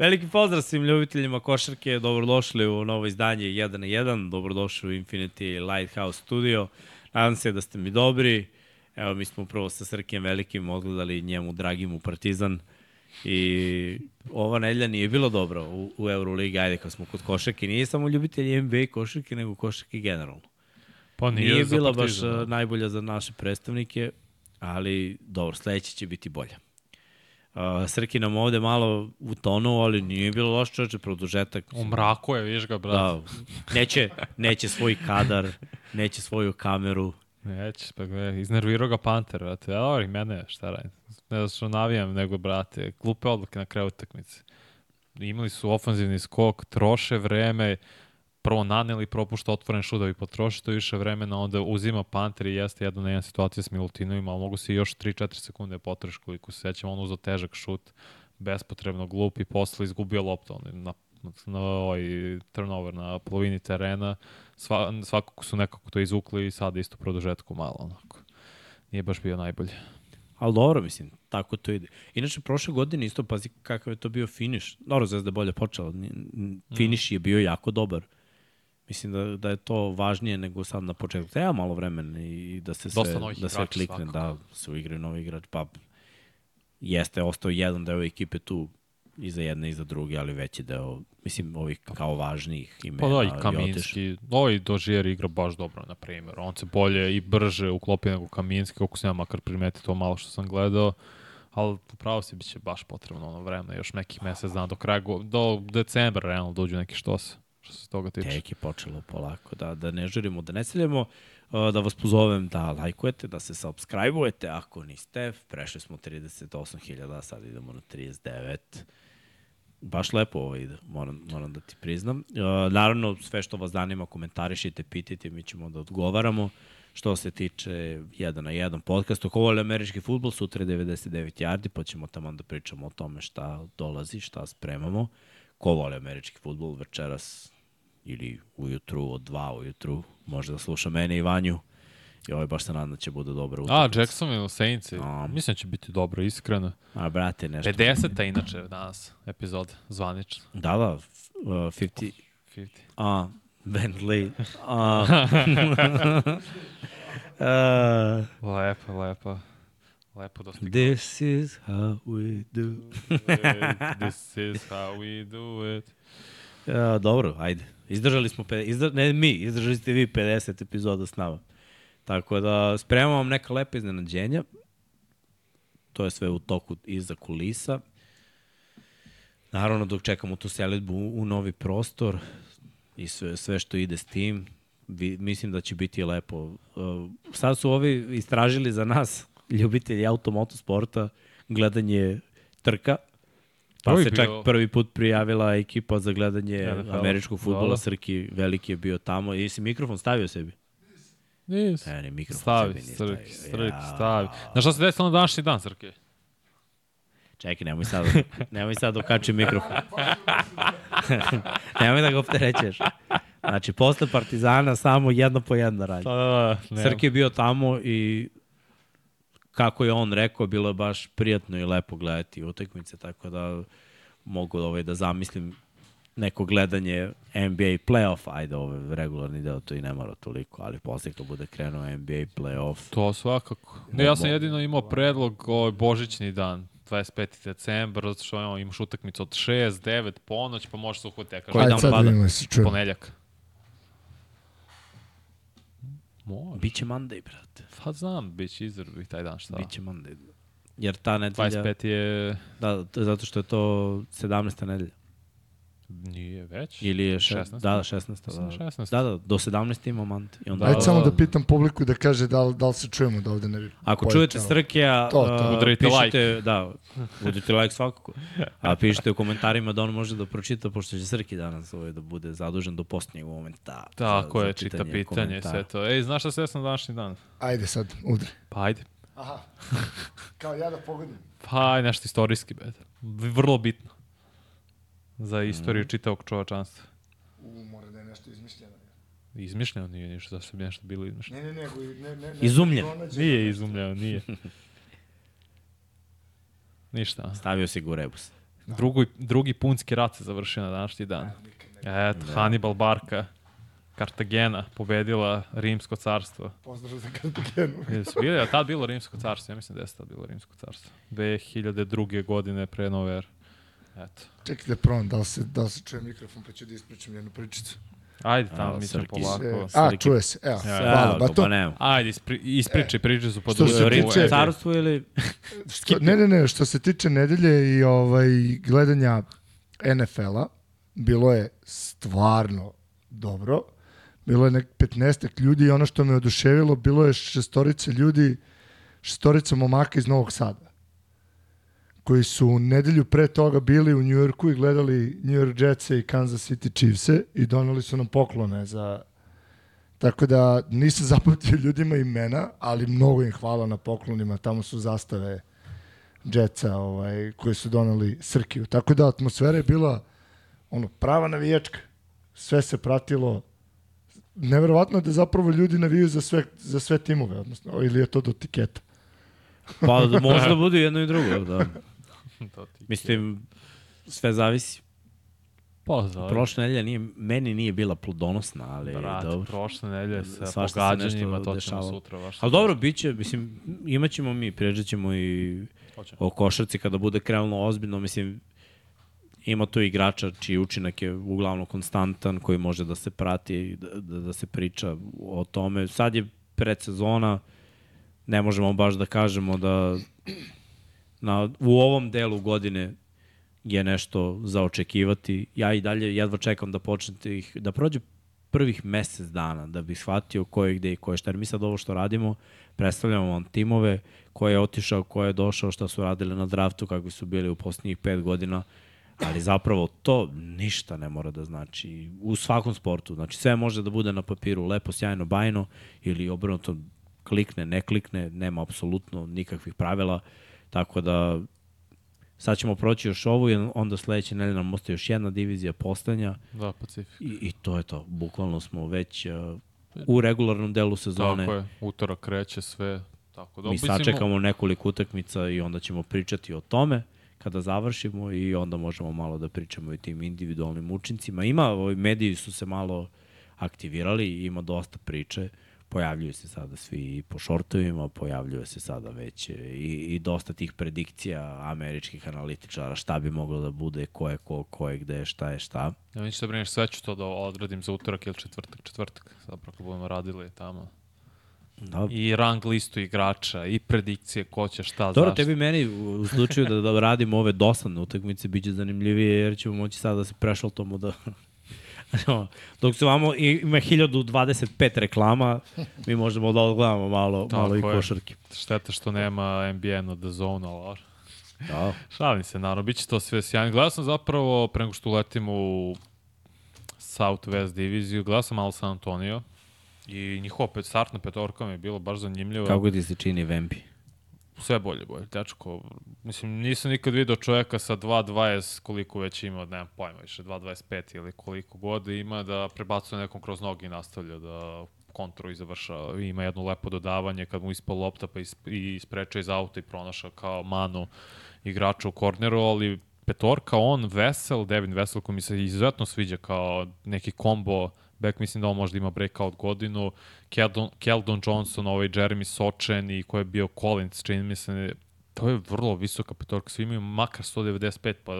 Veliki pozdrav svim ljubiteljima košarke, dobrodošli u novo izdanje 1 na 1, dobrodošli u Infinity Lighthouse Studio. Nadam se da ste mi dobri. Evo, mi smo upravo sa Srkijem Velikim odgledali njemu Dragimu Partizan i ova nedlja nije bilo dobro u, u Euroligi, ajde kad smo kod košarke, nije samo ljubitelji NBA košarke, nego košarke generalno. Pa nije, Nije bila baš Partizan, da. uh, najbolja za naše predstavnike, ali dobro, sledeće će biti bolja. Uh, Srki nam ovde malo u tonu, ali nije bilo loš čoveče, produžetak. U mraku je, viš ga, brat. Da, neće, neće svoj kadar, neće svoju kameru. Neće, pa gledaj, iznervirao ga Panter, brate. Ja, dobro, i mene, šta radim. Ne da što navijam, nego, brate, glupe odluke na kraju utakmice. Imali su ofanzivni skok, troše vreme, prvo naneli, propušta otvoren šut da bi potrošio to više vremena, onda uzima Panter i jeste jedna na jedna situacija s Milutinovima, ali mogu se još 3-4 sekunde potreš koliko se sećam, on uzao težak šut, bespotrebno glup i posle izgubio loptu on, na, na ovaj turnover na polovini terena, Sva, svakako su nekako to izvukli i sad isto produžetku malo onako. Nije baš bio najbolje. Ali dobro, mislim, tako to ide. Inače, prošle godine isto, pazi kakav je to bio finiš. Dobro, Zvezda je bolje počela. Finiš je bio jako dobar. Mislim da, da je to važnije nego sad na početku. Treba malo vremena i da se sve, da sve klikne, svakako. da se uigraju novi igrač. Pa jeste ostao jedan deo ekipe tu i za jedne i za druge, ali veći deo, mislim, ovih kao važnijih imena. Pa da, i. Kaminski. Ovaj Dožier igra baš dobro, na primjer. On se bolje i brže uklopi nego Kaminski, koliko sam ja makar primeti to malo što sam gledao. Ali upravo si biće baš potrebno ono vreme, još nekih mesec dana do kraja, do decembra realno dođu neki štos, što se toga tiče. Tek je počelo polako, da, da ne žurimo, da ne seljamo, da vas pozovem da lajkujete, da se subscribe-ujete, ako niste, prešli smo 38.000, sad idemo na 39. Baš lepo ovo ide, moram, moram da ti priznam. Naravno, sve što vas zanima, komentarišite, pitajte, mi ćemo da odgovaramo. Što se tiče 1 na 1 podcasta, ko voli američki futbol, sutra je 99 yardi, pa ćemo tamo da pričamo o tome šta dolazi, šta spremamo. Ko voli američki futbol večeras ili ujutru od 2 ujutru, može da sluša mene i Vanju. I ovo je baš se nadam da će bude dobro A, utakmica. Jacksonville Saints, A. mislim da će biti dobro, iskreno. A, brate, nešto. 50. inače danas epizod, zvanično. Da, da, uh, 50, 50. a, Bentley, a, uh, Lepo, lepo. Lepo dostignuo. this is how we do. This is how we do it. Ja, dobro, ajde. Izdržali smo, pe- izdr ne mi, izdržali ste vi 50 epizoda s nama. Tako da spremamo vam neka lepa iznenađenja. To je sve u toku iza kulisa. Naravno, dok čekamo tu selitbu u novi prostor i sve, sve što ide s tim, vi, mislim da će biti lepo. Uh, sad su ovi istražili za nas, ljubitelji automotosporta, gledanje trka, Pa se bio- čak prvi put prijavila ekipa za gledanje NFL. američkog futbola, Da, da. Srki veliki je bio tamo. I si mikrofon stavio sebi? Nis. E, ne, mikrofon Stavi, sebi nije Srki, stavio. Srki, stavi. Znaš šta se desilo na današnji dan, Srki? Čekaj, nemoj sad, nemoj sad da okačim mikrofon. nemoj da ga opterećeš. Znači, posle Partizana samo jedno po jedno radi. Da, da, da. ne. Srki je bio tamo i kako je on rekao, bilo je baš prijatno i lepo gledati utakmice, tako da mogu ovaj, da zamislim neko gledanje NBA playoff, ajde ovaj regularni deo to i ne mora toliko, ali posle kad bude krenuo NBA playoff, To svakako. Ne, ja sam jedino imao predlog ovaj božićni dan, 25. decembar, zato što ono, imaš utakmicu od 6, 9, ponoć, pa možeš se uhvatiti, ja Koji kažem, dan pada? ponedljak. Može. biće Monday, brate. Pa znam, bit će izrbi taj dan, šta? Biće Monday. Jer ta nedelja... 25 je... Da, zato što je to 17. nedelja. Nije već. Ili je... Še... 16.. Da, da, 16. Mislim Da, 16.. da, da, do 17. ima Monday. I onda... Da, Ajde samo da. da pitam publiku da kaže da li, da li se čujemo, da ovde ne bi Ako pojačalo. čujete Srkija, To, to. uh, Udarite pišite, da, udarite like svakako. A pišite u komentarima da on može da pročita, pošto će Srki danas ovaj, da bude zadužen do posljednjeg momenta. Tako za, je, za čita pitanje, komentara. sve to. Ej, znaš šta se desilo na današnji dan? Ajde sad, udri. Pa ajde. Aha, kao ja da pogodim. Pa aj nešto istorijski, bet. Vrlo bitno. Za Mhm. istoriju čitavog čovečanstva. U, mora da je nešto izmišljeno. Izmišljeno nije ništa, zašto bi nešto bilo izmišljeno. Ne, ne, nego... Ne, ne, ne, Izumljen. pronađeno Nije izumljeno, nije. Ništa. Stavio si go u rebus. Drugi, drugi punski rat se završio na današnji dan. Eto, Hannibal Barka, Kartagena, pobedila Rimsko carstvo. Pozdrav za Kartagenu. Jesu bili, a tad bilo Rimsko carstvo, ja mislim da je tad bilo Rimsko carstvo. 2002. godine pre nove ere. Eto. Čekaj da provam, da li se, da li se čuje mikrofon, pa ću da ispričam jednu pričicu. Ajde, tamo mi ćemo polako. E, a, čuje se, evo, Ja, hvala. Ba, Evo, to, pa nema. Ajde, ispri, ispričaj, priče su pod što se Rimsku tiče-. Carstvo ili... Što, ne, ne, ne, što se tiče nedelje i ovaj gledanja NFL-a, bilo je stvarno dobro. Bilo je nek 15 ljudi i ono što me oduševilo, bilo je šestorice ljudi, šestorica momaka iz Novog Sada koji su nedelju pre toga bili u Njujorku i gledali New York Jetse i Kansas City Chiefse i doneli su nam poklone za Tako da nisam zapamtio ljudima imena, ali mnogo im hvala na poklonima. Tamo su zastave Jetsa ovaj, koje su donali Srkiju. Tako da atmosfera je bila ono, prava navijačka. Sve se pratilo. Neverovatno je da zapravo ljudi navijaju za sve, za sve timove, odnosno, ili je to do tiketa. Pa da može da bude jedno i drugo, da. To ti- Mislim, sve zavisi. Pa, za Prošla nedelja nije, meni nije bila plodonosna, ali Brate, dobro. prošle nedelje sa Svašta pogađanjima, to ćemo dešavalo. sutra baš. Ali dobro, bit će, mislim, imat ćemo mi, pređat ćemo i Hoćemo. o košarci kada bude krenulo ozbiljno, mislim, ima tu igrača čiji učinak je uglavnom konstantan, koji može da se prati, da, da, da se priča o tome. Sad je predsezona, ne možemo baš da kažemo da na, u ovom delu godine je nešto za očekivati. Ja i dalje jedva čekam da počnete ih, da prođe prvih mesec dana da bih shvatio ko je gde i ko je šta. Jer mi sad ovo što radimo, predstavljamo vam timove, ko je otišao, ko je došao, šta su radili na draftu, kakvi su bili u posljednjih pet godina, ali zapravo to ništa ne mora da znači u svakom sportu. Znači sve može da bude na papiru lepo, sjajno, bajno ili obrnuto klikne, ne klikne, nema apsolutno nikakvih pravila, tako da sad ćemo proći još ovu i onda sledeće nedelje nam ostaje još jedna divizija postanja Da, Pacifik. i, i to je to. Bukvalno smo već uh, u regularnom delu sezone. Tako je, utorak kreće sve. Tako da, Mi sačekamo nekoliko utakmica i onda ćemo pričati o tome kada završimo i onda možemo malo da pričamo i tim individualnim učincima. Ima, ovi mediji su se malo aktivirali, ima dosta priče, pojavljuju se sada svi po šortovima, pojavljuje se sada već i, i dosta tih predikcija američkih analitičara, šta bi moglo da bude, ko je ko, ko je gde, šta je šta. Ja mi ću da brineš, sve ću to da odradim za utorak ili četvrtak, četvrtak, zapravo ako budemo radili tamo. Da, I rang listu igrača, i predikcije ko će šta, Dobro, zašto. tebi meni u slučaju da, da radimo ove dosadne utakmice biće zanimljivije jer ćemo moći sada da se prešaltamo da Dok se vamo i- ima 1025 reklama, mi možemo da odgledamo malo, Tako malo i košarke. Šteta što nema NBA na The Zone, ali Da. Šalim se, naravno, bit će to sve sjajno. Gledao sam zapravo, pre nego što uletim u Southwest diviziju, gledao sam malo San Antonio i njihova pet, startna petorka mi je bilo baš zanimljivo. Kako ti se čini Vempi? Sve bolje, bolje. Dečko, mislim, nisam nikad video čoveka sa 2.20, koliko već ima, nemam pojma više, 2.25 ili koliko god ima, da prebacuje nekom kroz noge i nastavlja da kontru i završava. Ima jedno lepo dodavanje kad mu ispao lopta pa is, i ispreča iz auta i pronaša kao manu igrača u korneru, ali petorka, on, Vesel, Devin Vesel, koji mi se izuzetno sviđa kao neki kombo back, mislim da on možda ima breakout godinu, Keldon, Keldon Johnson, ovaj Jeremy Sočen i ko je bio Collins, čini mi se, to je vrlo visoka petorka, svi imaju makar 195 pa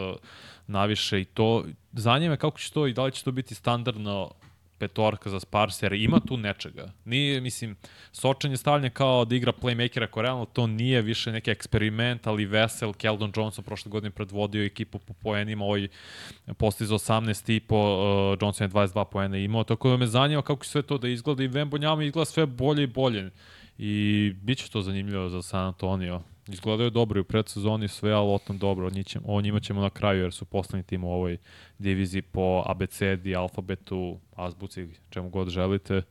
naviše i to, zanima me kako će to i da li će to biti standardno petorka za Spars, jer ima tu nečega. Nije, mislim, Sočan je stavljen kao da igra playmakera, ako realno to nije više neki eksperiment, ali Vesel, Keldon Johnson prošle godine predvodio ekipu po poenima, ovaj postizao 18 i po, uh, Johnson je 22 poena imao, tako da me zanima kako će sve to da izgleda i Vembonjama izgleda sve bolje i bolje. I bit će to zanimljivo za San Antonio. Izgledaju dobro i u predsezoni sve, ali o tom dobro. O, njima, o njima ćemo na kraju, jer su poslednji tim u ovoj diviziji po abecedi, alfabetu, azbuci, čemu god želite.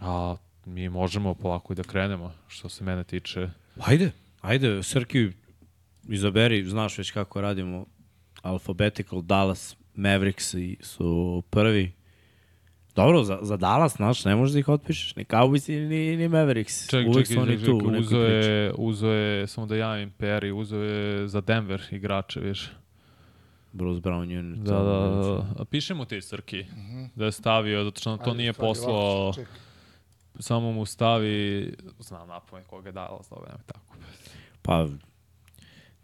A mi možemo polako i da krenemo, što se mene tiče. Ajde, ajde, Srki, izaberi, znaš već kako radimo, Alphabetical, Dallas, Mavericks su prvi. Dobro, za, za Dallas, znaš, ne možeš da ih otpišeš, ni Cowboys ni, ni Mavericks. Ček, Uvek ček, su oni ček, tu u ček, nekoj uzo priči. je, uzo je, samo da javim Peri, uzo je za Denver igrače, viš. Bruce Brown je... Da, da, da. A piše mu ti, Srki, da je stavio, zato što to Ajde, nije poslao, samo mu stavi, znam napome koga je dala, zove, nemoj tako. Pa,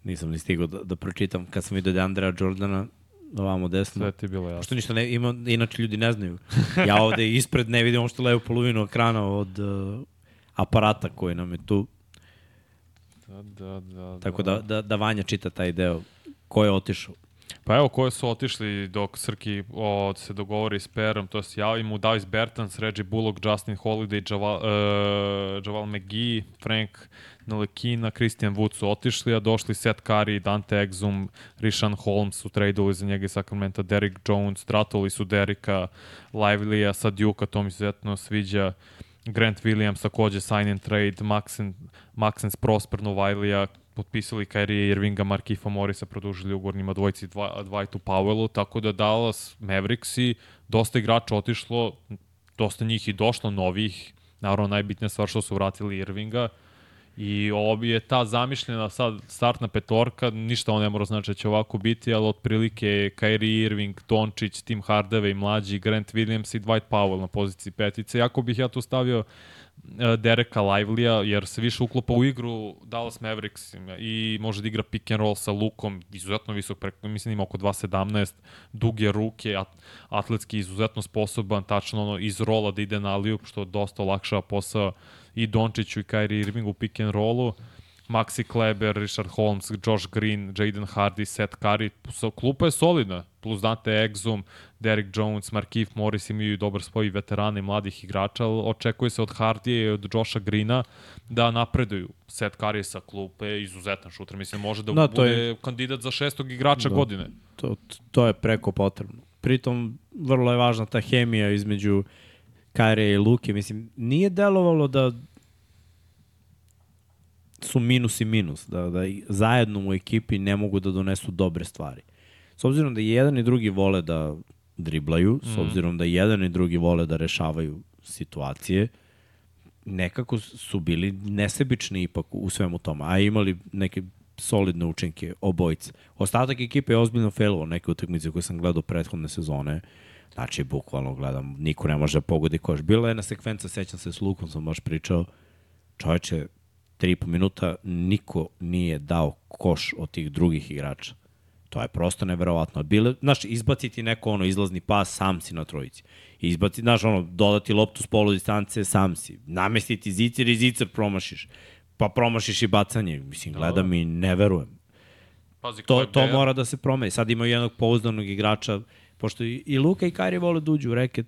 nisam ni stigao da, da pročitam kad sam vidio da je Andrea Jordana ovamo desno. Sve ti je bilo jasno. Što ništa ne, ima, inače ljudi ne znaju. Ja ovde ispred ne vidim što levu polovinu ekrana od uh, aparata koji nam je tu. Da, da, da. Tako da, da, da Vanja čita taj deo. Ko je otišao? Pa evo, koje su otišli dok Srki o, se dogovori s Perom, to se javi mu Davis Bertans, Reggie Bullock, Justin Holiday, Javal, uh, Javal McGee, Frank Nalekina, Christian Wood su otišli, a došli Seth Curry, Dante Exum, Rishan Holmes su tradovali za njega iz Sacramento, Derrick Jones, tratoli su Derika, Livelya, sa Duke-a, to mi se izuzetno sviđa, Grant Williams takođe sign and trade, Maxen, Maxens Prosper Novajlija, potpisali Kyrie Irvinga, Markifa Morisa, produžili ugovor njima dvojici dva, Dwightu Powellu, tako da Dallas Mavericks i dosta igrača otišlo, dosta njih i došlo novih, naravno najbitnija stvar što su vratili Irvinga, I ovo je ta zamišljena sad startna petorka, ništa on ne mora znači da će ovako biti, ali otprilike Kyrie Irving, Dončić, Tim Hardaway, mlađi, Grant Williams i Dwight Powell na poziciji petice. Jako bih ja tu stavio Dereka Livelya, jer se više uklopa u igru Dallas Mavericks i može da igra pick and roll sa Lukom, izuzetno visok, preko, mislim da ima oko 2.17, duge ruke, at, atletski izuzetno sposoban, tačno ono iz rola da ide na aliju, što dosta olakšava posao i Dončiću i Kyrie Irvingu u pick and rollu. Maxi Kleber, Richard Holmes, Josh Green, Jaden Hardy, Seth Curry. Klupa je solidna. Plus Dante Exum, Derek Jones, Markif Morris imaju dobar spoj veterana i mladih igrača, ali očekuje se od Hardije i od Josha Greena da napreduju. Seth Curry je sa klupe, izuzetan šuter. Mislim, može da, Da, bude je- kandidat za šestog igrača Da. godine. To, to je preko potrebno. Pritom, vrlo je važna ta hemija između Kajre i Luke. Mislim, nije delovalo da su minus i minus, da, da zajedno u ekipi ne mogu da donesu dobre stvari. S obzirom da jedan i drugi vole da driblaju, s obzirom da jedan i drugi vole da rešavaju situacije, nekako su bili nesebični ipak u svemu tome, a imali neke solidne učinke obojice. Ostatak ekipe je ozbiljno failovao neke utakmice koje sam gledao prethodne sezone. Znači, bukvalno gledam, niko ne može da pogodi koš. Bila je jedna sekvenca, sećam se s Lukom, sam baš pričao, čovječe, 3,5 minuta niko nije dao koš od tih drugih igrača. To je prosto neverovatno. Bile, znaš, izbaciti neko ono izlazni pas, sam si na trojici. Izbaciti, znaš, ono, dodati loptu s polu distance, sam si. Namestiti zicer i zicer promašiš. Pa promašiš i bacanje. Mislim, gledam i ne verujem. Pazi, To, to mora da se promeni. Sad ima jednog pouzdanog igrača, pošto i, i Luka i Kari vole da uđu u reket,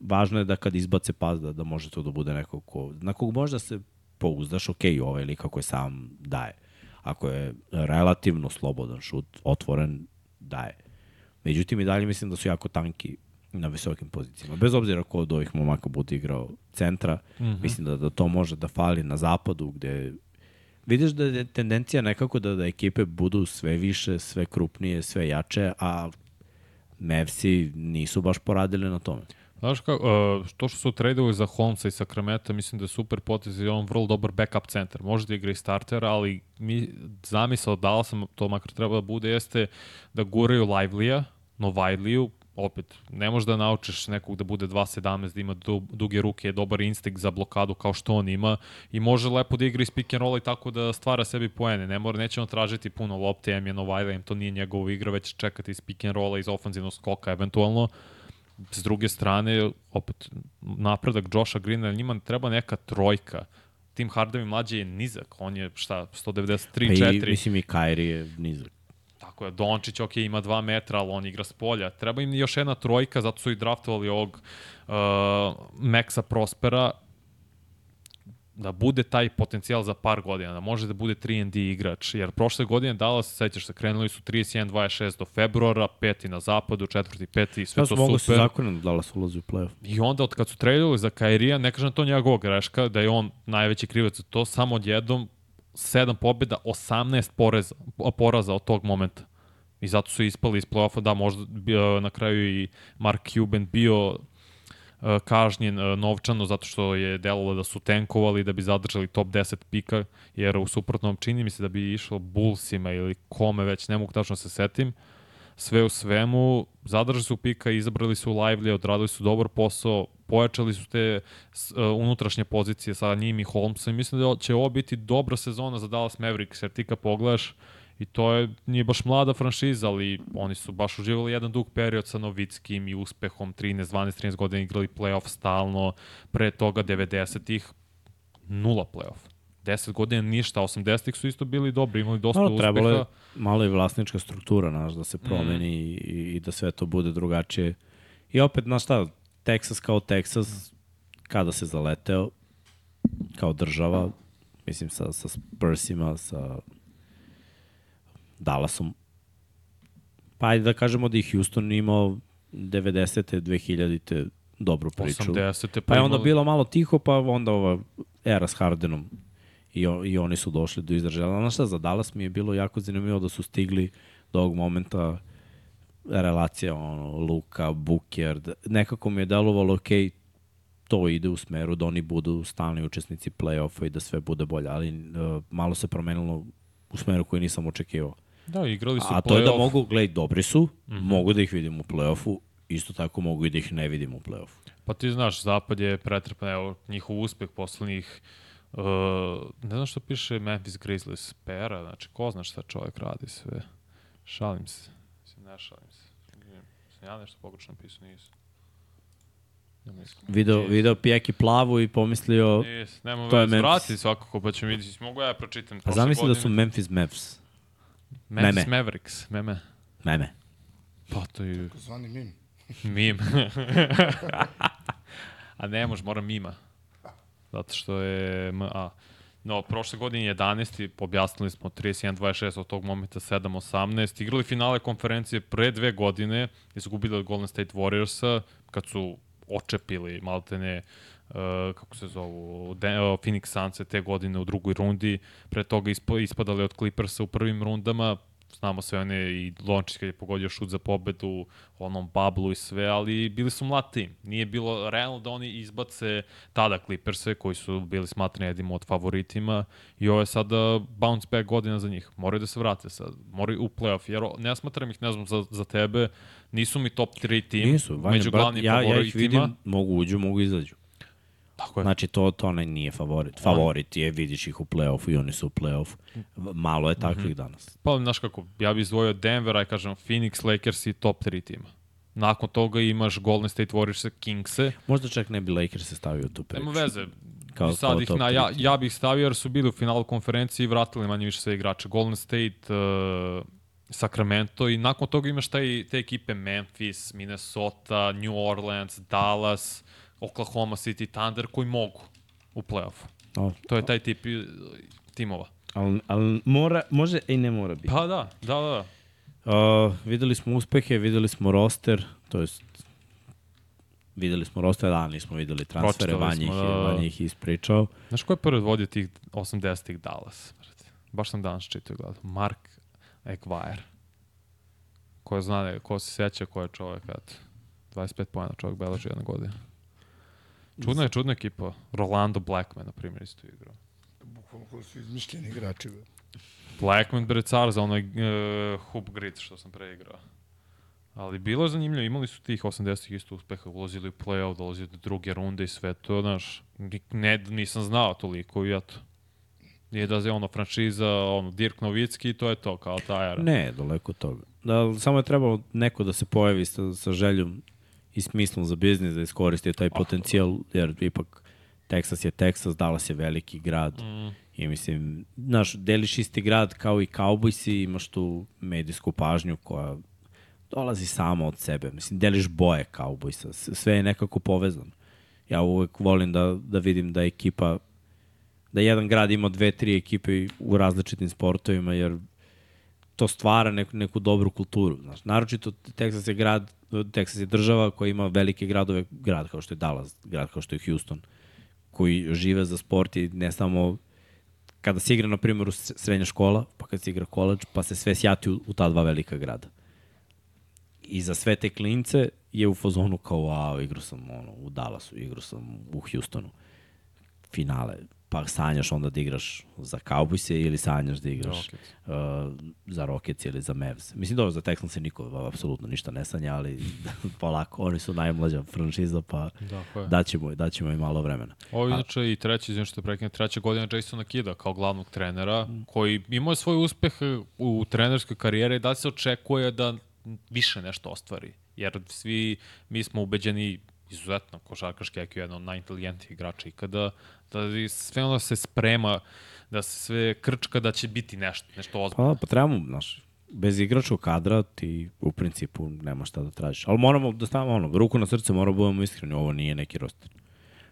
važno je da kad izbace pas da, da može to da bude neko ko, na kog možda se pouzdaš, ok, ovaj lik ako je sam daje. Ako je relativno slobodan šut, otvoren, daje. Međutim, i dalje mislim da su jako tanki na visokim pozicijama. Bez obzira ko od ovih momaka bude igrao centra, mm -hmm. mislim da, da to može da fali na zapadu gde vidiš da je tendencija nekako da, da ekipe budu sve više, sve krupnije, sve jače, a Mavsi nisu baš poradili na tome. Znaš kako, uh, to što su tradovali za Holmesa i Sakrameta, mislim da je super potez i on vrlo dobar backup centar. Može da igra i starter, ali mi zamisao dala sam, to makar treba da bude, jeste da guraju Livelya, Novajliju, opet, ne možeš da naučiš nekog da bude 2.17, da ima du, duge ruke, dobar instinkt za blokadu kao što on ima i može lepo da igra iz pick and roll i tako da stvara sebi poene. Ne mora, neće on tražiti puno lopte, em je Novajla, em to nije njegova igra, već čekati iz pick and rolla, iz ofanzivnog skoka eventualno. S druge strane, opet, napredak Josha Greena, njima treba neka trojka. Tim Hardaway mlađe je nizak, on je šta, 193, Pa i, 4. mislim i Kairi je nizak. Tako je, Dončić, ok, ima 2 metra, ali on igra s polja. Treba im još jedna trojka, zato su i draftovali ovog uh, Maxa Prospera, da bude taj potencijal za par godina, da može da bude 3 igrač, jer prošle godine Dallas, sećaš se, krenuli su 31-26 do februara, peti na zapadu, četvrti, peti, sve Ja to su mogu se super. zakonom da Dallas ulazi u playoff. I onda od kad su tradovali za Kairija, ne kažem da to njegova greška, da je on najveći krivac za to, samo odjednom 7 pobjeda, 18 poreza, poraza od tog momenta. I zato su ispali iz play-offa, da možda bio, na kraju i Mark Cuban bio kažnjen uh, novčano zato što je delovalo da su tenkovali da bi zadržali top 10 pika, jer u suprotnom čini mi se da bi išlo Bullsima ili kome već, ne mogu tačno se setim. sve u svemu, zadržali su pika, izabrali su Lively, odradili su dobar posao, pojačali su te uh, unutrašnje pozicije sa njim i Holmesom i mislim da će ovo biti dobra sezona za Dallas Mavericks, jer ti kad pogledaš, I to je, nije baš mlada franšiza, ali oni su baš uživali jedan dug period sa Novickim i uspehom, 13, 12, 13 godina igrali playoff stalno, pre toga 90-ih nula playoff. 10 godina ništa, 80-ih su isto bili dobri, imali dosta Malo, uspeha. trebalo je malo i vlasnička struktura, znaš, da se promeni Mm. i, i da sve to bude drugačije. I opet, znaš šta, Texas kao Texas, kada se zaleteo, kao država, mislim sa, sa Spursima, sa Dallasom, pa ajde da kažemo da i Houston imao 90. 2000. dobru priču. 80. Pa je onda bilo malo tiho, pa onda ova era s Hardenom i, o, i oni su došli do izražaja. Znaš šta, za Dallas mi je bilo jako zanimljivo da su stigli do ovog momenta relacija, ono, Luka, Booker, da- nekako mi je delovalo, ok, to ide u smeru da oni budu stalni učesnici play-offa i da sve bude bolje, ali uh, malo se promenilo u smeru koji nisam očekivao. Da, igrali su A to je da mogu, gledaj, dobri su, mm. -hmm. mogu da ih vidim u play-offu, isto tako mogu i da ih ne vidim u play-offu. Pa ti znaš, Zapad je pretrpan, evo, njihov uspeh poslednjih Uh, ne znam što piše Memphis Grizzlies, pera, znači ko zna šta čovjek radi sve. Šalim se. Mislim, ne šalim se. Sam ja nešto pogrešno pisao, nisam. Ja. Video, Nis. video Pijeki plavu i pomislio, Nis, nema to je Memphis. vrati svakako, pa ćemo vidjeti. Mogu ja pročitam. pa prošle zamisli da su. Memphis Mavs. Memphis meme. Mavericks, meme. Meme. Pa to je Zvani mim. mim. A ne može, mora mima. Zato što je MA. No, prošle godine 11. objasnili smo 31-26 od tog momenta 7-18. Igrali finale konferencije pre dve godine, izgubili od Golden State Warriorsa, kad su očepili maltene uh, kako se zovu, De, Phoenix Suns te godine u drugoj rundi, pre toga ispo, ispadali od Clippersa u prvim rundama, znamo sve one i Lončić kad je pogodio šut za pobedu, onom bablu i sve, ali bili su mlad tim. Nije bilo realno da oni izbace tada Clipperse, koji su bili smatrani jednim od favoritima i ovo je sada bounce back godina za njih. Moraju da se vrate sad, moraju u playoff, jer ne smatram ih, ne znam, za, za tebe, nisu mi top 3 tim, Nisu, Vanja, među glavnim ja, ja ih favoritima. vidim, mogu uđu, mogu izađu. Tako je. Znači, to, to ne nije favorit. Favorit je, vidiš ih u play-offu i oni su u play-offu. Malo je takvih Mhm. danas. Pa, znaš kako, ja bih izdvojio Denver, aj kažem, Phoenix, Lakers i top 3 tima. Nakon toga imaš Golden State Warriors, Kingse. Možda čak ne bi Lakers se stavio u tu priču. Nema veze. Kao- Sad kao ih na, ja, ja bih stavio jer su bili u finalu konferencije i vratili manje više sve igrače. Golden State, uh, Sacramento i nakon toga imaš taj, te ekipe Memphis, Minnesota, New Orleans, Dallas, Oklahoma City Thunder koji mogu u play-offu. To je taj tip uh, timova. ali, ali mora, može i ne mora biti. Pa da, da, da. Uh, videli smo uspehe, videli smo roster, to jest videli smo roster, da, nismo videli transfere, Vanja ih, da, da. Ih ispričao. Znaš ko je prvi vodio tih 80-ih Dallas? Baš sam danas čitao i gledao. Mark Equire. Ko zna, ko se seća ko je čovek, eto. 25 pojena čovek beleži jedne godine. Čudna je, čudna ekipa. Rolando Blackman, na primjer, isto igrao. Bukvalno koji su izmišljeni igrači. Be. Blackman bre car za onaj uh, hoop grid što sam pre igrao. Ali bilo je zanimljivo, imali su tih 80-ih isto uspeha, ulazili u play-off, dolazili do druge runde i sve to, znaš, ne, nisam znao toliko i eto. Nije da je ono franšiza, ono, Dirk Novicki i to je to, kao ta era. Ne, daleko od toga. Da, samo je trebalo neko da se pojavi sa, sa željom i smislom za biznis, da iskoristi taj potencijal, jer ipak Texas je Texas, Dallas je veliki grad Mm, i mislim, znaš, deliš isti grad kao i Cowboysi, imaš tu medijsku pažnju koja dolazi sama od sebe. Mislim, deliš boje Cowboysa, sve je nekako povezano. Ja uvek volim da, da vidim da ekipa, da jedan grad ima dve, tri ekipe u različitim sportovima, jer to stvara neku, neku dobru kulturu. Znaš, naročito Texas je grad, Texas je država koja ima velike gradove, grad kao što je Dallas, grad kao što je Houston, koji žive za sport i ne samo kada se igra, na primjer, srednja škola, pa kad se igra koleđ, pa se sve sjati u, u ta dva velika grada. I za sve te klince je u fazonu kao, wow, igrao sam ono, u Dallasu, igrao sam u Houstonu. Finale. Pa sanjaš onda da igraš za Cowboys ili sanjaš da igraš Rockets. uh, za Rockets ili za Mavs. Mislim, dobro, za Texans se niko apsolutno ništa ne sanja, ali polako, oni su najmlađa franšiza, pa Dakle. daćemo, daćemo im malo vremena. Ovo je inače i treći, izvim što prekine, treća godina Jasona Kida kao glavnog trenera, koji imao svoj uspeh u trenerskoj karijeri i da se očekuje da više nešto ostvari. Jer svi mi smo ubeđeni izuzetno košarkaški IQ je jedan od najinteligentnijih igrača ikada, da sve ono se sprema, da se sve krčka da će biti nešto, nešto ozbiljno. Pa, pa trebamo, znaš, bez igračkog kadra ti u principu nema šta da tražiš. Ali moramo da stavimo ono, ruku na srce, moramo da budemo iskreni, ovo nije neki roster.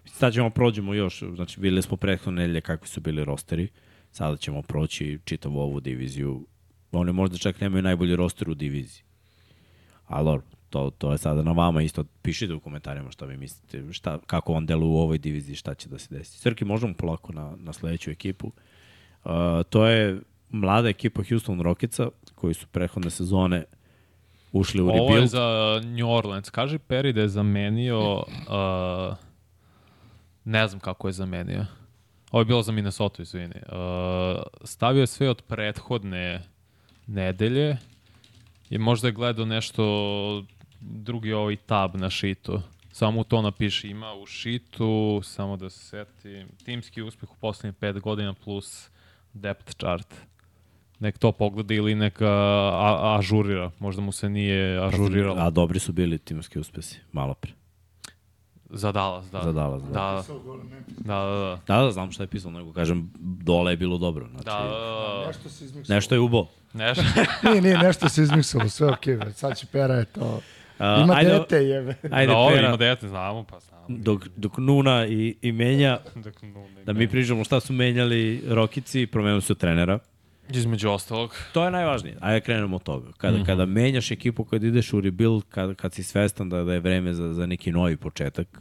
Sad ćemo prođemo još, znači bili smo prethodne nedelje kakvi su bili rosteri, sada ćemo proći čitavu ovu diviziju. Oni možda čak nemaju najbolji roster u diviziji. Ali to, to je sada na vama isto. Pišite u komentarima šta vi mislite, šta, kako on deluje u ovoj diviziji, šta će da se desi. Srki, možemo polako na, na sledeću ekipu. Uh, to je mlada ekipa Houston Rocketsa, koji su prehodne sezone ušli u Ovo je rebuild. za New Orleans. Kaži Perry da je zamenio... Uh, ne znam kako je zamenio. Ovo je bilo za Minnesota, izvini. Uh, stavio je sve od prethodne nedelje i možda je gledao nešto drugi ovaj tab na šitu. Samo to napiši. Ima u šitu, samo da se setim, timski uspeh u poslednjih pet godina plus depth chart. Nek to pogleda ili neka a, ažurira. Možda mu se nije ažuriralo. A dobri su bili timski uspesi, malo pre. Za Dallas, da. Za Dallas, da. Da, da, da. da. Da, da, znam šta je pisao, nego kažem, dole je bilo dobro. Znači, Da, da, da. Nešto se izmiksalo. Nešto je ubo. Nešto. Nije, nije, nešto se izmiksalo, sve okej, okay, sad će pera je to. Ima ajde, dete, jebe. Ajde, da, ovo Pera, ima dete, znamo, pa znamo. dok, dok Nuna i, i menja, Dok, no, ne, da mi pričamo šta su menjali Rokici, promenili su trenera. Između ostalog. To je najvažnije. Ajde krenemo od toga. Kada, mm -hmm. kada menjaš ekipu, kada ideš u rebuild, kad, kad si svestan da, da je vreme za, za neki novi početak,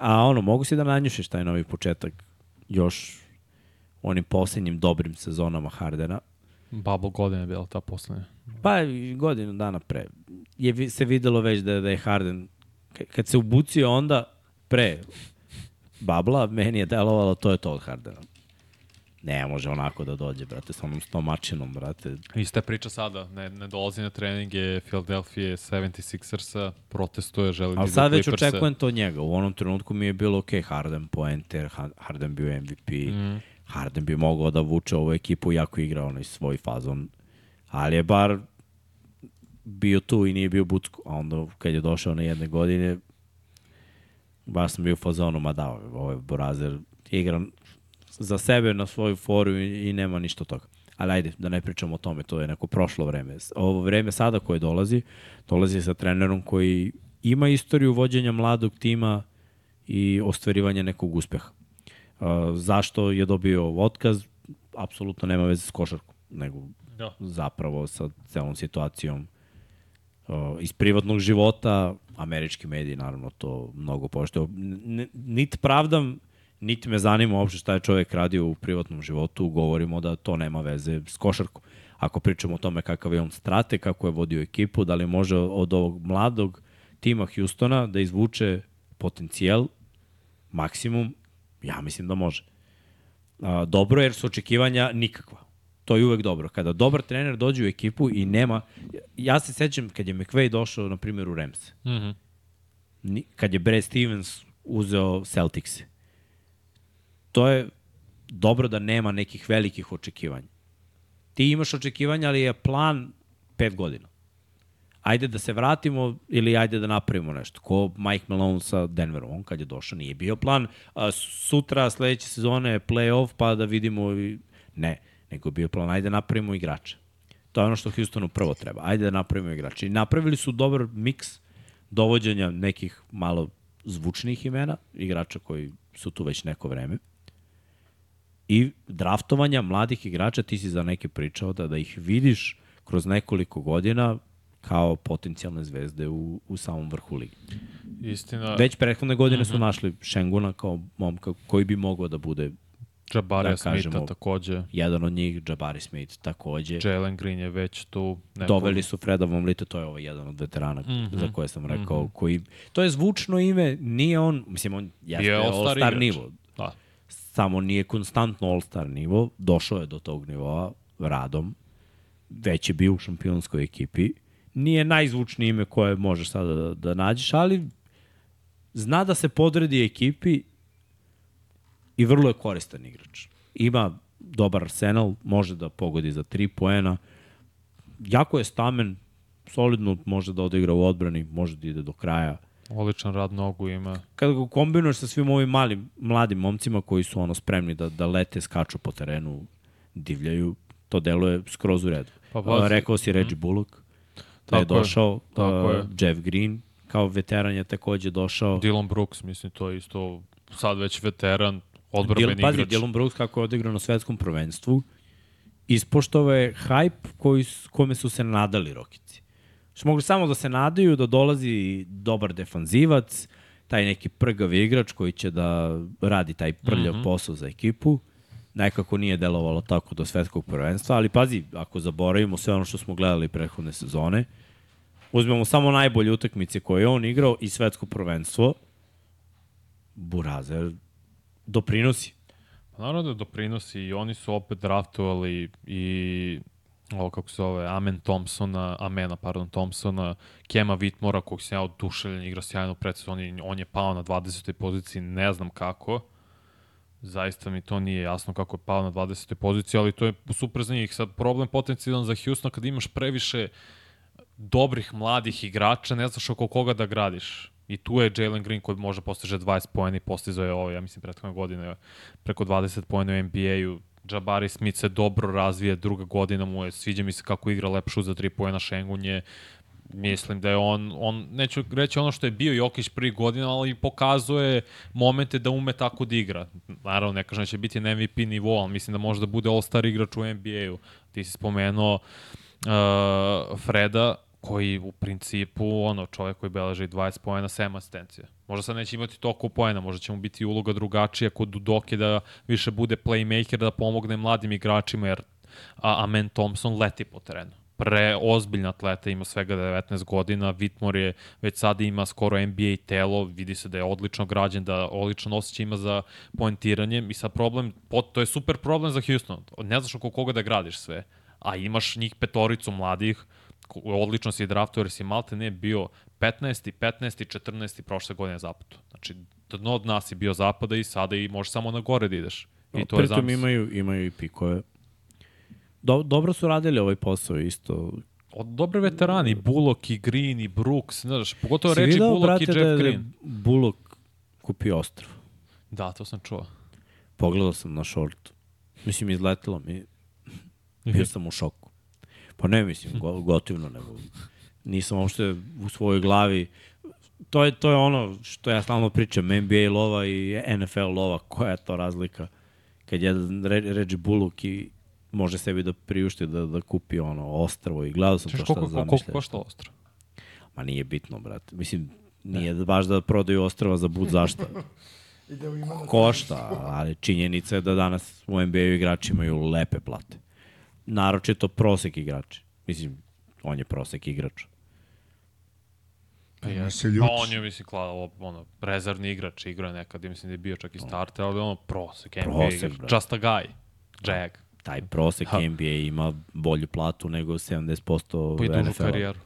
a ono, mogu si da nanjušeš taj novi početak još onim posljednjim dobrim sezonama Hardena, Bubble godina je bila ta poslednja. pa godinu dana pre, je se videlo već da, da je Harden, kad se ubucio onda pre babla, meni je delovalo to je to od Hardena. Ne može onako da dođe, brate, sa onom stomačinom, brate. Ista priča sada, ne, ne dolazi na treninge Philadelphia 76ersa, protestuje, želi da Ali ide sad već očekujem to od njega. U onom trenutku mi je bilo ok, Harden poenter, Ha- Harden bio MVP, mm. Harden bi mogao da vuče ovu ekipu jako igra onaj svoj fazon. Ali je bar bio tu i nije bio bucku. A onda kad je došao na jedne godine, baš sam bio u fazonu, ma da, ovaj Borazer igra za sebe na svoju foru i, i nema ništa toga. Ali ajde, da ne pričamo o tome, to je neko prošlo vreme. Ovo vreme sada koje dolazi, dolazi sa trenerom koji ima istoriju vođenja mladog tima i ostvarivanja nekog uspeha. Zašto je dobio otkaz? Apsolutno nema veze s košarkom, nego Da. zapravo sa celom situacijom iz privatnog života, američki mediji naravno to mnogo pošteo. N- niti pravdam, niti me zanima uopšte šta je čovjek radio u privatnom životu, govorimo da to nema veze s košarkom. Ako pričamo o tome kakav je on strate, kako je vodio ekipu, da li može od ovog mladog tima Houstona da izvuče potencijal, maksimum, ja mislim da može. A, dobro jer su očekivanja nikakva. To je uvek dobro. Kada dobar trener dođe u ekipu i nema... Ja se sećam kad je McVay došao, na primjer, u Rams. Mm -hmm. Kad je Brad Stevens uzeo Celtics. To je dobro da nema nekih velikih očekivanja. Ti imaš očekivanja, ali je plan pet godina. Ajde da se vratimo ili ajde da napravimo nešto. Ko Mike Malone sa Denverom, on kad je došao nije bio plan a, sutra, sledeće sezone playoff pa da vidimo i... ne, nego je bio plan ajde da napravimo igrača. To je ono što Houstonu prvo treba. Ajde da napravimo igrača. I napravili su dobar miks dovođenja nekih malo zvučnih imena, igrača koji su tu već neko vreme. I draftovanja mladih igrača, ti si za neke pričao da, da ih vidiš kroz nekoliko godina kao potencijalne zvezde u, u samom vrhu ligi. Istina, Već prethodne godine su našli Šenguna kao momka koji bi mogao da bude Jabarija da Smitha kažemo, takođe. jedan od njih, Jabari Smith takođe. Jalen Green je već tu. Neko... Doveli su Freda Vliet, to je ovaj jedan od veterana mm Mhm. -hmm. za koje sam rekao, mm -hmm. koji, to je zvučno ime, nije on, mislim, on jeste je all-star igrač. nivo. Da. samo nije konstantno all-star nivo, došao je do tog nivoa radom, već je bio u šampionskoj ekipi, nije najzvučnije ime koje možeš sada da, da nađeš, ali zna da se podredi ekipi i vrlo je koristan igrač. Ima dobar arsenal, može da pogodi za 3 poena, jako je stamen, solidno može da odigra u odbrani, može da ide do kraja. Odličan rad nogu ima. Kada ga kombinuješ sa svim ovim malim, mladim momcima koji su ono spremni da, da lete, skaču po terenu, divljaju, to deluje skroz u redu. Pa, Pa, rekao si Reggie Bullock, da je Tako je, došao, tako uh, je. Jeff Green, kao veteran je takođe došao. Dylan Brooks, mislim, to je isto sad već veteran, Dil, odbrambeni pazi, igrač. Dylan Brooks kako je odigrao na svetskom prvenstvu, ispoštova je hype koji, kome su se nadali Rokici. Što mogli samo da se nadaju da dolazi dobar defanzivac, taj neki prgav igrač koji će da radi taj prljav mm -hmm. posao za ekipu. Nekako nije delovalo tako do svetskog prvenstva, ali pazi, ako zaboravimo sve ono što smo gledali prethodne sezone, uzmemo samo najbolje utakmice koje je on igrao i svetsko prvenstvo, Burazer doprinosi. Pa Naravno da doprinosi i oni su opet draftovali i ovo kako se zove, Amen Thompsona, Amena, pardon, Thompsona, Kema Whitmora, kog sam ja oduševljen, igra sjajno predsezoni, on je pao na 20. poziciji, ne znam kako. Zaista mi to nije jasno kako je pao na 20. poziciji, ali to je super za njih. Sad problem potencijalan za Houston kad imaš previše dobrih mladih igrača, ne znaš oko koga da gradiš. I tu je Jalen Green koji može postiže 20 pojena i postizao je ovo, ja mislim, prethodne godine preko 20 pojena u NBA-u. Jabari Smith se dobro razvije, druga godina mu je, sviđa mi se kako igra lep šut za 3 pojena, Šengun je mislim da je on, on neću reći ono što je bio Jokić prvi godina, ali pokazuje momente da ume tako da igra. Naravno, ne kažem da će biti na MVP nivou, ali mislim da može da bude all-star igrač u NBA-u. Ti si spomenuo uh, Freda, koji u principu, ono, čovjek koji beleži 20 pojena, 7 asistencija. Možda sad neće imati toliko pojena, možda će mu biti uloga drugačija kod Dudoke da više bude playmaker, da pomogne mladim igračima, jer a, Amen Thompson leti po terenu pre ozbiljna atleta, ima svega 19 godina, Whitmore je već sada ima skoro NBA telo, vidi se da je odlično građen, da odličan osjećaj ima za poentiranje i sad problem, to je super problem za Houston, ne znaš oko koga da gradiš sve, a imaš njih petoricu mladih, odlično si draftu jer si malte ne bio 15. 15. 14. prošle godine zapadu. Znači, dno od nas je bio zapada i sada i možeš samo na gore da ideš. I to je Pritom zamisl. imaju, imaju i pikove. Do, dobro su radili ovaj posao isto. Od dobre veterani, i Bullock i Green i Brooks, znaš, pogotovo Si reči video, Bullock brate, i Jeff je- da je Green. Bullock kupio ostrv. Da, to sam čuo. Pogledao sam na šortu. Mislim, izletelo mi. Bio sam u šoku. Pa ne mislim, go, gotivno, nego nisam uopšte u svojoj glavi to je, to je ono što ja stalno pričam, NBA lova i NFL lova, koja je to razlika? Kad jedan Re- Reggie Bullock i može sebi da priušti da, da kupi ono ostrvo i gledao sam Češ to šta koliko, koliko, zamišlja. koliko košta ostro? Ma nije bitno, brate. Mislim, nije ne. baš da prodaju ostrava za bud zašta. Da na Košta, ali činjenica je da danas u NBA-u igrači imaju lepe plate. Naročito prosek igrači. Mislim, on je prosek igrač. Pa, je. se pa ljutiš. on je, mislim, klao, ono, rezervni igrač, igra je nekad, i mislim da je bio čak i starter, ali ono, prosek, NBA Prosek, igrač, brate. just a guy, Jag. Taj prosek Ha. NBA ima bolju platu nego 70% Pa NFL-a. karijeru.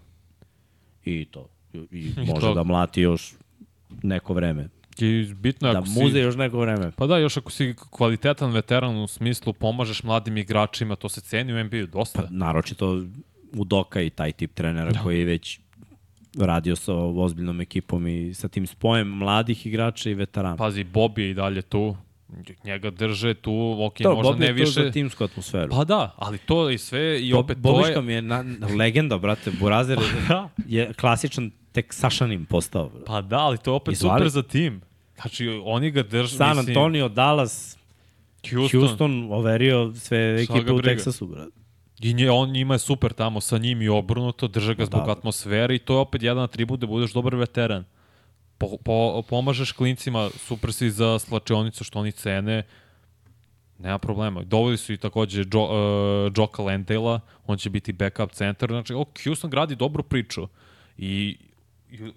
I to. I, i I može to. da mlati još neko vreme. I bitno je Da ako muze si... još neko vreme. Pa da, još ako si kvalitetan veteran u smislu pomažeš mladim igračima, to se ceni u NBA-u dosta. Pa, naročito u Doka i taj tip trenera da. koji je već radio sa ozbiljnom ekipom i sa tim spojem mladih igrača i veterana. Pazi, Bobby je i dalje tu, njega drže tu, ok, to, možda Bob ne je to više... za timsku atmosferu. Pa da, ali to i sve, i Bob, opet to Bobiška je... mi je na, legenda, brate. Burazer Da. je klasičan teksašanim postao. brate. Pa da, ali to je opet Izvali. super za tim. Znači, oni ga drže, San mislim, Antonio, Dallas, Houston, Houston, overio sve ekipe u. Teksasu, brate. I nje, on njima je super tamo sa njim i obrnuto, drže ga zbog da. atmosfere i to je opet jedan atribut da budeš dobar veteran. Po, po, pomažeš klincima, super si za slačionicu što oni cene, nema problema. Doveli su i takođe jo, uh, Joka Landale-a, on će biti backup centar. Znači, o, Houston gradi dobru priču i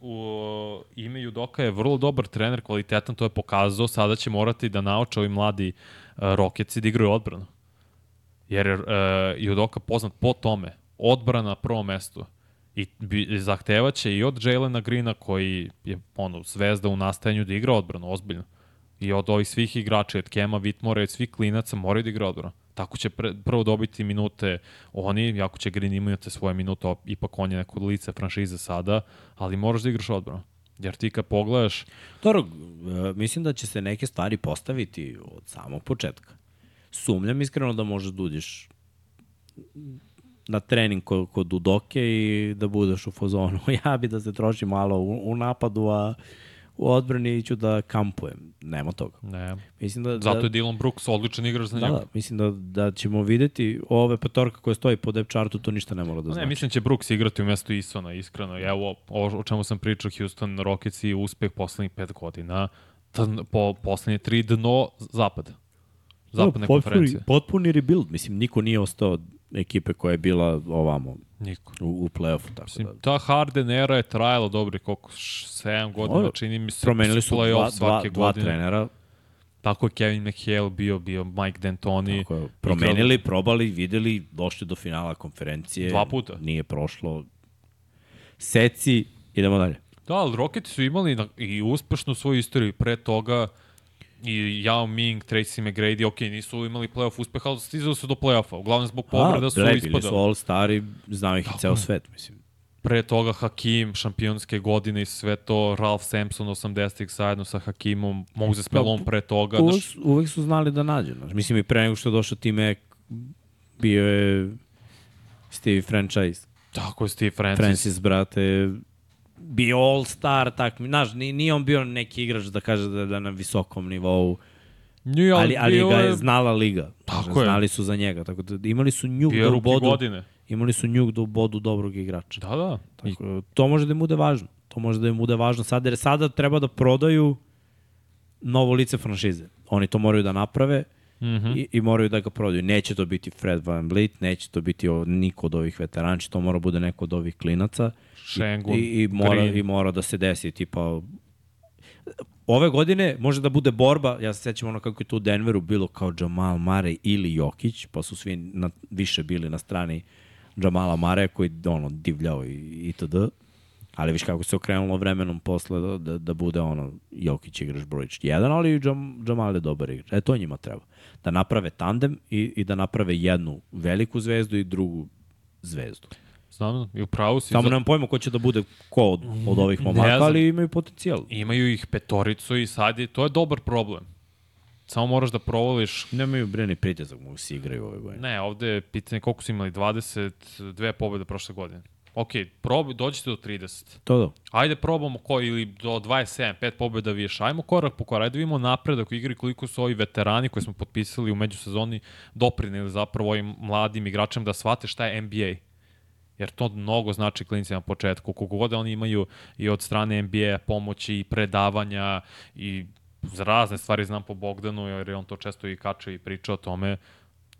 u, ime Judoka je vrlo dobar trener, kvalitetan, to je pokazao, sada će morati da nauče ovi mladi uh, Roketsi da igraju odbranu. Jer je uh, Judoka poznat po tome, odbrana na prvom mestu. I bi, zahtevaće i od Jalena Greena koji je ono, zvezda u nastajanju da igra odbranu, ozbiljno. I od ovih svih igrača, od Kema, Vitmora od svih klinaca moraju da igra odbranu. Tako će pre, prvo dobiti minute oni, jako će Green imati svoje minute, ipak on je neko lice franšize sada, ali moraš da igraš odbranu. Jer ti kad pogledaš, Dobro, e, mislim da će se neke stvari postaviti od samog početka. Sumnjam iskreno da možeš da uđeš na trening kod, kod Udoke i da budeš u fazonu. Ja bi da se troši malo u, u napadu, a u odbrani ću da kampujem. Nema toga. ne, Mislim da, zato da, je Dylan Brooks odličan igrač za da, njega. da, mislim da, da ćemo videti ove petorka koje stoji po depth chartu, to ništa ne mora da Ne, znači. mislim da će Brooks igrati u mestu Isona, iskreno. Evo, o, o čemu sam pričao, Houston Rockets i uspeh poslednjih pet godina, dn, po poslednje tri dno zapada. Zapadne Da, konferencije. potpuni, potpuni rebuild. Mislim, niko nije ostao ekipe koja je bila ovamo Niko. u, u play-offu. Tako Mislim, da. ta Harden era je trajala dobri koliko, 7 godina, Ovo, čini mi se, Promenili su dva, dva, svake dva godine. trenera. Tako je Kevin McHale bio, bio Mike D'Antoni. Tako je, promenili, probali, videli, došli do finala konferencije. Dva puta. Nije prošlo. Seci, idemo dalje. Da, ali Rockets su imali i uspešnu svoju istoriju. Pre toga i Yao Ming, Tracy McGrady, ok, nisu imali playoff uspeh, ali stizali su do playoffa. Uglavnom zbog povreda su gle, bili su ispadali. all stari, znao ih i ceo svet, mislim. Pre toga Hakim, šampionske godine i sve to, Ralph Sampson 80-ih zajedno sa Hakimom, Moses Malone pre toga. Uvek, Znaš, su- uvek su znali da nađe. Znaš. Mislim, i pre nego što je došao Tim Ek, bio je Stevie Franchise. tako je Steve Francis. Francis, brate, bio all-star, tak, znaš, ni- nije on bio neki igrač da kaže da, da na visokom nivou, Nije, ali, ali bio ga je znala liga. Tako je. Znali su za njega, tako da imali su njuk da ruki ubodu, godine. imali su njuk da ubodu dobrog igrača. Da, da. I, Tako, da to može da im bude važno. To može da im bude važno sada, jer sada treba da prodaju novo lice franšize. Oni to moraju da naprave Mhm. i, i moraju da ga prodaju. Neće to biti Fred Van Vliet, neće to biti o, niko od ovih veterana, će to mora bude neko od ovih klinaca. Šengun, I, i, mora, Green. I mora da se desi, tipa... Ove godine može da bude borba, ja se sećam ono kako je tu u Denveru bilo kao Jamal Mare ili Jokić, pa su svi na, više bili na strani Jamala Mare koji ono divljao i, itd. Ali viš kako se okrenulo vremenom posle da, da, da bude ono Jokić igrač broj 1, ali i Jam, Jamal je dobar igrač. E to njima treba. Da naprave tandem i, i da naprave jednu veliku zvezdu i drugu zvezdu. Znam, i upravo si. Samo za- nemam pojma ko će da bude ko od, od ovih momaka, ali imaju potencijal. Imaju ih petoricu i sad je, to je dobar problem. Samo moraš da provališ Nemaju breni pritisak, mogu se igraju ove godine. Ne, ovde je pitanje koliko su imali, 22 pobjede prošle godine. Ok, probi, dođite do 30. To da. Ajde probamo ko, ili do 27, 5 pobjeda više. Ajmo korak po korak, ajde vidimo napredak u igri koliko su ovi veterani koji smo potpisali u međusezoni doprinili zapravo ovim mladim igračima da shvate šta je NBA. Jer to mnogo znači klinicima na početku. Koliko god da oni imaju i od strane NBA pomoći i predavanja i za razne stvari znam po Bogdanu, jer je on to često i kače i priča o tome,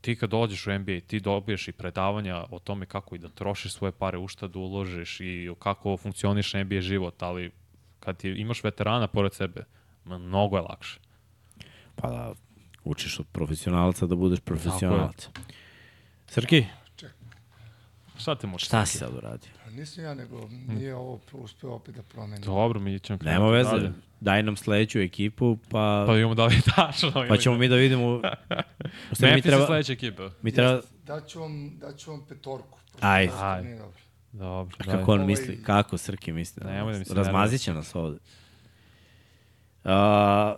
ti kad dođeš u NBA, ti dobiješ i predavanja o tome kako i da trošiš svoje pare, u šta da uložiš i kako funkcioniš NBA život, ali kad ti imaš veterana pored sebe, mnogo je lakše. Pa da, učiš od profesionalca da budeš profesionalac. Srki, Šta te može? šta si sad uradio? Nisam ja, nego nije ovo uspeo opet da promeni. Dobro, mi ćemo Nema veze, dalje. daj nam sledeću ekipu, pa, Pa imamo da li je tačno. pa ćemo mi da vidimo... Stvari, mi Memphis je treba, sledeća ekipa. mi treba, Daću vam, daću vam petorku. Ajde. to Ajde. dobro. Dobro, kako daj. on Ovaj- misli, kako Srki misli? Nemoj da mi se Razmazit će nas ovde. Uh,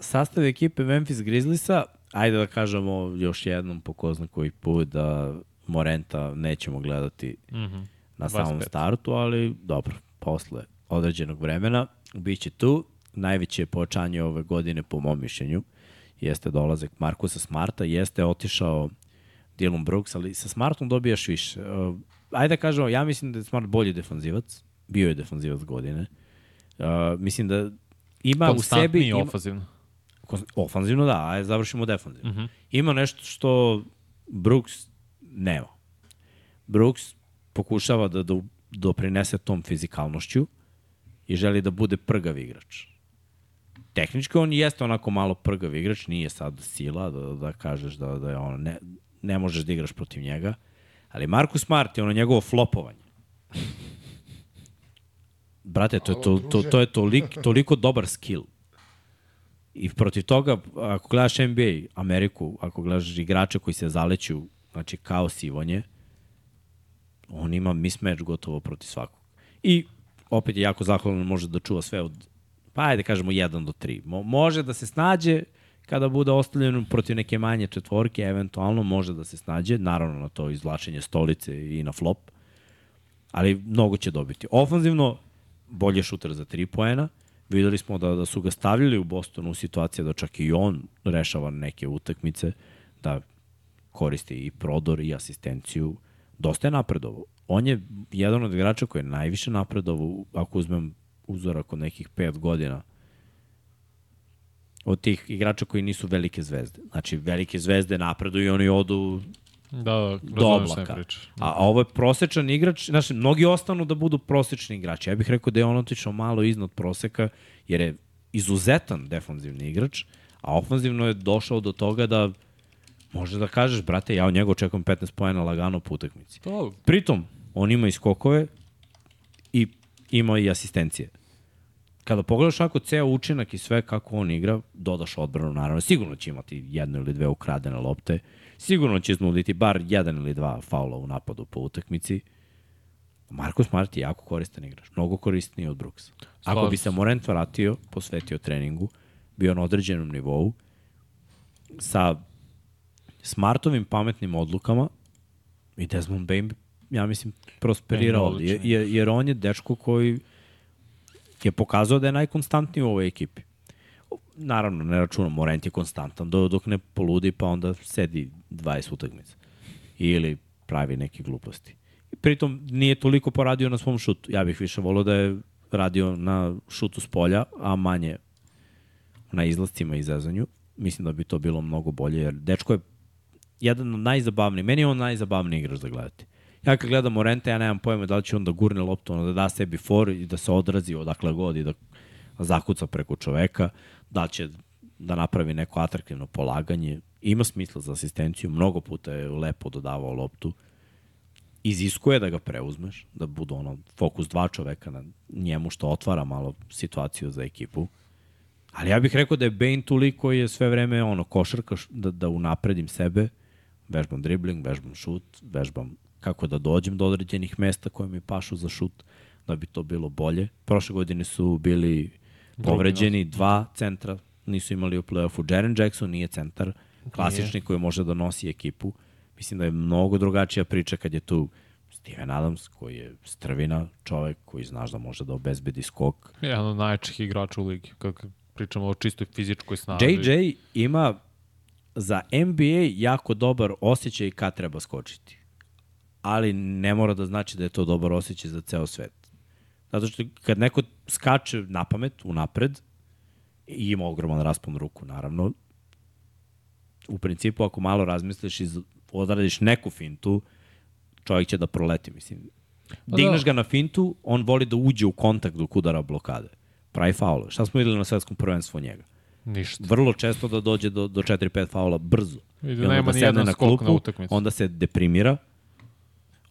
sastav ekipe Memphis Grizzliesa, ajde da kažemo još jednom po ko zna koji put da Morenta nećemo gledati Mhm. Na samom 25. startu, ali dobro, posle određenog vremena biće tu. Najveće pojačanje ove godine, po mom mišljenju, jeste dolazak Markusa Smarta, jeste otišao Dylan Brooks, ali sa Smartom dobijaš više. Uh, ajde da kažemo, ja mislim da je Smart bolji defanzivac, bio je defanzivac godine. Uh, mislim da ima u sebi... Konstantniji Ima, ofazivno. Kon- Ofanzivno da, ajde završimo defanzivno. Mhm. Ima nešto što Brooks nema. Brooks pokušava da, da doprinese tom fizikalnošću i želi da bude prgav igrač. Tehnički on jeste onako malo prgav igrač, nije sad sila da, da kažeš da, da je ono, ne, ne možeš da igraš protiv njega, ali Marcus Smart je ono njegovo flopovanje. Brate, to je, to, to, to je tolik, toliko dobar skill. I protiv toga, ako gledaš NBA, Ameriku, ako gledaš igrače koji se zaleću, znači kao sivonje, on ima mismatch gotovo protiv svakog. I opet je jako zahvalan, može da čuva sve od, pa ajde kažemo 1 do 3. Mo, može da se snađe kada bude ostavljen protiv neke manje četvorke, eventualno može da se snađe, naravno na to izvlačenje stolice i na flop, ali mnogo će dobiti. Ofanzivno, bolje šuter za 3 poena, videli smo da, da su ga stavljali u Bostonu u situaciju da čak i on rešava neke utakmice, da koristi i prodor i asistenciju, dosta je napredovao. On je jedan od igrača koji je najviše napredovao, ako uzmem uzorak od nekih 5 godina, od tih igrača koji nisu velike zvezde. Znači, velike zvezde napreduju i oni odu Da, da, do oblaka. A, a ovo je prosečan igrač, znači, mnogi ostanu da budu prosečni igrači. Ja bih rekao da je on otišao malo iznad proseka, jer je izuzetan defanzivni igrač, a ofanzivno je došao do toga da može da kažeš, brate, ja od njega očekujem 15 pojena lagano po utakmici. To, Pritom, on ima i skokove i ima i asistencije. Kada pogledaš ako ceo učinak i sve kako on igra, dodaš odbranu, naravno, sigurno će imati jednu ili dve ukradene lopte, sigurno će iznuditi bar jedan ili dva faula u napadu po utakmici. Marko Smart je jako koristan igrač, mnogo korisniji od Brooksa. Ako bi se Morent vratio, posvetio treningu, bio na određenom nivou, sa Smartovim pametnim odlukama i Desmond Bain, ja mislim, prosperirao, je jer, jer on je dečko koji je pokazao da je najkonstantniji u ovoj ekipi. Naravno, ne računam, Morent je konstantan do, dok ne poludi, pa onda sedi 20 utakmica. Ili pravi neke gluposti. I pritom nije toliko poradio na svom šutu. Ja bih više volio da je radio na šutu s polja, a manje na izlascima i zezanju. Mislim da bi to bilo mnogo bolje, jer dečko je jedan od najzabavnijih, meni je on najzabavniji igrač da gledate. Ja kad gledam Morente, ja nemam pojma da li će on da gurne loptu, da da sebi for i da se odrazi odakle god i da zakuca preko čoveka, da će da napravi neko atraktivno polaganje. Ima smisla za asistenciju, mnogo puta je lepo dodavao loptu. Iziskuje da ga preuzmeš, da bude ono fokus dva čoveka na njemu što otvara malo situaciju za ekipu. Ali ja bih rekao da je Bane toliko je sve vreme ono košarka da, da unapredim sebe, vežbam dribling, vežbam šut, vežbam kako da dođem do određenih mesta koje mi pašu za šut, da bi to bilo bolje. Prošle godine su bili povređeni dva centra, nisu imali u play-offu. Jaren Jackson nije centar, klasični koji može da nosi ekipu. Mislim da je mnogo drugačija priča kad je tu Steven Adams, koji je strvina, čovek koji znaš da može da obezbedi skok. Jedan od najjačih igrača u ligi, kako pričamo o čistoj fizičkoj snazi. JJ ima za NBA jako dobar osjećaj kad treba skočiti. Ali ne mora da znači da je to dobar osjećaj za ceo svet. Zato što kad neko skače na pamet, unapred, i ima ogroman raspon ruku, naravno, u principu ako malo razmisliš i odradiš neku fintu, čovjek će da proleti, mislim. Digneš ga na fintu, on voli da uđe u kontakt dok udara blokade. Pravi faul. Šta smo videli na svetskom prvenstvu njega? Ništa. vrlo često da dođe do, do 4-5 faula brzo. I da onda nema ni jedan skok na utakmici. onda se deprimira,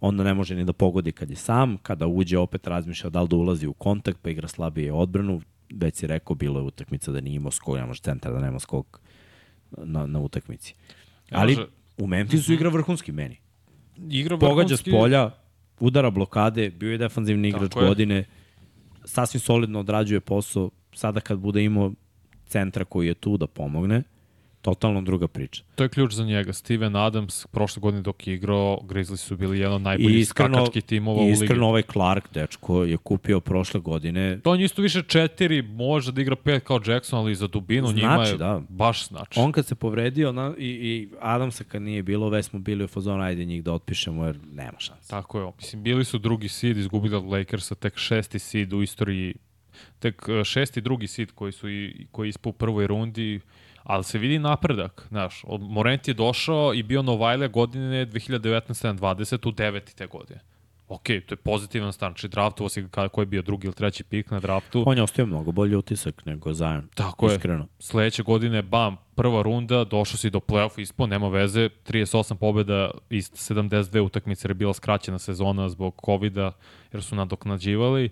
onda ne može ni da pogodi kad je sam, kada uđe opet razmišlja da li da ulazi u kontakt, pa igra slabije odbranu, već si rekao, bilo je utakmica da nije imao skok, nemaš centar da nema skok na, na utakmici. Ne Ali može- u Memphisu igra vrhunski meni. Igra Pogađa s vrhunski- polja, udara blokade, bio je defanzivni igrač Tako je. godine, sasvim solidno odrađuje posao, sada kad bude imao centra koji je tu da pomogne, totalno druga priča. To je ključ za njega. Steven Adams, prošle godine dok je igrao, Grizzlies su bili jedan od najboljih iskreno, skakačkih timova u ligi. iskreno ovaj Clark, dečko, je kupio prošle godine To on isto više četiri, može da igra pet kao Jackson, ali za dubinu Znači, njima je da. baš znači. On kad se povredio na, i, i Adamsa kad nije bilo, već smo bili u fazonu, ajde njih da otpišemo jer nema šanse. Tako je. Mislim, bili su drugi seed, izgubili od Lakersa, tek šesti seed u istoriji, tek e, šesti drugi seed koji su i, koji je ispao u prvoj rundi, ali se vidi napredak, znaš, od Morent je došao i bio Novajle godine 2019-2020 u deveti te godine. Ok, to je pozitivan stan, znači draftovo si ga ko je bio drugi ili treći pik na draftu. On je ostavio mnogo bolji utisak nego Zion. Tako je. Iskreno. Sledeće godine, bam, prva runda, došao si do play-off ispo, nema veze, 38 pobjeda iz 72 utakmice jer je bila skraćena sezona zbog covid jer su nadoknađivali.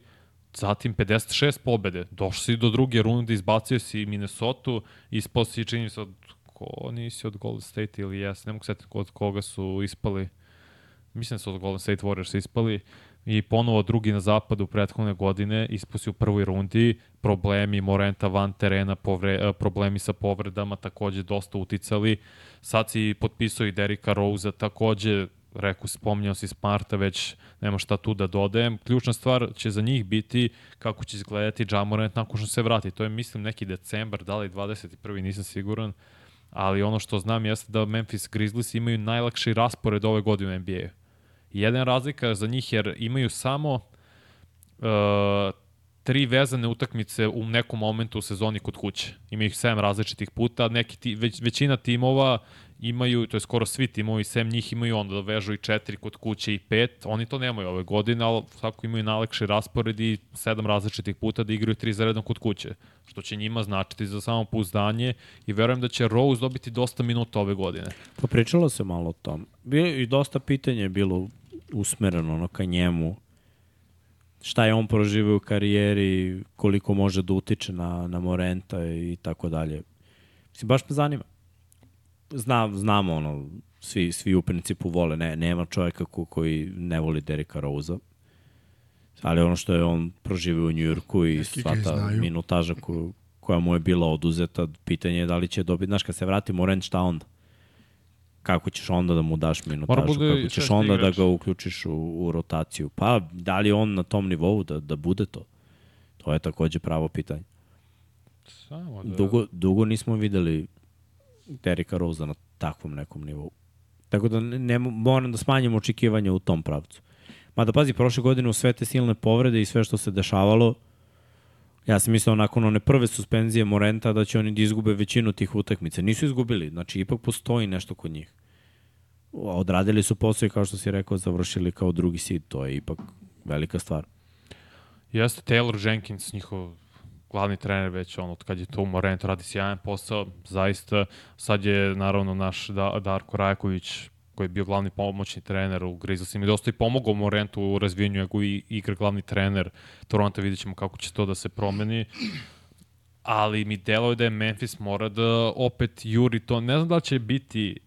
Zatim 56 pobede, došao si do druge runde, izbacio si Minnesota, ispao si čini se od ko nisi od Golden State ili jes, ne mogu setiti od koga su ispali. Mislim da su od Golden State Warriors ispali i ponovo drugi na zapadu prethodne godine, ispusi u prvoj rundi, problemi Morenta van terena, povre, problemi sa povredama takođe dosta uticali. Sad si potpisao i Derika Rose, takođe rekao, spomnjao si Smarta, već nema šta tu da dodajem. Ključna stvar će za njih biti kako će izgledati Jamorant nakon što se vrati. To je, mislim, neki decembar, da li 21. nisam siguran, ali ono što znam jeste da Memphis Grizzlies imaju najlakši raspored ove godine u NBA-u. Jedan razlika za njih jer imaju samo uh, tri vezane utakmice u nekom momentu u sezoni kod kuće. Ima ih sedam različitih puta, neki ti, već, većina timova imaju, to je skoro svi timovi, sem njih imaju onda da vežu i četiri kod kuće i pet. Oni to nemaju ove godine, ali svako imaju najlakši raspored i sedam različitih puta da igraju tri za redom kod kuće, što će njima značiti za samo pouzdanje i verujem da će Rose dobiti dosta minuta ove godine. Pa pričalo se malo o tom. I dosta pitanja je bilo usmereno ono ka njemu šta je on proživio u karijeri, koliko može da utiče na, na Morenta i tako dalje. Mislim, baš me zanima. Zna, znamo ono, svi, svi u principu vole, ne, nema čovjeka ko, koji ne voli Derika Rose-a. Ali ono što je on proživio u Njujorku i sva ta minutaža ko, koja mu je bila oduzeta, pitanje je da li će dobiti, znaš, kad se vrati Morent, šta onda? kako ćeš onda da mu daš minutažu, kako ćeš onda igrač. da ga uključiš u, u rotaciju. Pa, da li on na tom nivou da, da bude to? To je takođe pravo pitanje. Samo da... Dugo, dugo nismo videli Derika Rosa na takvom nekom nivou. Tako da ne, moram da smanjim očekivanja u tom pravcu. Mada pazi, prošle godine u sve te silne povrede i sve što se dešavalo, Ja sam mislio nakon one prve suspenzije Morenta da će oni da izgube većinu tih utakmica. Nisu izgubili, znači ipak postoji nešto kod njih. Odradili su posao i kao što si rekao, završili kao drugi seed, to je ipak velika stvar. Jeste Taylor Jenkins, njihov glavni trener već on od kad je to u Morentu radi sjajan posao, zaista. Sad je naravno naš Darko Rajaković koji je bio glavni pomoćni trener u Grizzliesima i dosta i pomogao Morentu u razvijenju i igra glavni trener Toronto, vidjet ćemo kako će to da se promeni. Ali mi deluje da je Memphis mora da opet juri to, ne znam da će biti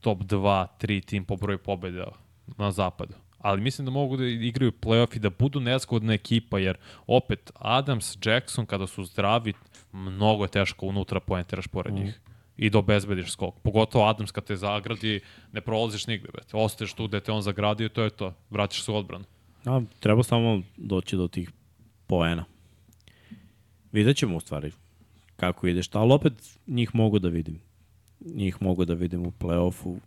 top 2, 3 tim po broju pobeda na zapadu ali mislim da mogu da igraju playoff i da budu nezgodna ekipa, jer opet Adams, Jackson kada su zdravi, mnogo je teško unutra poentiraš pored mm. njih i da obezbediš skok. Pogotovo Adams kad te zagradi, ne prolaziš nigde, bet. Ostaješ tu gde te on zagradio, to je to. Vraćaš se u odbranu. A, treba samo doći do tih poena. Vidjet ćemo u stvari kako ideš, ali opet njih mogu da vidim. Njih mogu da vidim u play-offu.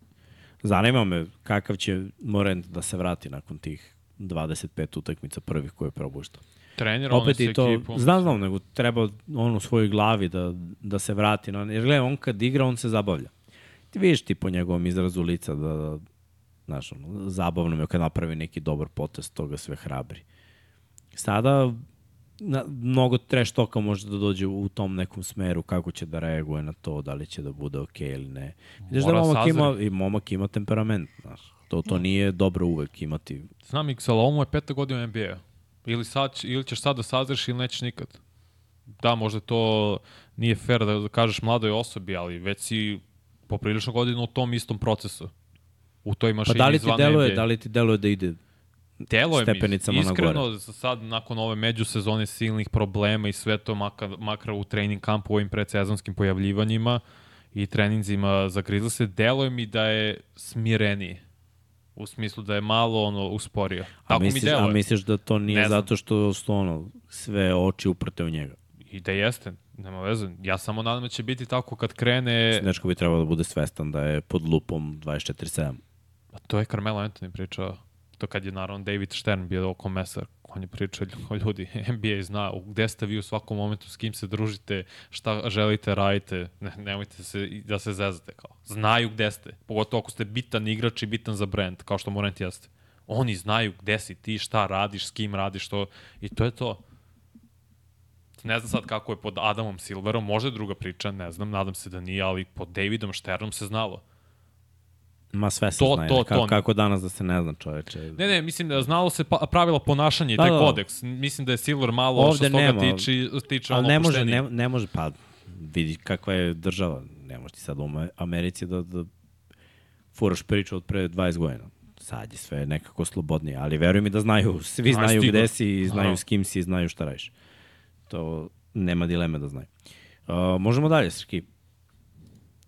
Zanima me kakav će Morent da se vrati nakon tih 25 utakmica prvih koje je probuštao. Trener, Opet i to, ekipom. znam, znam, nego treba on u svojoj glavi da, da se vrati. Na, jer gledaj, on kad igra, on se zabavlja. Ti vidiš ti po njegovom izrazu lica da, da znaš, ono, zabavno me kad napravi neki dobar potest, toga sve hrabri. Sada na, mnogo trash toka može da dođe u tom nekom smeru, kako će da reaguje na to, da li će da bude okej okay ili ne. Vidiš da momak ima, i momak ima temperament, znaš. To, to nije dobro uvek imati. Znam, i Xalomu je peta godina NBA. Ili, sad, ili ćeš sad da sazreš ili nećeš nikad. Da, možda to nije fair da, da kažeš mladoj osobi, ali već si poprilično godinu u tom istom procesu. U toj mašini pa da li ti deluje, NBA. Da li ti deluje da ide Deluje stepenicama mi, iskreno, na sad nakon ove međusezone silnih problema i sve to makar, makar u trening kampu u ovim predsezonskim pojavljivanjima i treninzima za Grizzlies, deluje mi da je smireniji u smislu da je malo ono usporio. Tako a misliš, mi deluje. A misliš da to nije zato što su ono sve oči uprte u njega? I da jeste, nema veze. Ja samo nadam da će biti tako kad krene... Nečko bi trebalo da bude svestan da je pod lupom 24-7. A to je Carmelo Anthony pričao to kad je naravno David Stern bio oko mesar, on je pričao ljudi, NBA zna gde ste vi u svakom momentu, s kim se družite, šta želite, radite, ne, nemojte se, da se zezate. Kao. Znaju gde ste, pogotovo ako ste bitan igrač i bitan za brand, kao što Morant jeste. Oni znaju gde si ti, šta radiš, s kim radiš, to, i to je to. Ne znam sad kako je pod Adamom Silverom, možda je druga priča, ne znam, nadam se da nije, ali pod Davidom Šternom se znalo. Ma sve se To- zna. to- To, kako, kako danas da se ne zna čoveče. Ne, ne, mislim da znalo se pa, pravila ponašanja i Da, taj da. kodeks. Mislim da je Silver malo Ovde što se toga tiče, tiče ono ne može, ne, ne može, pa vidi kakva je država. Ne može ti sad u Ame- Americi da, da furaš priču od pre 20 godina. Sad je sve nekako slobodnije, ali veruj mi da znaju, svi znaju stiglo. gde si, znaju Naravno. s kim si znaju šta radiš. To nema dileme da znaju. Uh, možemo dalje, Srki.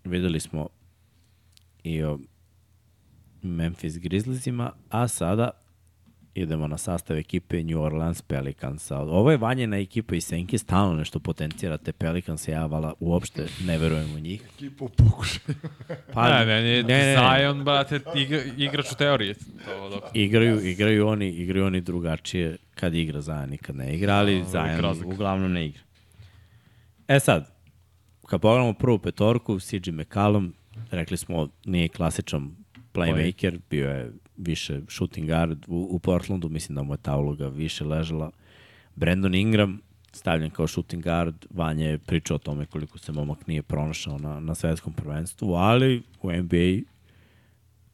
Videli smo i o Memphis Grizzliesima, a sada idemo na sastav ekipe New Orleans Pelicansa. Ovo je vanjena ekipa iz Senke, stalno nešto potencirate Pelicansa, ja vala uopšte ne verujem u njih. Ekipa u pokušaju. Pa, ne, meni je Zion, brate, igra, igrač u teoriji. To, dok, Igraju, igraju oni, igraju oni drugačije kad igra Zajan i kad ne igra, ali Zajan razlika. uglavnom ne igra. E sad, kad pogledamo prvu petorku, CJ McCallum, rekli smo, nije klasičan playmaker, bio je više shooting guard u, u Portlandu, mislim da mu je ta uloga više ležala. Brandon Ingram, stavljen kao shooting guard, Vanja je pričao o tome koliko se momak nije pronašao na, na svetskom prvenstvu, ali u NBA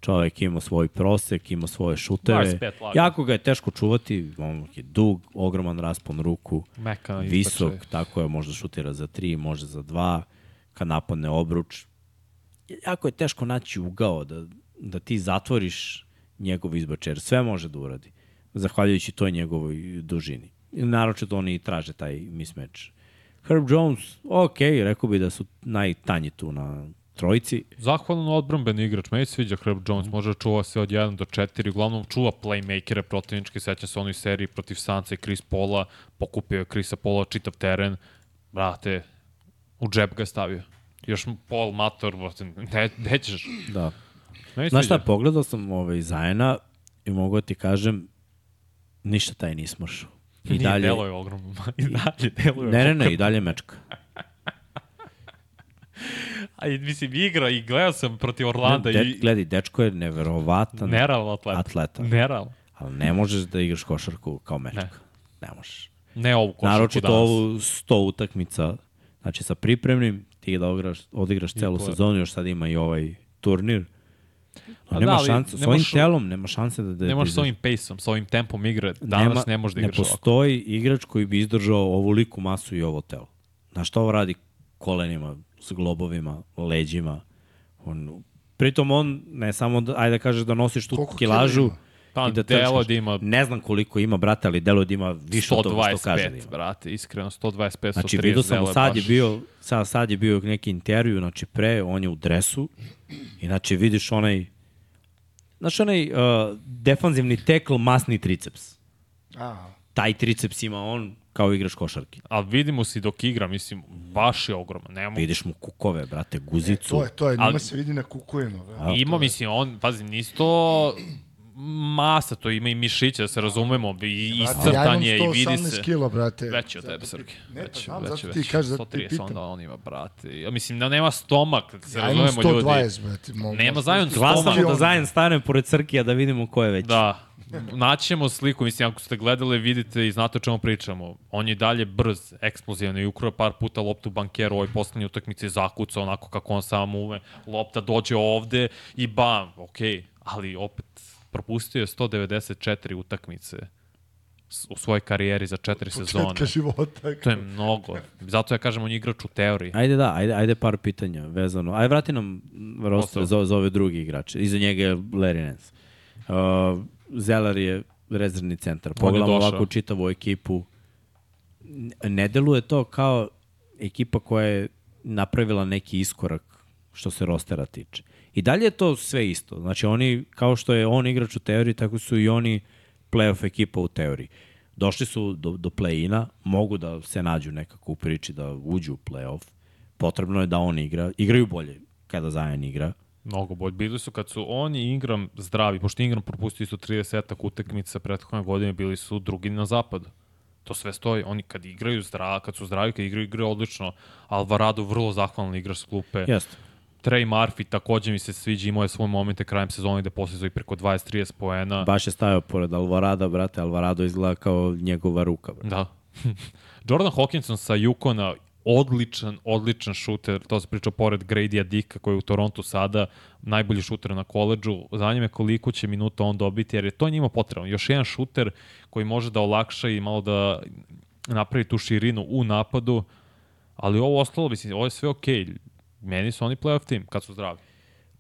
čovek ima svoj prosek, ima svoje šutere. 25 lagano. Jako ga je teško čuvati, on je dug, ogroman raspon ruku, Meka visok, ispačaj. tako je, može šutira za tri, može za dva, kad napadne obruč. Jako je teško naći ugao da, da ti zatvoriš njegov izbač, jer sve može da uradi, zahvaljujući toj njegovoj dužini. Naročito oni traže taj mismatch. Herb Jones, ok, rekao bi da su najtanji tu na trojici. Zahvalan odbranben igrač, meni sviđa Herb Jones, može da čuva se od 1 do 4, uglavnom čuva playmakere protivničke, sećam se onoj seriji protiv Sansa i Chris Paula, pokupio je Chrisa Paula čitav teren, brate, u džep ga stavio. Još Paul Mator, ne, nećeš. Da. Se Znaš šta, pogledao sam ovaj Zajena i mogu da ti kažem, ništa taj nije smršao. I Nije, dalje, Delo je ogromno. I dalje deluje ne, ne, ne, i dalje mečka. A mislim, igra i gledao sam protiv Orlanda De, i gledaj, dečko je neverovatan nerealan atleta. atleta, Nerealan. ali ne možeš da igraš košarku kao mečka. Ne, ne možeš. Ne ovu košarku Naročito danas. ovu 100 utakmica, znači sa pripremnim, ti da odigraš, odigraš celu je- sezonu, još sad ima i ovaj turnir. Pa A nema da, šanse, s ovim telom nema šanse da... da Ne možeš da s ovim paceom, s ovim tempom igre. Danas ne možeš da igraš ne ovako. postoji igrač koji bi izdržao ovu liku masu i ovo telo. Znaš šta ovo radi kolenima, s globovima, leđima. On, pritom on, ne samo, da, ajde da kažeš da nosiš tu Koliko kilažu? Pa, i da delo da ima Ne znam koliko ima, brate, ali delo da ima više od toga što kaže da 125, ima. brate, iskreno, 125, 130. Znači, vidio sam, sad je bio, sad, sad je bio neki intervju, znači pre, on je u dresu i znači vidiš onaj, znaš onaj uh, defanzivni tekl masni triceps. A, Taj triceps ima on kao igrač košarke. Ali vidimo si dok igra, mislim, baš je ogroman. Nema, Vidiš mu kukove, brate, guzicu. to je, to je, njima Ali- se vidi na kukovinu. Da. Ima, mislim, on, pazi, nisi to masa, to ima i mišića, da se razumemo, i ja iscrtan imam je i vidi 118 se. kilo, brate. Veći od tebe, Srki. Ne, pa Veći, znam, veći, zato ti veći. kažeš, zato ti 130 pitam. onda on ima, brate. Ja mislim da nema stomak, da se Ja imam razumemo ljudi. 120, brate. Nema Glasamo stomak. da Zajan stane pored Crkija da vidimo ko je veći. Da, naćemo sliku, mislim, ako ste gledali, vidite i znate o čemu pričamo. On je i dalje brz, eksplozivan i ukroje par puta loptu bankeru u ovoj poslednjoj utakmici zakuca onako kako on sam ume. Lopta dođe ovde i bam, okej, okay. ali opet propustio je 194 utakmice u svojoj karijeri za četiri sezone. Početka života. To je mnogo. Zato ja kažem on je igrač u teoriji. Ajde da, ajde, ajde par pitanja vezano. Ajde vrati nam roster za, za ove drugi igrače. Iza njega je Larry Nance. Uh, Zeller je rezervni centar. Pogledamo ovako čitavu ekipu. Ne deluje to kao ekipa koja je napravila neki iskorak što se rostera tiče. I dalje je to sve isto. Znači oni, kao što je on igrač u teoriji, tako su i oni playoff ekipa u teoriji. Došli su do, do play-ina, mogu da se nađu nekako u priči da uđu u playoff. Potrebno je da on igra. Igraju bolje kada Zajan igra. Mnogo bolje. Bili su kad su on i Ingram zdravi, pošto Ingram propustio isto 30 utakmica prethodne godine, bili su drugi na zapadu. To sve stoji. Oni kad igraju zdravi, kad su zdravi, kad igraju, igraju odlično. Alvarado vrlo zahvalan igrač s klupe. Jeste. Trey Murphy takođe mi se sviđa, imao je svoje momente krajem sezone gde posle i preko 20-30 poena. Baš je stavio pored Alvarada, brate, Alvarado izgleda kao njegova ruka. Brate. Da. Jordan Hawkinson sa Yukona, odličan, odličan šuter, to se priča pored Grady Dika koji je u Torontu sada, najbolji šuter na koleđu. Zanima me koliko će minuta on dobiti, jer je to njima potrebno. Još jedan šuter koji može da olakša i malo da napravi tu širinu u napadu, ali ovo ostalo, mislim, ovo je sve okej. Okay. Meni su oni playoff tim kad su zdravi.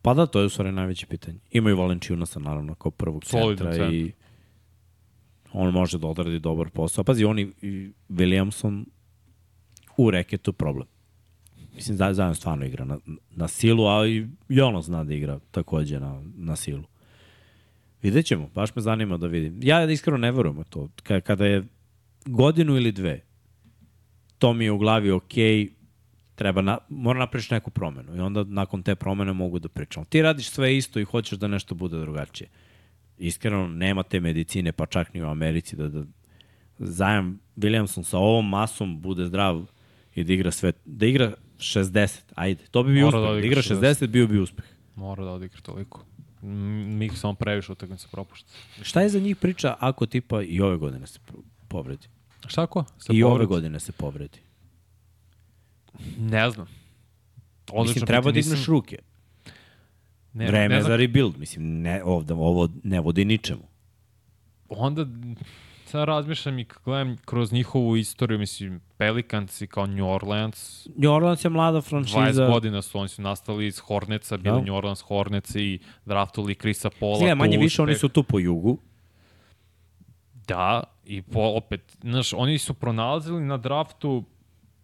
Pa da, to je u stvari najveće pitanje. Imaju Valenčionasa, naravno, kao prvog centra i on može da odradi dobar posao. Pazi, oni i Williamson u reketu problem. Mislim, da zajedno stvarno igra na, na silu, a i, i ono zna da igra takođe na, na silu. Vidjet ćemo, baš me zanima da vidim. Ja iskreno ne verujem u to. Kada je godinu ili dve, to mi je u glavi okej, okay, treba na, mora napraviš neku promenu i onda nakon te promene mogu da pričam. Ti radiš sve isto i hoćeš da nešto bude drugačije. Iskreno, nema te medicine, pa čak ni u Americi, da, da zajam Williamson sa ovom masom bude zdrav i da igra sve, da igra 60, ajde, to bi bio uspeh. Da, da igra 60, 60, bio bi uspeh. Mora da odigra toliko. Mi samo previše utakmica propušta. Šta je za njih priča ako tipa i ove godine se povredi? Šta ako? Se I povredi? ove godine se povredi. Ne znam. Odlično mislim, treba da imaš ruke. Ne, Vreme ne znam. za rebuild, mislim, ne, ovde, ovo ne vodi ničemu. Onda, sad razmišljam i gledam kroz njihovu istoriju, mislim, Pelicans i kao New Orleans. New Orleans je mlada franšiza. 20 godina su, oni su nastali iz Horneca, bili da. New Orleans Hornets i draftuli Krisa Pola. Zgleda, manje više oni su tu po jugu. Da, i po, opet, znaš, oni su pronalazili na draftu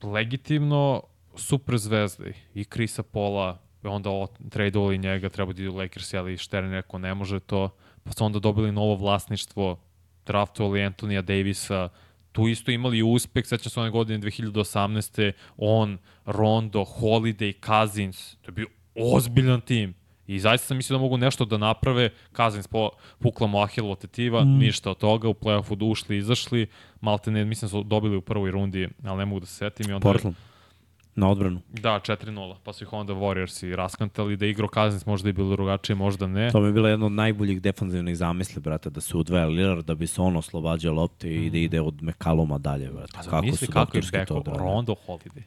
legitimno super zvezde i Krisa Pola, onda tradeovali njega, treba da idu Lakers, ali Štern rekao ne može to, pa su onda dobili novo vlasništvo, draftovali Antonija Davisa, tu isto imali uspeh, sećam se one godine 2018. On, Rondo, Holiday, Cousins, to je bio ozbiljan tim. I zaista sam mislio da mogu nešto da naprave, Cousins po, pukla mu Ahilovo tetiva, mm. ništa od toga, u play-offu ušli, izašli, malte ne, mislim da su dobili u prvoj rundi, ali ne mogu da se setim. I onda, Portland. Na odbranu. Da, 4-0. Pa su ih onda Warriors i raskantali da igro Cousins možda i bilo drugačije, možda ne. To mi je bila jedna od najboljih defanzivnih zamisli, brate, da se udvaja Lillard da bi se on oslobađa lopte i mm. da ide od McCalluma dalje, brate. Pa kako su kako to odradili. Rondo Holiday.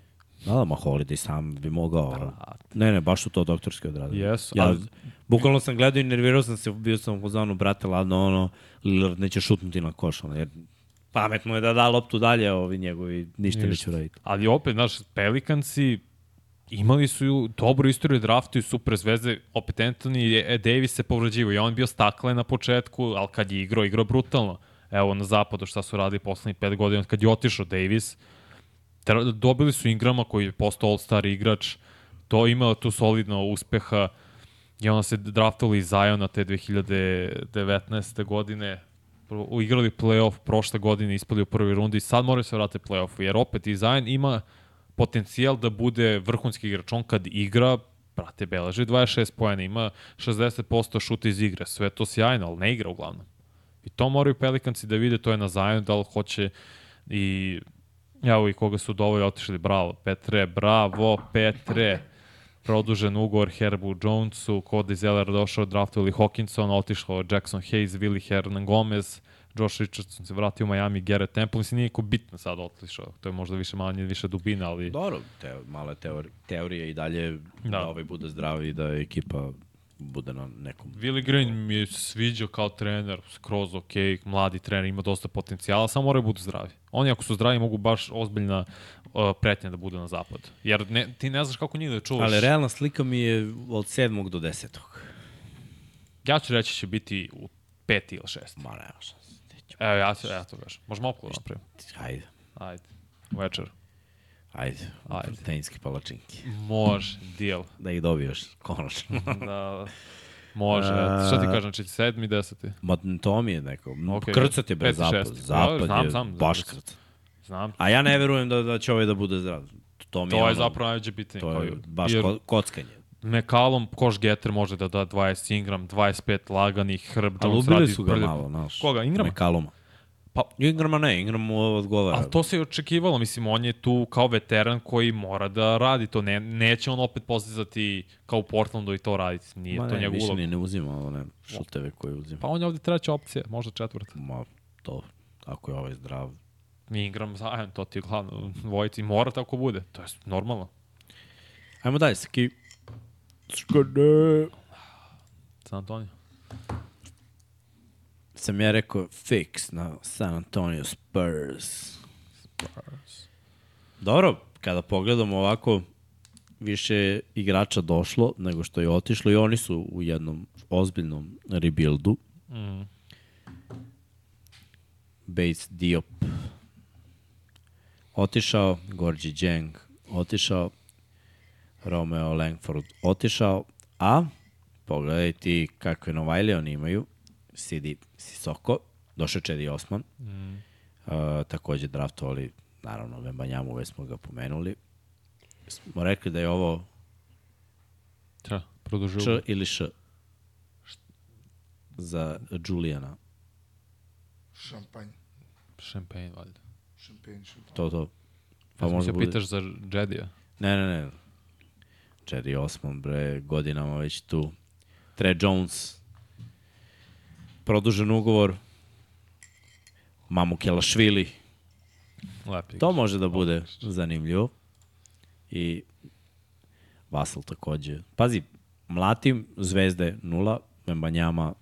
Da, da, ma Holiday sam bi mogao. Brate. Ne, ne, baš su to doktorski odradili. Yes, ja, ali... Bukvalno sam gledao i nervirao sam se, bio sam u zonu, brate, ladno, ono, Lillard neće šutnuti na koš, ono, jer pametno je da da loptu dalje, ovi njegovi ništa, ništa. neće raditi. Ali opet, znaš, Pelikansi imali su dobru istoriju draftu i super zvezde, opet Anthony Davis se povrađivo i on bio stakle na početku, ali kad je igrao, igrao brutalno. Evo na zapadu šta su radili poslednjih pet godina, kad je otišao Davis, dobili su Ingrama koji je postao all-star igrač, to imao tu solidno uspeha i onda se draftovali iz Zajona te 2019. godine, igrali playoff prošle godine, ispali u prvoj rundi i sad moraju se vratiti playoffu, jer opet i Zion ima potencijal da bude vrhunski igrač. On kad igra, brate, beleži 26 pojena, ima 60% šuta iz igre, sve to sjajno, ali ne igra uglavnom. I to moraju Pelikanci da vide, to je na Zion, da li hoće i Evo i koga su dovoljno otišli, bravo, Petre, bravo, Petre. Produžen ugovor Herbu Jonesu, Cody Zeller došao, draftovali Hawkinson, otišao Jackson Hayes, Willi Hernan Gomez, Josh Richardson se vratio u Miami, Garrett Temple, mislim nije niko bitno sad otišao, to je možda više manje, više dubina, ali... Dobro, te, male teori, teorije i dalje da. da ovaj bude zdrav i da ekipa bude na nekom... Willi Green mi je sviđao kao trener, skroz ok, mladi trener, ima dosta potencijala, samo moraju da budu zdravi. Oni ako su zdravi mogu baš ozbiljna uh, pretnja da budu na zapad. Jer ne, ti ne znaš kako njih da čuvaš. Ali realna slika mi je od 7. do 10. Ja ću reći će biti u peti ili šest. Ma nema šans. Evo, ja, ja to kažem. Možemo okolo napravimo. Ajde. Ajde. Večer. Ajde, Ajde. proteinski palačinki. Može, deal. Da ih dobiješ, konačno. da, može. Uh, šta ti kažem, ti sedmi, deseti? Ma to mi je neko. Okay. Krcat je bez zapad. Zapad znam, je znam, baš krcat. Znam. A ja ne verujem da, da će ovaj da bude zdrav. To, mi to je, je ono, zapravo najveće pitanje. To je baš jer, kockanje. Mekalom, Koš Getter može da da 20 Ingram, 25 laganih, Herb Jones radi... Ali ubili su ga prde... malo, znaš. Koga, Ingrama? Mekaloma. Pa, Ingrama ne, Ingram mu odgovara. ali to se i očekivalo, mislim, on je tu kao veteran koji mora da radi to, ne, neće on opet postizati kao u Portlandu i to raditi, nije Ma to ne, njegov ulog. ni ne uzima one šuteve koje uzima. Pa on je ovde treća opcija, možda četvrta. Ma, to, ako je ovaj zdrav. Ingram zajedno, to ti je glavno, dvojici, mora tako bude, to je normalno. Ajmo dalje, Saki. Skade. San Antonio. Sam ja rekao fix na San Antonio Spurs. Dobro, kada pogledamo ovako, više igrača došlo nego što je otišlo i oni su u jednom ozbiljnom rebuildu. Mm. Bates Diop otišao, Gorgi Djeng otišao, Romeo Langford otišao, a pogledaj ti kakve Novajlije oni imaju, Sidi Sisoko, došao Čedi Osman, Mm. uh, takođe draftovali, naravno, Vembanjamu, već smo ga pomenuli. Smo rekli da je ovo Tra, produžu. Č ili Š za Julijana. Šampanj. Champagne, valjda. Šampanj, šampanj. To, to. Pa Pa možda se bude... pitaš za Jedija. Ne, ne, ne. Jerry Osman, bre, godinama već tu. Tre Jones, produžen ugovor. Mamu Kelašvili, Lepi. to može da bude zanimljivo. I Vasal takođe. Pazi, mlatim zvezde nula, Membanjama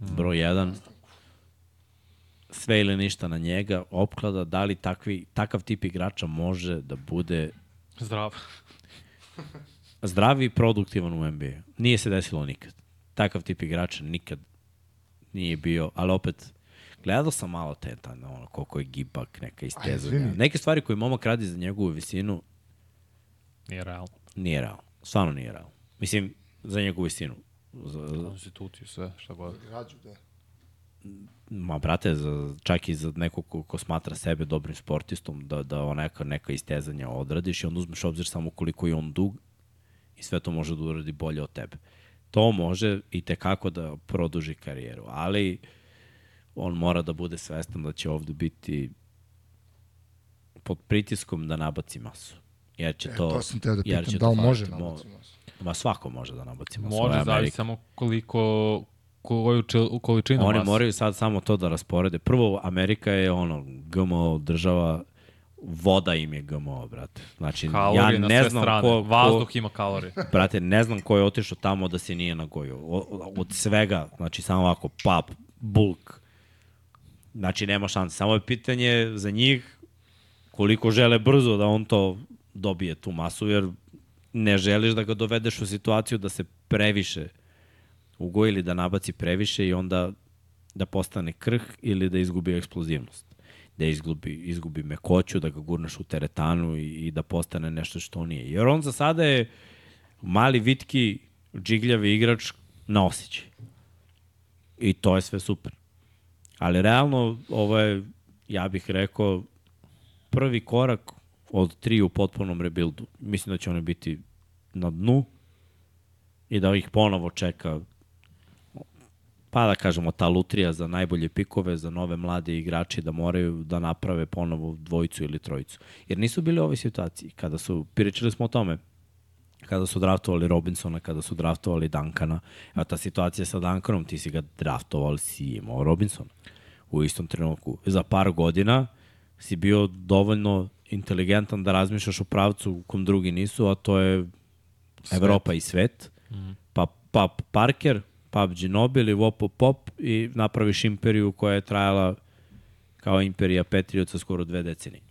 broj 1. Sve ili ništa na njega, opklada, da li takvi, takav tip igrača može da bude Zdrav. zdravi i produktivan u NBA. Nije se desilo nikad. Takav tip igrača nikad nije bio, ali opet, gledao sam malo te, ta, ono, koliko je gibak, neka istezanja. Neke stvari koje momak radi za njegovu visinu, Nije realno. nije realno. Stvarno nije realno. Mislim, za njegovu visinu. Za, za, Konstituciju, sve, šta god. Građu, da. ma, brate, za, čak i za nekog ko, ko smatra sebe dobrim sportistom, da, da neka, neka istezanja odradiš i onda uzmeš obzir samo koliko je on dug i sve to može da uradi bolje od tebe. To može i tekako da produži karijeru, ali on mora da bude svestan da će ovde biti pod pritiskom da nabaci masu. Jer će E, to... to sam teo da pitam, da li može. Mo- nabaciti masu? Ma svako može da nabaci masu. Može, zavisi samo koliko koju količinu Oni mase. moraju sad samo to da rasporede. Prvo, Amerika je ono, GMO država, voda im je GMO, brate. Znači, Kalorije ja ne znam strane. ko, Vazduh ima kalorije. brate, ne znam ko je otišao tamo da se nije nagojio. O- Od svega, znači samo ovako, pap, bulk. Znači, nema šanse. Samo je pitanje za njih koliko žele brzo da on to dobije tu masu, jer ne želiš da ga dovedeš u situaciju da se previše ugoji ili da nabaci previše i onda da postane krh ili da izgubi eksplozivnost. Da izgubi, izgubi mekoću, da ga gurneš u teretanu i, i da postane nešto što nije. Jer on za sada je mali, vitki, džigljavi igrač na osjećaj. I to je sve super. Ali realno, ovo je, ja bih rekao, prvi korak od tri u potpunom rebuildu. Mislim da će oni biti na dnu i da ih ponovo čeka pa da kažemo ta lutrija za najbolje pikove, za nove mlade igrače da moraju da naprave ponovo dvojicu ili trojicu. Jer nisu bili u ovoj situaciji. Kada su, pričali smo o tome, kada su draftovali Robinsona, kada su draftovali Duncana, evo ta situacija sa Duncanom, ti si ga draftovali, si imao Robinsona u istom trenutku. Za par godina si bio dovoljno inteligentan da razmišljaš u pravcu u kom drugi nisu, a to je Evropa i svet. Mm. Pa Pap Parker, Pap Ginobili, Wopo Pop i napraviš imperiju koja je trajala kao imperija Petrioca skoro dve decenije.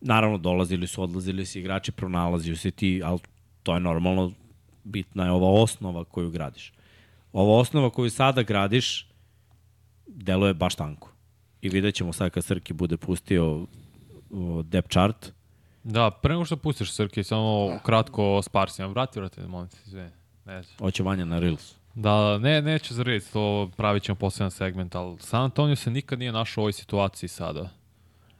Naravno, dolazili su, odlazili su igrači, pronalazio se ti, ali to je normalno, bitna je ova osnova koju gradiš. Ova osnova koju sada gradiš, deluje baš tanko. I vidjet ćemo sad kad Srki bude pustio depth chart, Da, pre nego što pustiš Srki, samo kratko o Sparsima. Vrati, vrati, molim te, izvini. Neće. hoće Vanja na Reels. Da, ne, neću za reći, to pravit ćemo poseban segment, ali San Antonio se nikad nije našao u ovoj situaciji sada.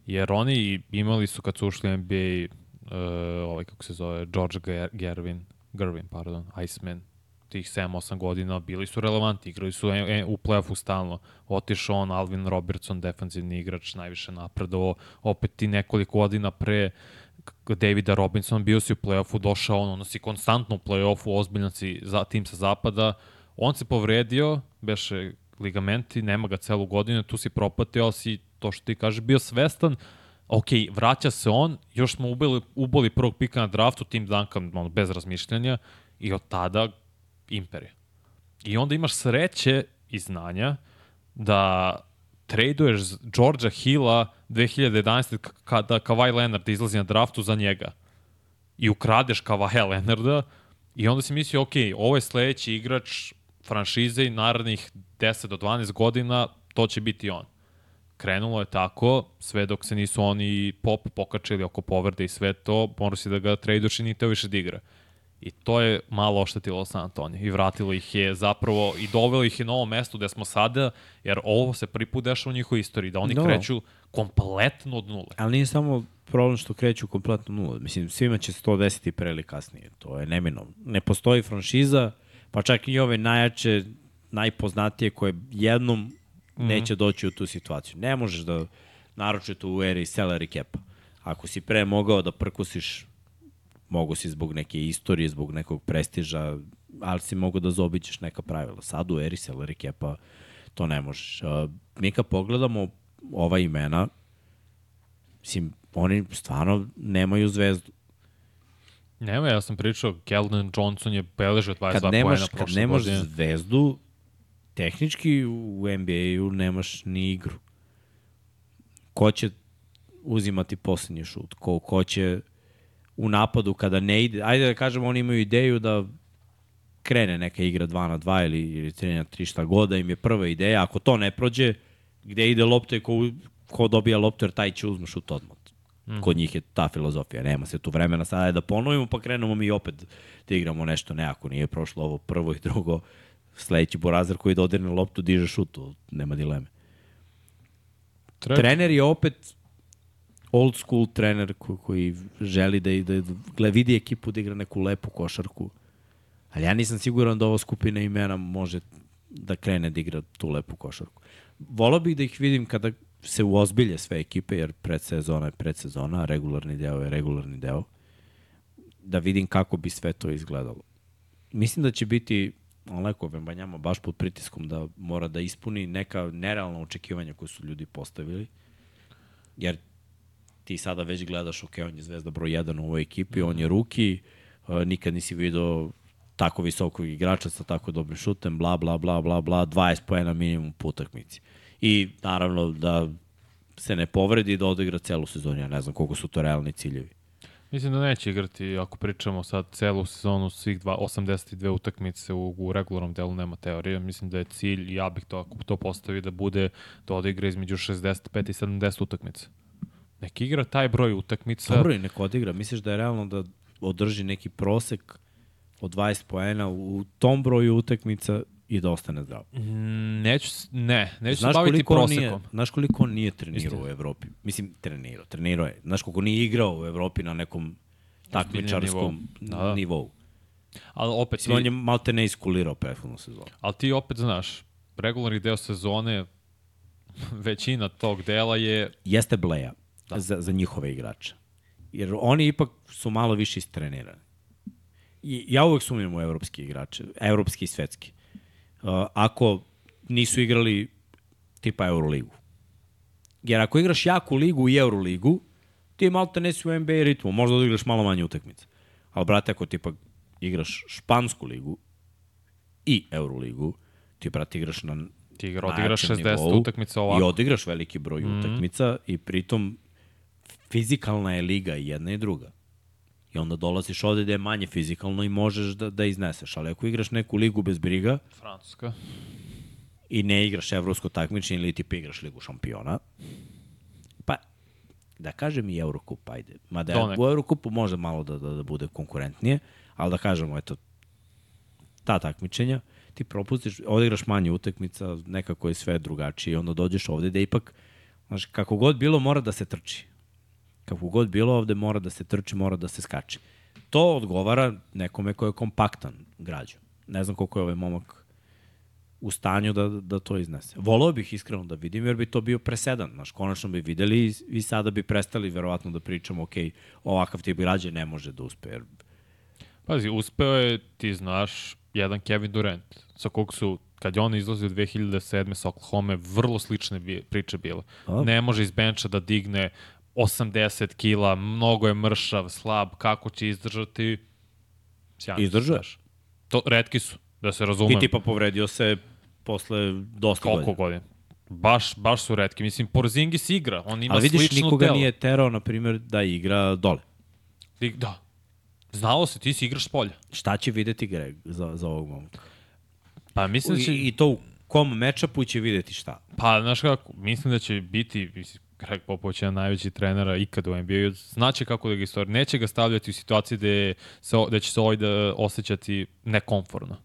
Jer oni imali su kad su ušli NBA, uh, ovaj kako se zove, George Ger Gervin, Gervin, pardon, Iceman, tih 7-8 godina bili su relevantni, igrali su e, e, u play-offu stalno. Otišao on, Alvin Robertson, defanzivni igrač, najviše napredovo, opet ti nekoliko godina pre Davida Robinson, bio si u play-offu, došao on, ono si konstantno u play-offu, ozbiljno si za, tim sa zapada, on se povredio, beše ligamenti, nema ga celu godinu, tu si propatio, si, to što ti kaže, bio svestan, ok, vraća se on, još smo ubili, uboli prvog pika na draftu, tim Duncan, ono, bez razmišljanja, i od tada imperija. I onda imaš sreće i znanja da traduješ Georgia Hilla 2011. kada Kawhi Leonard izlazi na draftu za njega i ukradeš Kawhi Leonarda i onda si mislio, ok, ovo je sledeći igrač franšize i narednih 10 do 12 godina, to će biti on. Krenulo je tako, sve dok se nisu oni pop pokačili oko povrde i sve to, morao si da ga traduješ i nite više da igra. I to je malo oštetilo San Antonio i vratilo ih je zapravo i dovelo ih je na ovo mesto gde smo sada, jer ovo se prvi put dešava u njihovoj istoriji, da oni no. kreću kompletno od nule. Ali nije samo problem što kreću kompletno od nule. Mislim, svima će se to desiti pre ili kasnije. To je neminovno. Ne postoji franšiza, pa čak i ove najjače, najpoznatije koje jednom mm -hmm. neće doći u tu situaciju. Ne možeš da, naročito u eri salary cap Ako si pre mogao da prkusiš mogu si zbog neke istorije, zbog nekog prestiža, ali si mogu da zobićeš neka pravila. Sad u eri salary cap to ne možeš. Mi kad pogledamo ova imena, mislim, oni stvarno nemaju zvezdu. Nema, ja sam pričao, Keldon Johnson je beležio 22 kad nemaš, pojena prošle Kad nemaš godine. zvezdu, tehnički u NBA-u nemaš ni igru. Ko će uzimati poslednji šut? Ko, ko će u napadu kada ne ide, ajde da kažemo oni imaju ideju da krene neka igra 2 na 2 ili, ili 3 na 3 šta god da im je prva ideja, ako to ne prođe, gde ide lopta i ko, ko dobija loptu jer taj će uzme šut odmah. Mm. Kod njih je ta filozofija, nema se tu vremena sada da ponovimo pa krenemo mi opet da igramo nešto, ne ako nije prošlo ovo prvo i drugo, sledeći borazar koji dodirne loptu diže šutu, nema dileme. Treći. Trener je opet old school trener ko, koji želi da, da, da vidi ekipu da igra neku lepu košarku. Ali ja nisam siguran da ova skupina imena može da krene da igra tu lepu košarku. Volao bih da ih vidim kada se uozbilje sve ekipe, jer predsezona je predsezona, regularni deo je regularni deo, da vidim kako bi sve to izgledalo. Mislim da će biti Aleko Vembanjama baš pod pritiskom da mora da ispuni neka nerealna očekivanja koje su ljudi postavili, jer ti sada već gledaš, ok, on je zvezda broj 1 u ovoj ekipi, mm -hmm. on je ruki, uh, nikad nisi video tako visokog igrača sa tako dobrim šutem, bla, bla, bla, bla, bla, 20 poena minimum po utakmici. I naravno da se ne povredi da odigra celu sezonu, ja ne znam koliko su to realni ciljevi. Mislim da neće igrati, ako pričamo sad celu sezonu, svih dva, 82 utakmice u, u regularnom delu nema teorije. Mislim da je cilj, ja bih to, ako to postavi, da bude da odigra između 65 i 70 utakmica. Nek igra taj broj utakmica. Dobro i nek odigra. Misliš da je realno da održi neki prosek od 20 poena u tom broju utakmica i da ostane zdrav? Mm, neću, ne, neću znaš se baviti prosekom. Nije, znaš koliko on nije trenirao Istina. u Evropi? Mislim, trenirao, trenirao je. Znaš koliko nije igrao u Evropi na nekom takmičarskom nivou. Da, da. nivou. Ali opet... Mislim, ti... on je malte ne iskulirao prethodnu sezonu. Ali ti opet znaš, regularni deo sezone, većina tog dela je... Jeste bleja da. za, za njihove igrače. Jer oni ipak su malo više istrenirani. I ja uvek sumnjam u evropski igrače, evropski i svetski. Uh, ako nisu igrali tipa Euroligu. Jer ako igraš jaku ligu i Euroligu, ti malo te nesi u NBA ritmu, možda da igraš malo manje utakmice. Ali, brate, ako tipa igraš špansku ligu i Euroligu, ti, brate, igraš na Ti igra, odigraš 60 nivou, utakmica ovako. I odigraš veliki broj mm utakmica i pritom fizikalna je liga i jedna i druga. I onda dolaziš ovde da je manje fizikalno i možeš da, da izneseš. Ali ako igraš neku ligu bez briga... Francuska. I ne igraš evropsko takmičenje ili ti igraš ligu šampiona, pa da kažem i Eurocup, ajde. Mada je, u Eurocupu može malo da, da, da bude konkurentnije, ali da kažemo, eto, ta takmičenja, ti propustiš, ovde igraš manje utakmica, nekako je sve drugačije i onda dođeš ovde da ipak, znaš, kako god bilo, mora da se trči. Kako god bilo ovde mora da se trči, mora da se skače. To odgovara nekome ko je kompaktan građu. ne znam koliko je ovaj momak u stanju da, da to iznese. Volao bih iskreno da vidim, jer bi to bio presedan. Znaš, konačno bi videli i, i sada bi prestali verovatno da pričamo, ok, ovakav tip građe ne može da uspe. Jer... Pazi, uspeo je, ti znaš, jedan Kevin Durant, sa kog su, kad je on izlazio 2007. sa Oklahoma, vrlo slične priče bile. A? Ne može iz benča da digne 80 kila, mnogo je mršav, slab, kako će izdržati? Sjajno. Znaš. To, redki su, da se razumem. I tipa povredio se posle dosta Koliko godina. godina? Baš, baš su redki. Mislim, Porzingis igra, on ima Ali vidiš, slično nikoga telo. nije terao, na primjer, da igra dole. Da. Znalo se, ti si igraš s polja. Šta će videti Greg za, za ovog momka? Pa mislim da će... I, I to u kom mečapu će videti šta? Pa, znaš kako, mislim da će biti, mislim, Greg Popović je najveći trenera ikada u NBA-u, znaće kako da ga istori. Neće ga stavljati u situaciji gde, se, da će se ovaj da osjećati nekomforno.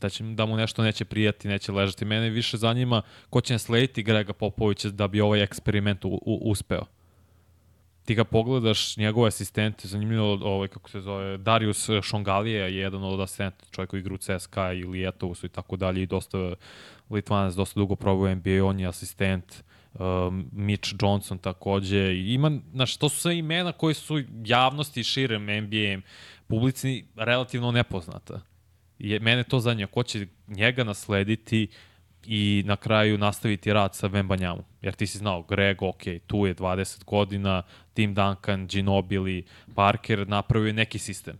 Da, će, da mu nešto neće prijati, neće ležati. Mene više zanima ko će naslediti Grega Popovića da bi ovaj eksperiment u, u, uspeo. Ti ga pogledaš, njegove asistente, zanimljivo, ovaj, kako se zove, Darius Šongalije je jedan od asistenta, čovjek koji igra u CSKA i Lijetovusu i tako dalje i dosta Litvanac dosta dugo probao NBA, on je asistent, um, Mitch Johnson takođe. Ima, znaš, to su sve imena koje su javnosti širem NBA publici relativno nepoznata. Je, mene to zanima, ko će njega naslediti i na kraju nastaviti rad sa Vembanjamom. Jer ti si znao, Greg, ok, tu je 20 godina, Tim Duncan, Ginobili, Parker, napravio neki sistem.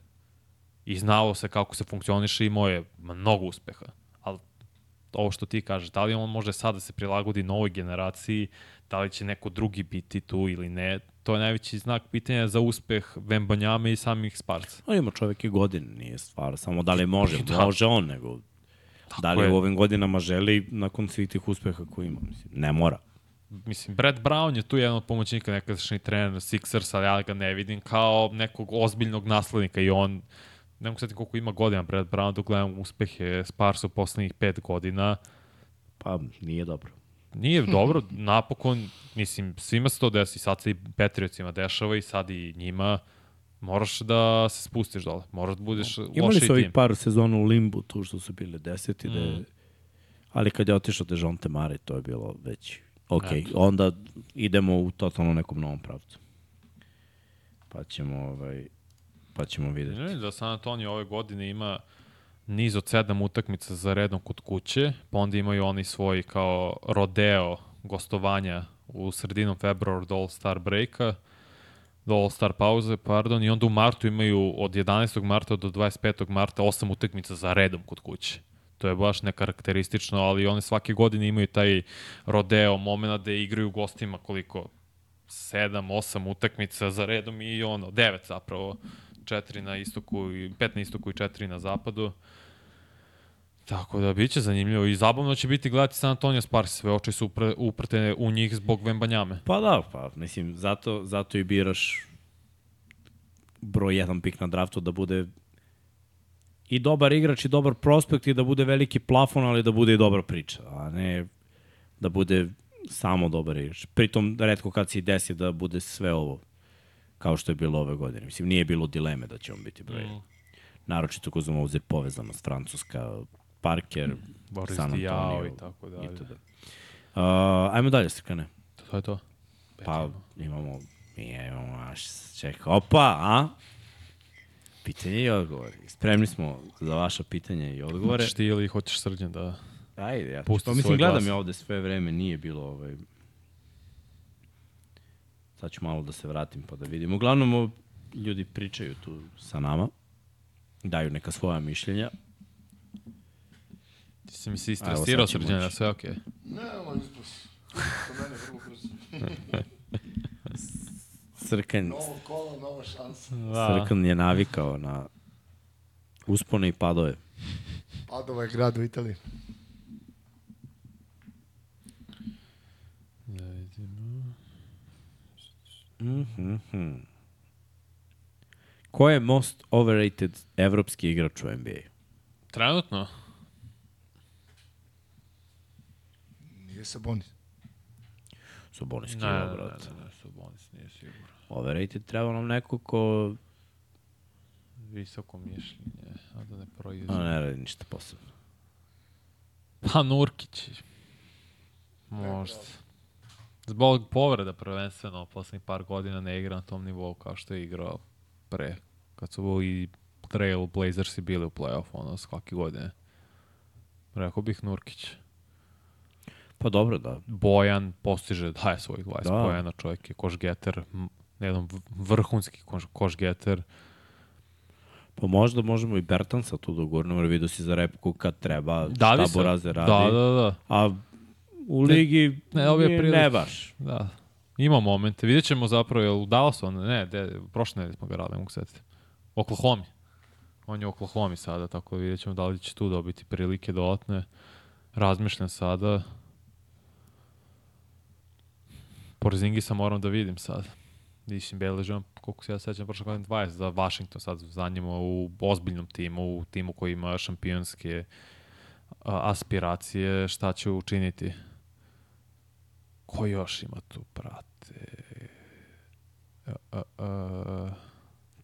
I znao se kako se funkcioniše i imao je mnogo uspeha. Ovo što ti kažeš, da li on može sad da se prilagodi novoj generaciji, da li će neko drugi biti tu ili ne, to je najveći znak pitanja za uspeh Vembanjame i samih Sparca. On ima čovek i godine, nije stvar. Samo da li može, Da. može on, nego da li je. u ovim godinama želi nakon svih tih uspeha koji ima. Mislim, ne mora. Mislim, Brett Brown je tu jedan od pomoćnika, nekadašnji trener Sixers, ali ja ga ne vidim kao nekog ozbiljnog naslednika i on, ne mogu sad koliko ima godina Brett Brown, dok gledam uspehe Sparsa u poslednjih pet godina, Pa nije dobro. Nije dobro, napokon, mislim, svima se to desi, sad se i Petriocima dešava i sad i njima, moraš da se spustiš dole, moraš da budeš Imali lošiji su ovih tim. par sezona u limbu, tu što su bile deseti, mm. da Mm. je, ali kad je otišao Dejonte Mare, to je bilo već ok. Eto. Onda idemo u totalno nekom novom pravcu. Pa ćemo, ovaj, pa ćemo videti. Ne, da San Antonio ove godine ima niz od sedam utakmica za redom kod kuće, pa onda imaju oni svoj kao rodeo gostovanja u sredinom februara do All-Star breaka, do All-Star pauze, pardon, i onda u martu imaju od 11. marta do 25. marta osam utakmica za redom kod kuće. To je baš nekarakteristično, ali one svake godine imaju taj rodeo momena da igraju gostima koliko 7, 8 utakmica za redom i ono, 9 zapravo, 4 na istoku, i 5 na istoku i 4 na zapadu. Tako da biće zanimljivo i zabavno će biti gledati San Antonio Spars, sve oči su upre, uprte u njih zbog Vembanjame. Pa da, pa mislim, zato, zato i biraš broj jedan pik na draftu da bude i dobar igrač i dobar prospekt i da bude veliki plafon, ali da bude i dobra priča, a ne da bude samo dobar igrač. Pritom, redko kad se desi da bude sve ovo kao što je bilo ove godine. Mislim, nije bilo dileme da će on biti broj. Mm. Naročito ko uzmemo obzir povezanost Francuska, Parker, Boris San Antonio i tako dalje. itd. Uh, ajmo dalje, Srkane. To je to. Pa imamo, mi imamo naš, čekaj, opa, a? Pitanje i odgovor. Spremni smo za vaša pitanja i odgovore. Hoćeš ti ili hoćeš srđan da... Ajde, ja Pusti pa mislim, gledam ja ovde sve vreme, nije bilo ovaj... Sad ću malo da se vratim pa da vidim. Uglavnom, ljudi pričaju tu sa nama, daju neka svoja mišljenja. Ti si mi se istresirao ići. sve okej. Ne, ovo je ispus. Kod mene vrlo brzo. Srkan, Novo kolo, nova šansa. Da. Srkan je navikao na uspone i padove. Padova je grad u Italiji. Da vidimo. Mhm. Mm Ko je most overrated evropski igrač u NBA? Trenutno? Nije Sabonis. Subonis Ne, kilo, ne, brate. ne, ne, Sabonis nije sigurno. Overrated treba nam neko ko visoko mišljenje, a da ne A proizvode. ne radi ništa posebno. Pa Nurkić. Možda. Zbog povreda prvenstveno, poslednjih par godina ne igra na tom nivou kao što je igrao pre. Kad su i Trail Blazersi bili u play-offu, ono, svake godine. Rekao bih Nurkić. Pa dobro, da. Bojan postiže, daje svojih 20 Da. da. pojena, čovjek je koš-getter, m, jedan vrhunski koš, koš-getter. Pa možda možemo i Bertansa tu da gurnemo, jer vidio si za repku kad treba, Da šta? Boraze radi. Da, da, da. A u ligi ne, ne, ovo je ne, baš. Da. Ima momente. Vidjet ćemo zapravo, je u Dallasu, on, ne, de, prošle nedelje smo ga radili, mogu setiti. Oklahoma. On je u Oklahoma sada, tako da vidjet ćemo da li će tu dobiti prilike dodatne. Razmišljam sada. Porzingisa moram da vidim sad. Mislim, beležem, koliko se ja sećam, prošle godine 20 za Washington, sad za njima u ozbiljnom timu, u timu koji ima šampionske a, aspiracije, šta će učiniti. Ko još ima tu, prate? A, a, a,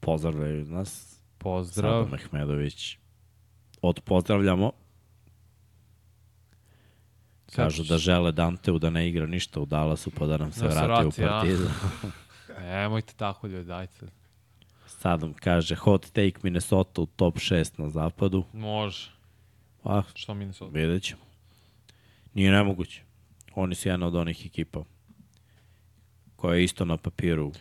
Pozdravljaju nas. pozdrav. Sada Mehmedović. Od pozdravljamo. Kažu da žele Danteu da ne igra ništa u Dallasu pa da nam se Da se vrati, vrati, u a? partizu. Nemojte tako ljudi, dajte. Sadom kaže hot take Minnesota u top 6 na zapadu. Može. Ah, Što mi ne sad? vidjet ćemo. Nije nemoguće. Oni su jedna od onih ekipa koja je isto na papiru.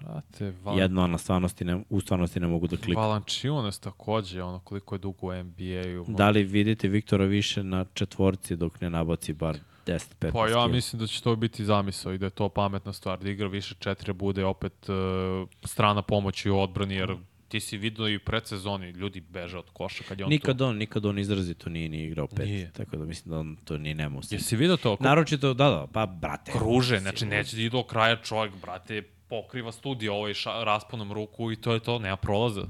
Prate, Val... Jedno, na stvarnosti ne, u stvarnosti ne mogu da kliknu. Valanciunas takođe, ono koliko je dugo u NBA-u. Da li vidite Viktora više na četvorci dok ne nabaci bar 10-15 Pa ja mislim da će to biti zamisao i da je to pametna stvar, da igra više četiri, bude opet uh, strana pomoći u odbrani, jer ti si vidio i predsezoni, ljudi beže od koša kad je on Nikad tu. on, nikad on izrazito nije ni igrao pet. Nije. Tako da mislim da on to nije nema u. Jesi vidio to? Ko Naročito, da, da, pa brate. kruže, znači neće da do kraja čovjek, brate, pokriva studio ovaj ša, rasponom ruku i to je to, nema prolaza.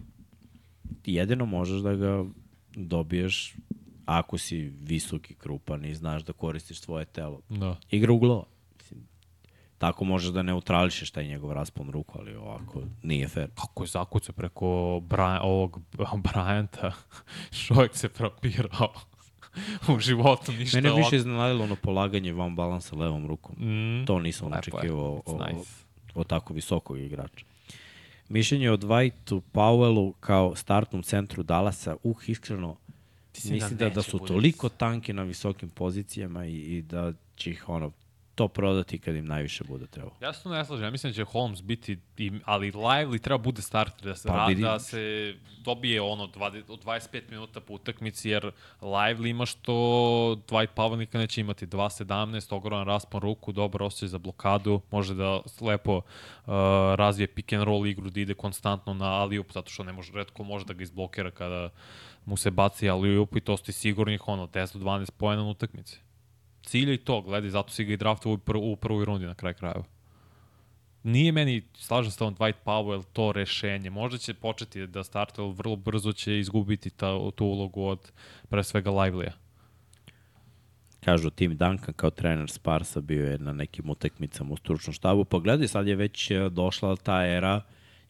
Jedino možeš da ga dobiješ ako si visok i krupan i znaš da koristiš svoje telo. Da. Igra uglova. Tako možeš da neutrališeš taj njegov raspon ruku, ali ovako nije fair. Kako je zakucao preko Bra ovog Bryanta, čovjek se propirao u životu, ništa Mene više iznenadilo ono polaganje van balansa levom rukom. Mm. To nisam Lepo očekivao o, It's o, nice. o tako visokog igrača. Mišljenje o Dwightu Powellu kao startnom centru Dallasa, uh, iskreno, Mislim mislim da da, da, su toliko tanki na visokim pozicijama i, i da će ih ono, to prodati kad im najviše bude trebalo. Ja se tu ne slažem, ja mislim da će Holmes biti, ali Lively treba bude starter, da se, Pa vidi- da se dobije ono 20, od 25 minuta po utakmici, jer Lively ima što Dwight Powell nikad neće imati 2.17, ogroman raspon ruku, dobar osjećaj za blokadu, može da lepo uh, razvije pick and roll igru, da ide konstantno na alley-oop, zato što ne može, redko može da ga izblokira kada mu se baci alley-oop i to ste sigurnih ono 10 do 12 pojena na utakmici. Cilj je i to, gledaj, zato si ga i draftovao u, prv, u prvoj rundi na kraj krajeva. Nije meni, slažem se on Dwight Powell to rešenje. Možda će početi da startuje, ali vrlo brzo će izgubiti ta, tu ulogu od pre svega Lively-a. Kažu Tim Duncan kao trener Sparsa bio je na nekim utakmicama u stručnom štabu. Pa gledaj, sad je već e, došla ta era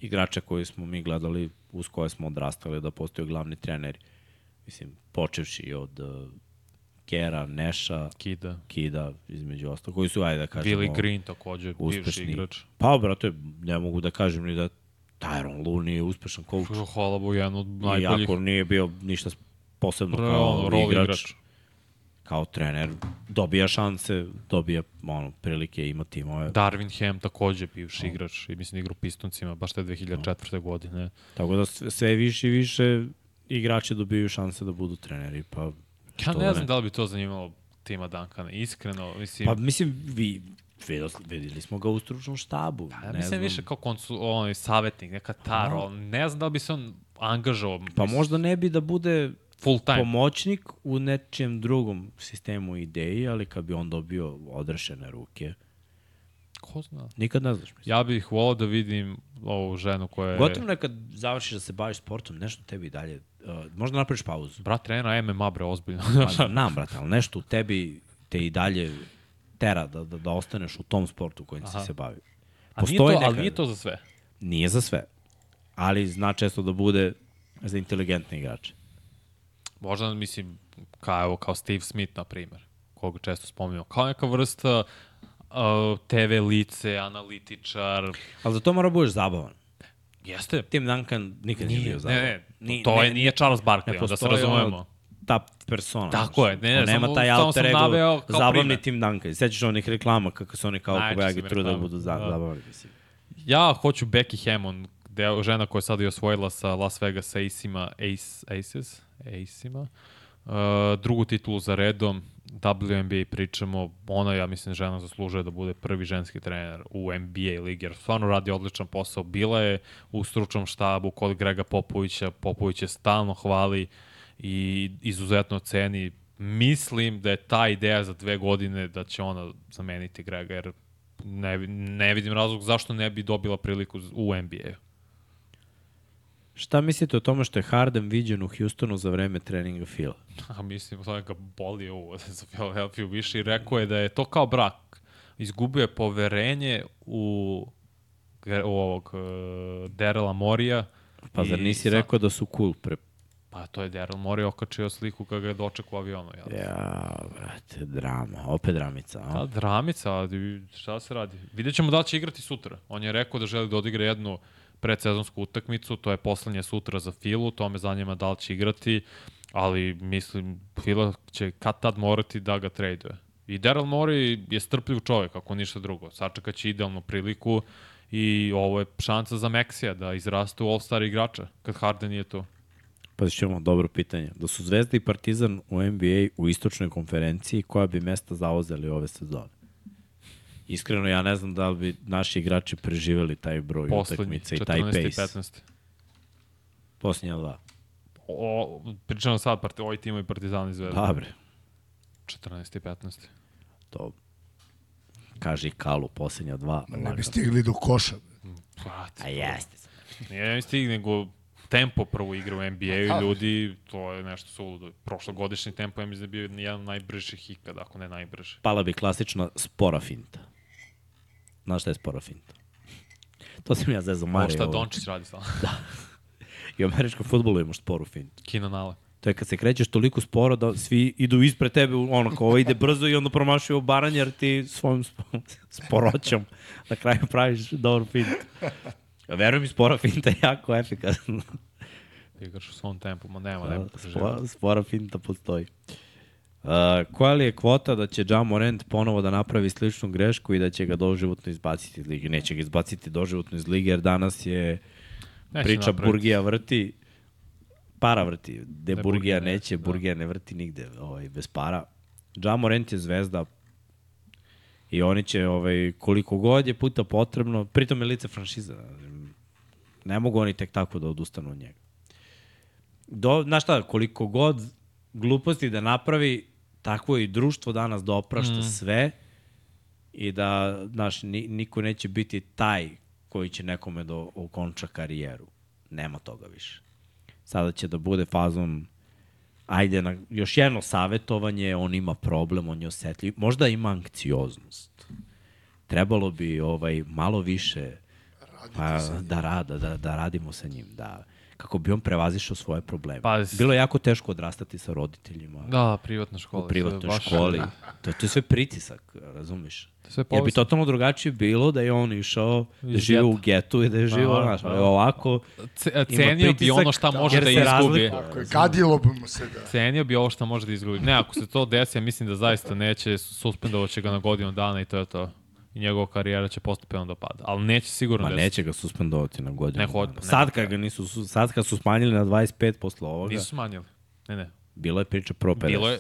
igrača koju smo mi gledali, uz koje smo odrastali da postaju glavni treneri. Mislim, počevši od uh, Kera, Neša, Kida. Kida, između ostalo, koji su, ajde da kažemo, Willie Green takođe, bivši uspešni. igrač. Pa, brate, ne mogu da kažem ni da Tyron Lue nije uspešan coach. Hvala Bogu, jedan od najboljih. Iako nije bio ništa posebno Pre, kao ono, igrač, igrač. kao trener, dobija šanse, dobija ono, prilike, ima timove. Darvin Ham takođe bivši igrač i mislim da igra u Pistoncima baš te 2004. godine. Tako da sve, više i više igrači dobiju šanse da budu treneri. Pa, Ja ne da znam da li bi to zanimalo tima Duncana, iskreno, mislim... Pa mislim, vi, videli, smo ga u stručnom štabu. Ja ne mislim znam. više kao konsu, onaj savjetnik, neka taro, ali ne znam da li bi se on angažao. Pa mislim, možda ne bi da bude full time. pomoćnik u nečijem drugom sistemu ideji, ali kad bi on dobio odrešene ruke, Ko zna? nikad ne znaš. Mislim. Ja bih volao da vidim ovu ženu koja je... Gotovo nekad završiš da se baviš sportom, nešto tebi dalje, uh, možda napraviš pauzu. Brat trenera MMA, bre, ozbiljno. Pa, znam, brate, ali nešto u tebi te i dalje tera da, da, da ostaneš u tom sportu kojim si se bavio. A nije Postoji to, ali nije to za sve. Nije za sve. ali zna često da bude za inteligentne igrače. Možda, mislim, kao, evo, kao Steve Smith, na primjer, koga često spominjamo, kao neka vrsta uh, TV lice, analitičar. Ali za to mora da budeš zabavan. Jeste. Tim Duncan nikad nije, bio ne, zabavan. ne, Ni- to ne- je, nije Charles Barkley, da se razumemo. ono ta persona. Tako je, ne, ne, nema samo- taj alter ego, zabavni primer. Tim Duncan. Sećaš onih reklama kako su oni kao mi trude da budu za, Da. zabavni. Mislim. Ja hoću Becky Hammond, deo, žena koja je sada i osvojila sa Las Vegas Ace-ima, Ace, Aces, Ace-ima. Uh, drugu titulu za redom, WNBA pričamo, ona, ja mislim, žena zaslužuje da bude prvi ženski trener u NBA ligi, jer stvarno radi odličan posao. Bila je u stručnom štabu kod Grega Popovića, Popović je stalno hvali i izuzetno ceni. Mislim da je ta ideja za dve godine da će ona zameniti Grega, jer ne, ne vidim razlog zašto ne bi dobila priliku u NBA. Šta mislite o tome što je Harden viđen u Houstonu za vreme treninga Fila? A mislim, to ga boli ovo za Philadelphia više i rekao je da je to kao brak. Izgubio je poverenje u, u ovog uh, Derela Morija. Pa zar nisi sa- rekao da su cool pre... Pa to je Daryl Morey okačio sliku kada ga je doček u avionu. Jel? Ja, brate, drama. Opet dramica, a? Da, dramica, ali šta se radi? Vidjet ćemo da će igrati sutra. On je rekao da želi da odigra jednu predsezonsku utakmicu, to je poslednje sutra za Filu, to me zanima da li će igrati, ali mislim, Fila će kad tad morati da ga traduje. I Daryl Morey je strpljiv čovek, ako ništa drugo. Sačekat će idealnu priliku i ovo je šansa za Meksija da izraste u All-Star igrača, kad Harden nije tu. Pa ćemo, dobro pitanje. Da su Zvezda i Partizan u NBA u istočnoj konferenciji, koja bi mesta zauzeli ove sezone? Iskreno, ja ne znam da li bi naši igrači preživeli taj broj Poslednji, utakmica i taj 14. i pace. 15. Posljednja dva. O, pričamo sad, part, ovaj tim i Partizan i Zvezda. Dobre, 14. i 15. to kaže i Kalu, posljednja dva. Ne bi stigli do koša. Brate, A jeste. Nije mi stig, nego tempo prvo igra u NBA-u i ljudi, to je nešto suludo. Prošlogodišnji tempo, ja mislim da je bio jedan od najbržih ikada, ako ne najbrži. Pala bi klasična spora finta. Znaš šta je spora finta? To sam ja zezao Ovo Mario. šta Dončić radi sada. I u američkom futbolu imaš sporu fintu. Keenan Allen. To je kad se krećeš toliko sporo da svi idu ispred tebe, ono kao ovo ide brzo i onda promašuju obaranje jer ti svojom sp- sporoćom na kraju praviš dobru fintu. Veruj mi, spora finta je jako efikasna. Igraš u svom tempu, ma nema, nema. Da, spora, spora finta postoji. Uh, koja li je kvota da će Ja Morant ponovo da napravi sličnu grešku i da će ga doživotno izbaciti iz lige? Neće ga izbaciti doživotno iz lige jer danas je Neće priča napraviti. Burgija vrti, para vrti. Gde Burgija Burgija neće, da. Burgija ne vrti nigde ovaj, bez para. Ja Morant je zvezda i oni će ovaj, koliko god je puta potrebno, pritom je lice franšiza. Ne mogu oni tek tako da odustanu od njega. Do, znaš šta, koliko god gluposti da napravi, takvo i društvo danas da oprašta mm. sve i da, znaš, ni, niko neće biti taj koji će nekome da okonča karijeru. Nema toga više. Sada će da bude fazom ajde na još jedno savetovanje, on ima problem, on je osetljiv, možda ima anksioznost. Trebalo bi ovaj malo više pa, da, rada, da, da radimo sa njim, da kako bi on prevazišao svoje probleme. Pa, Bilo je jako teško odrastati sa roditeljima Da, privatna škola. u privatnoj baš- školi. To, to je sve pritisak, razumiš? Sve Jer bi totalno drugačije bilo da je on išao, da žive u getu i da je živo, Da, znaš, da. ali ovako, Ima Cenio bi pritisak, ono šta može jer da se izgubi. Tako je, gadilo bi mu se da... Cenio bi ovo što može da izgubi. Ne, ako se to desi, ja mislim da zaista neće, suspendovat će ga na godinu dana i to je to. I njegova karijera će postepeno da pada. Ali neće sigurno Ma desiti. neće ga suspendovati na godinu. Ne, hod- ne. sad kad ga nisu, su- sad kad su smanjili na 25 posle ovoga, Nisu smanjili. Ne, ne. bila je priča pro 50. Bilo je,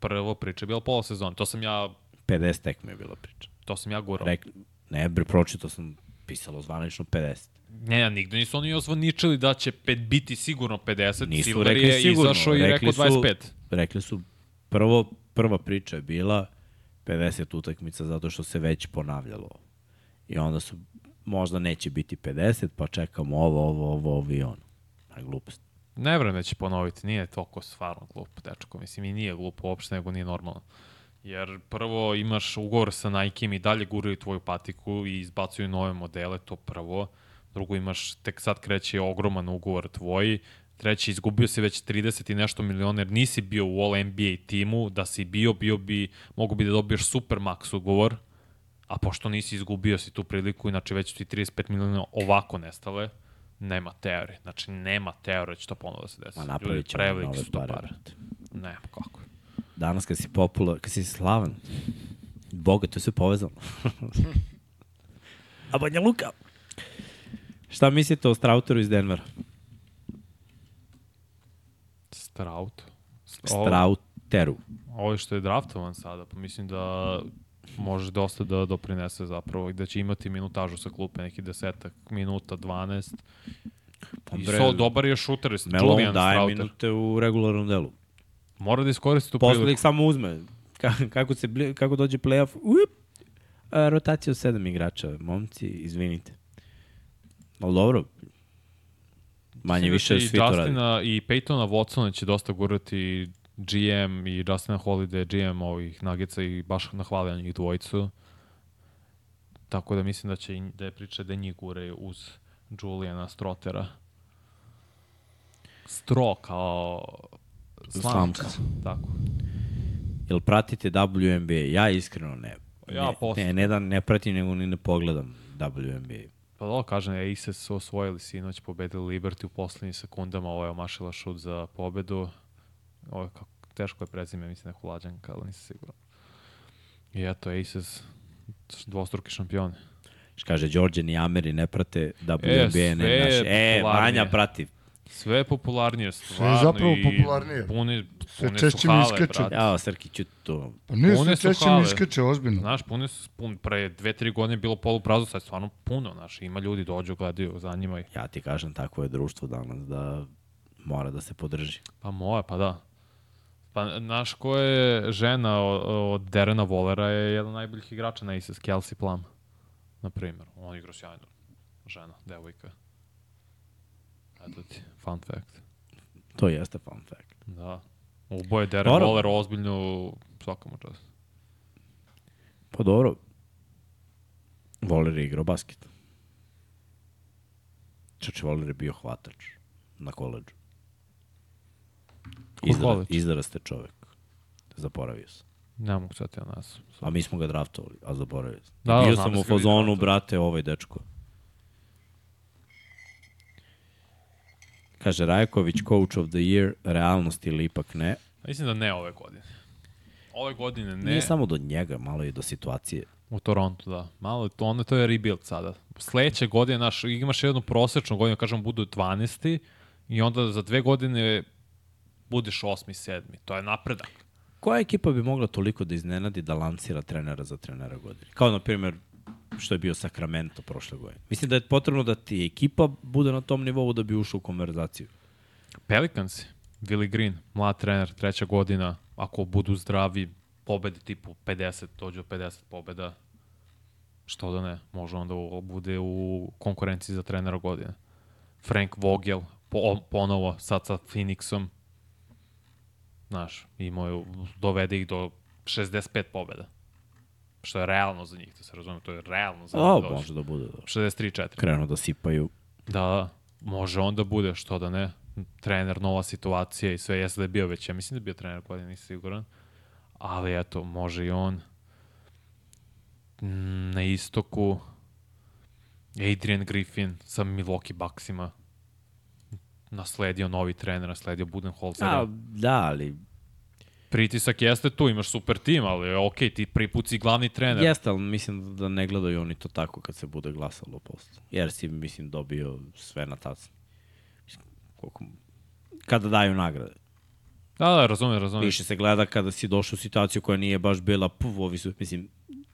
prvo priča je bila pola sezona. To sam ja, 50 tekme je bila priča. to sam ja gurao. Rek, ne, bre, pročito sam pisalo zvanično 50. Ne, ja, nigde nisu oni ozvaničili da će pet, biti sigurno 50. Nisu Silver rekli je sigurno. izašao i rekao 25. Su, rekli su, prvo, prva priča je bila 50 utakmica zato što se već ponavljalo. I onda su, možda neće biti 50, pa čekamo ovo, ovo, ovo, ovo i ono. Na glupost. Ne vrem da će ponoviti, nije toliko stvarno glup, dečko. Mislim, i nije glup uopšte, nego nije normalno. Jer prvo imaš ugovor sa Nike-im i dalje guraju tvoju patiku i izbacuju nove modele, to prvo. drugo imaš, tek sad kreće ogroman ugovor tvoj, treći, izgubio si već 30 i nešto miliona, jer nisi bio u All NBA timu, da si bio, bio bi, mogu bi da dobiješ super max ugovor, a pošto nisi izgubio si tu priliku, inače već ti 35 miliona ovako nestale, nema teorije. Znači, nema teorije da će to ponovo da se desi. Ma napravit ćemo Prevelike nove su pare. pare. Ne, kako. Danas kad si popular, kad si slavan, Boga, to sve povezano. A Banja Luka. Šta mislite o Strauteru iz Denvera? Straut. Strauteru. Ovo što je draftovan sada, pa mislim da može dosta da doprinese zapravo i da će imati minutažu sa klupe, neki desetak minuta, 12. I bre, so, dobar je šuter, Melon Julian daje Strauter. minute u regularnom delu. Mora da iskoristi tu Posle priliku. ih samo uzme. Ka, kako, se, kako dođe playoff, up, a, rotacija od sedam igrača. Momci, izvinite. Ali dobro, manje da više svi to radi. I Peytona Watsona će dosta gurati GM i Justina Holiday, GM ovih Nuggetsa i baš nahvalio njih dvojicu. Tako da mislim da će da je priča da njih gure uz Juliana Strotera. Stro kao slamka. Slamka. Tako. Jel pratite WNBA? Ja iskreno ne. Ja ne, ne, ne, da ne pratim, nego ni ne pogledam WNBA. Pa da, kažem, Aces su osvojili sinoć, pobedili Liberty u poslednjim sekundama, ovo je omašila šut za pobedu. Ovo je kako, teško je prezime, mislim neko lađanka, ali nisam siguran. I eto, Aces, dvostruki šampioni. Kaže, Đorđe i Ameri ne prate WNBA, ne naše. E. Vanja prati. Sve je popularnije, stvarno. zapravo i popularnije. Puni, Sve pune češće mi brate. Ja, Srki, ću to. Pa nije Pune sve češće mi iskače, ozbiljno. Znaš, puni su, pun, pre dve, tri godine je bilo poluprazno, sad je stvarno puno, znaš, ima ljudi dođu, gledaju, za njima ih. Ja ti kažem, tako je društvo danas da mora da se podrži. Pa moje, pa da. Pa, znaš, ko je žena od, od Derena Volera je jedan od najboljih igrača na Aces, Kelsey Plum, na primjer. On igra sjajno. Žena, devojka. Eto ti, fun fact. To jeste fun fact. Da. Uboje Deren Dobro. Voler ozbiljno svaka mu čast. Pa dobro. Voler je igrao basket. Čače, Voler je bio hvatač na koleđu. Izdara, koleđ? izdaraste čovek. Zaboravio sam. Ne mogu sad ja nas. A mi smo ga draftovali, a zaboravio sam. Da, da, Bio sam da u fazonu, brate, ovaj dečko. Kaže, Rajković, coach of the year, realnost ili ipak ne. Mislim da ne ove godine. Ove godine ne. Nije samo do njega, malo i do situacije. U Torontu, da. Malo je to, onda to je rebuild sada. Sledeće godine, naš, imaš jednu prosečnu godinu, kažem, budu 12. I onda za dve godine budeš 8. 7. To je napredak. Koja ekipa bi mogla toliko da iznenadi da lancira trenera za trenera godine? Kao, na primjer, što je bio Sacramento prošle godine. Mislim da je potrebno da ti ekipa bude na tom nivou da bi ušao u konverzaciju. Pelicans, Willie Green, mlad trener, treća godina, ako budu zdravi, pobedi tipu 50, dođu do 50 pobeda, što da ne, može onda u- bude u konkurenciji za trenera godine. Frank Vogel, po, ponovo, sad sa Phoenixom, znaš, imao je, dovede ih do 65 pobeda. Što je realno za njih, da se razume, to je realno za njih. dođe. može da bude. Da. 63-4. Krenu da sipaju. Da, da, može onda bude, što da ne, trener, nova situacija i sve, jeste da je bio već, ja mislim da je bio trener godine, nisam siguran, ali eto, može i on. Mm, Na istoku, Adrian Griffin sa Milwaukee Bucksima, nasledio novi trener, nasledio Budenholzera. A, da, ali Pritisak jeste tu, imaš super tim, ali ok, ti si glavni trener. jeste, ali mislim da ne gledaju oni to tako kad se bude glasalo posle. Jer si, mislim, dobio sve na. Mislim, Koliko... Kada daju nagrade. Da, da, razumem, razumem. Više se gleda kada si došao u situaciju koja nije baš bila, puf, ovi su, mislim,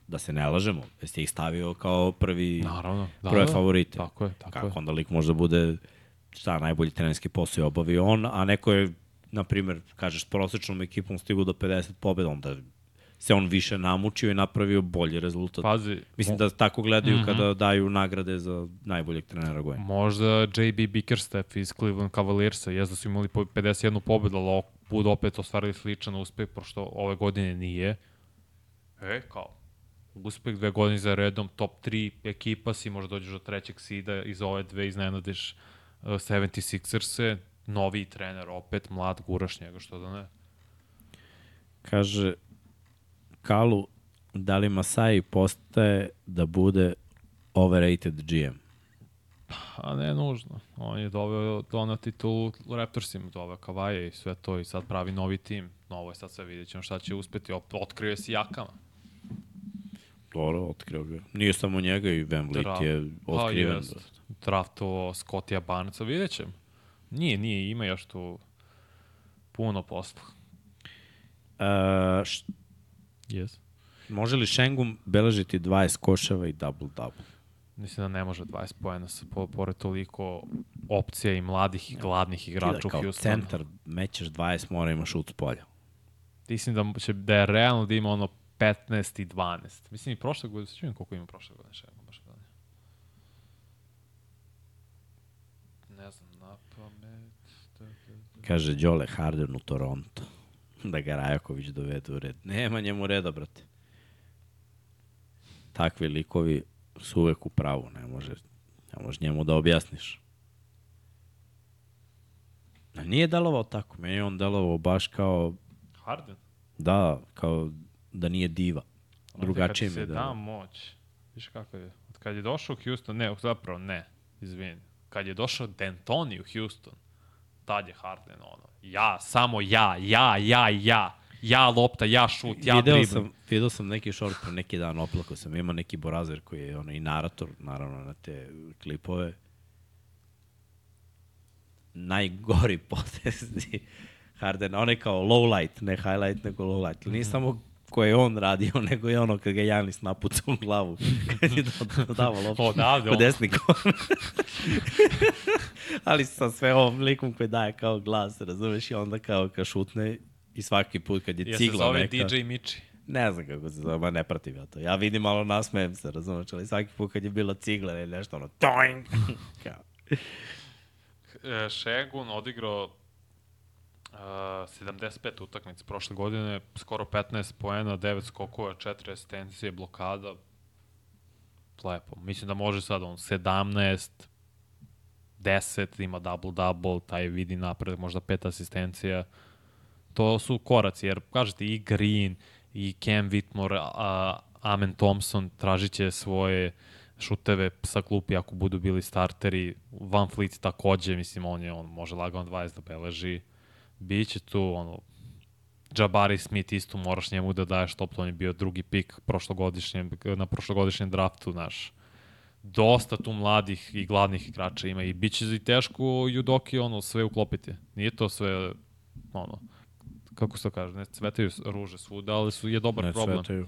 da se ne lažemo, jeste ih stavio kao prvi, Naravno, da, prve da. favorite. Tako je, tako Kako je. onda lik može da bude šta najbolji trenerski posao je obavio on, a neko je, na primjer, kažeš, s prosečnom ekipom stigu do 50 pobjeda, onda se on više namučio i napravio bolji rezultat. Pazi, Mislim da tako gledaju Mhm. kada daju nagrade za najboljeg trenera godine. Možda JB Bickerstaff iz Cleveland Cavaliersa, jes da su imali po 51 pobedu, ali budu opet ostvarili sličan uspeh, pošto ove godine nije. E, kao, uspeh dve godine za redom, top 3 ekipa si, možda dođeš do trećeg sida, iz ove dve iznenadiš uh, 76ers-e, novi trener opet, mlad, guraš njega, što da ne. Kaže, Kalu, da li Masai postaje da bude overrated GM? A ne nužno. On je doveo to na titulu Raptorsima, doveo Kavaje i sve to i sad pravi novi tim. Novo je sad sve, vidjet ćemo šta će uspeti. Otkrio je Sijakama. Dobro, otkrio ga. Nije samo njega i Van Vliet je otkriven. Pa, jest. Draftovao Scottija Barnesa, vidjet ćemo. Nije, nije, ima još tu puno posla. Uh, š, Yes. može li Šengum beležiti 20 koševa i double-double? Mislim da ne može 20 pojena sa po, pored toliko opcija i mladih i gladnih Ti igrača da u kao Houstonu. centar mećeš 20, mora ima šut s polja. Mislim da, će, da je realno da ima ono 15 i 12. Mislim i prošle godine, se čujem koliko ima prošle godine, še, baš da ne. Ne znam, na pamet... Da, da, da. Kaže Đole Harden u Toronto. Da ga Rajaković dovede u red. Nema njemu reda, brate. Takvi likovi su uvek u pravu. Ne može, ne može njemu da objasniš. A nije delovao tako. Meni je on delovao baš kao, Harden? da, kao da nije diva. Drugačije mi je da moć, viš kakav je. Od kad je došao u Houston, ne, zapravo ne, izvini. Kad je došao D'Antoni u Houston, tad je Harden ono, ja, samo ja, ja, ja, ja, ja lopta, ja šut, ja video dribling. sam, video sam neki short pre neki dan, oplako sam. Ima neki borazer koji je ono, i narator, naravno, na te klipove. Najgori potezi Harden, on je kao low light, ne highlight, nego low light. Nije samo koje je on radio, nego je ono kad ga Janis napuca u glavu. Kad je da- davo loptu. Odavde Kod desni korner. Ali sa sve ovom likom koji daje kao glas, razumeš, i onda kao kad šutne i svaki put kad je Ja se cigla zove neka... DJ Michi. Ne znam kako se zove, ma ne pratim ja to. Ja vidim malo nasmejem se, razumeš, ali svaki put kad je bila cigla ili nešto, ono, toing! Kao, E, Šengun odigrao uh, 75 utakmica prošle godine, skoro 15 poena, 9 skokova, 4 asistencije, blokada. Lepo. Mislim da može sad on 17, 10, ima double-double, taj vidi napred, možda 5 asistencija. To su koraci, jer kažete i Green, i Cam Whitmore, a, Amen Thompson tražit će svoje šuteve sa klupi ako budu bili starteri. Van Fleet takođe, mislim, on je, on može lagano 20 da beleži. Biće tu, ono, Jabari Smith isto moraš njemu da daješ top, on je bio drugi pik prošlogodišnjem, na prošlogodišnjem draftu, naš. Dosta tu mladih i gladnih igrača ima i bit će i teško Judoki ono sve uklopiti. Nije to sve ono kako se to kaže, ne cvetaju ruže svuda, ali su je dobar ne problem cvetaju.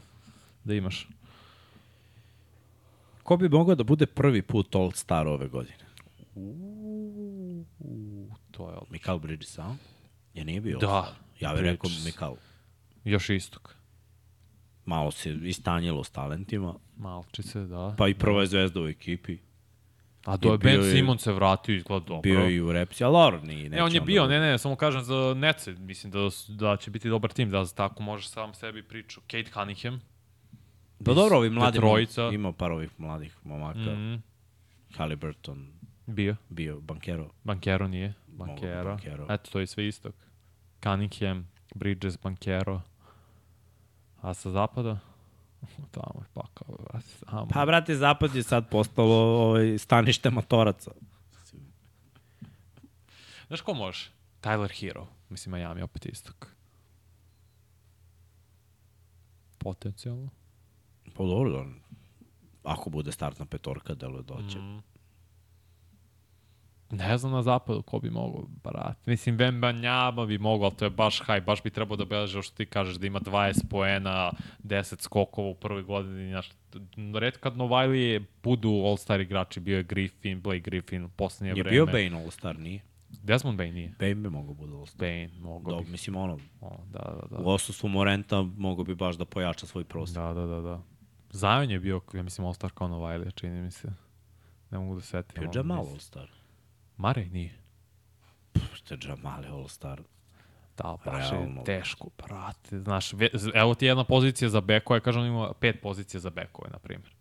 da imaš. Ko bi mogao da bude prvi put All-Star ove godine? Uuu, to je odlično. Mikal Bridges, a? Je nije bio Da? Ja bih rekao. Mikal. Još istok. Malo se istanjilo s talentima, Malčice, da. pa i prva je zvezda u ekipi. A do je i Ben Simon se vratio izgleda dobro. Bio i u repsi, ali dobro, nije. Ne, on je bio, da- ne, ne, samo kažem za Nece, mislim da, da će biti dobar tim, da tako možeš sam sebi priču. Kate Cunningham, Pa dobro, ovi mladi, Detroica. ima par ovih mladih momaka. mm, Halliburton, bio, bio Bankero. Bankero nije, Bankero. Bankero. Eto, to je sve istok. Cunningham, Bridges, Bankero. A sa zapada? Tamo je pakao, vrati, tamo. Pa, brate, Zapad je sad postalo ovaj, stanište matoraca. Znaš ko može? Tyler Hero. Mislim, Miami opet istok. Potencijalno. Pa dobro, da, ako bude startna petorka, deluje doće. Mm. Ne znam na zapadu ko bi mogao, brat. Mislim, Vembanjama bi mogao, ali to je baš haj, baš bi trebao da beleže, što ti kažeš, da ima 20 poena, 10 skokova u prvoj godini. Znaš, red kad Novajli budu all-star igrači, bio je Griffin, Blake Griffin u poslednje Je vreme. bio Bane All-Star, nije? Desmond Bain nije. Bane bi mogao bude All-Star. Bain, mogao Da, bi. mislim, ono, O, da, da, da. u osustvu Morenta mogo bi baš da pojača svoj prostor. Da, da, da, da. Zion je bio, ja mislim, all-star kao Novajli, čini mi se. Ne mogu da setim. Bio Jamal All-Star. Mare nije. Jamal je All-Star. Da, baš Realno. je teško, brate. Znaš, ve, evo ti jedna pozicija za bekove, kažem, on ima pet pozicija za bekove, na primjer.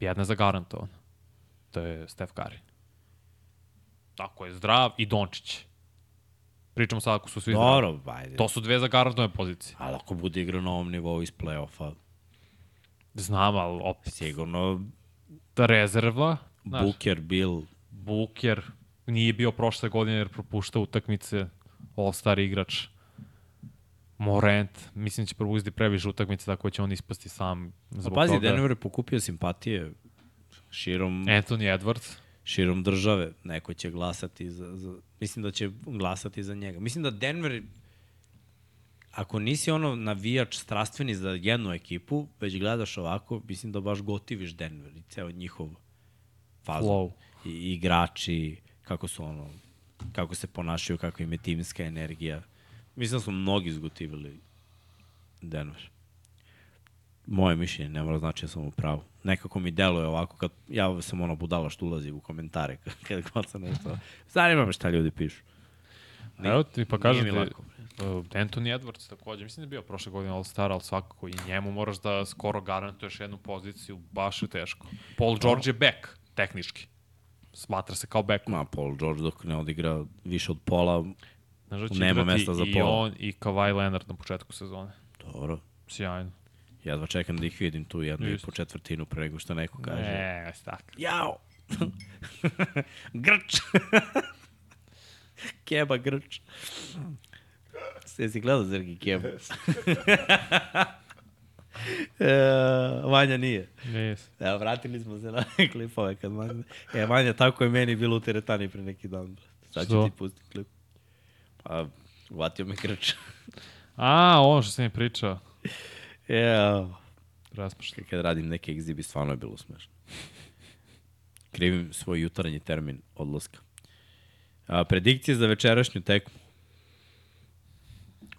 Jedna je zagarantovana. To je Steph Curry. Tako je, zdrav i Dončić. Pričamo sad ako su svi zdravi. Dobro, ajde. To su dve zagarantovane pozicije. Ali ako bude igra na ovom nivou iz play-offa, Znam, ali opet sigurno da rezerva. Znaš, Booker, Bill, Buker nije bio prošle godine jer propušta utakmice, all-star igrač. Morant, mislim da će propustiti previše utakmice, tako da će on ispasti sam zbog pazi, toga. Denver je pokupio simpatije širom, Anthony Edwards, širom države. Neko će glasati za, za... Mislim da će glasati za njega. Mislim da Denver, ako nisi ono navijač strastveni za jednu ekipu, već gledaš ovako, mislim da baš gotiviš Denver i ceo njihov fazon. Flow. I igrači, kako su ono, kako se ponašaju, kako im je timska energija. Mislim da su mnogi izgotivili Denver. Moje mišljenje, ne mora znači da sam u pravu. Nekako mi deluje ovako, kad ja sam ono budala što ulazi u komentare, kad god sam nešto... Zanima me šta ljudi pišu. Ni- Evo ti pa kažem ti, lako. uh, Anthony Edwards takođe, mislim da je bio prošle godine All-Star, ali svakako i njemu moraš da skoro garantuješ jednu poziciju, baš je teško. Paul George je back, tehnički. Smatra se kao back. Ma, Paul George dok ne odigra više od pola, Znaš da nema mesta za i pola. on i Kawhi Leonard na početku sezone. dobro. Sjajno. Jedva čekam da ih vidim tu jednu i Isto. po četvrtinu pre nego što neko kaže. Ne, tako. Jao! grč! Keba grč. Sve si gledao Zrgi Keba? e, Vanja nije. Nis. Evo, vratili smo se na klipove kad Vanja... E, Vanja, tako je meni bilo u teretani pre neki dan. Sad ću ti pustiti klip. Pa, uvatio me grč. A, ono što sam mi pričao. Evo. Raspušta. Kad radim neke egzibi, stvarno je bilo smešno. Krivim svoj jutarnji termin odlaska. A, predikcije za večerašnju tekmu.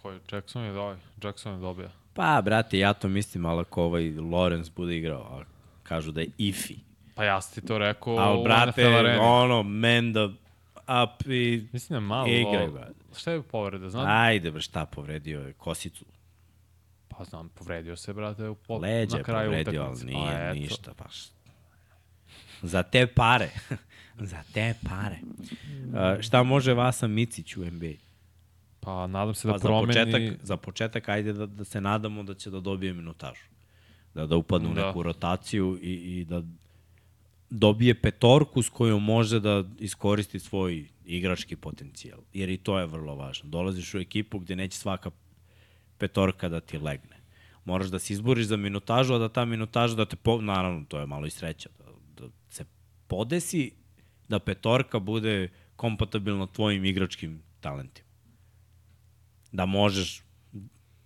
Koji? Jackson je dao. Jackson je dobio. Pa, brate, ja to mislim, ali ako ovaj Lorenz bude igrao, a kažu da je ifi. Pa ja sam ti to rekao Ali, brate, ono, man the up i... Mislim da malo... Igraj, brate. Šta je povreda? Znam, Ajde, bre, šta povredio je? Kosicu. Pa znam, povredio se, brate, u pop, Leđe na kraju povredio, ali utakmice. nije Pa, ništa, baš. Za te pare. Za te pare. Uh, šta može Vasa Micić u NBA? Pa nadam se da Pa za promeni... početak, za početak ajde da, da se nadamo da će da dobije minutažu. Da, da upadne u Da. neku rotaciju i, i da dobije petorku s kojom može da iskoristi svoj igrački potencijal. Jer i to je vrlo važno. Dolaziš u ekipu gde neće svaka petorka da ti legne. Moraš da se izboriš za minutažu, a da ta minutaža da te, po... naravno, to je malo i sreća, da, da se podesi da petorka bude kompatibilna tvojim igračkim talentima da možeš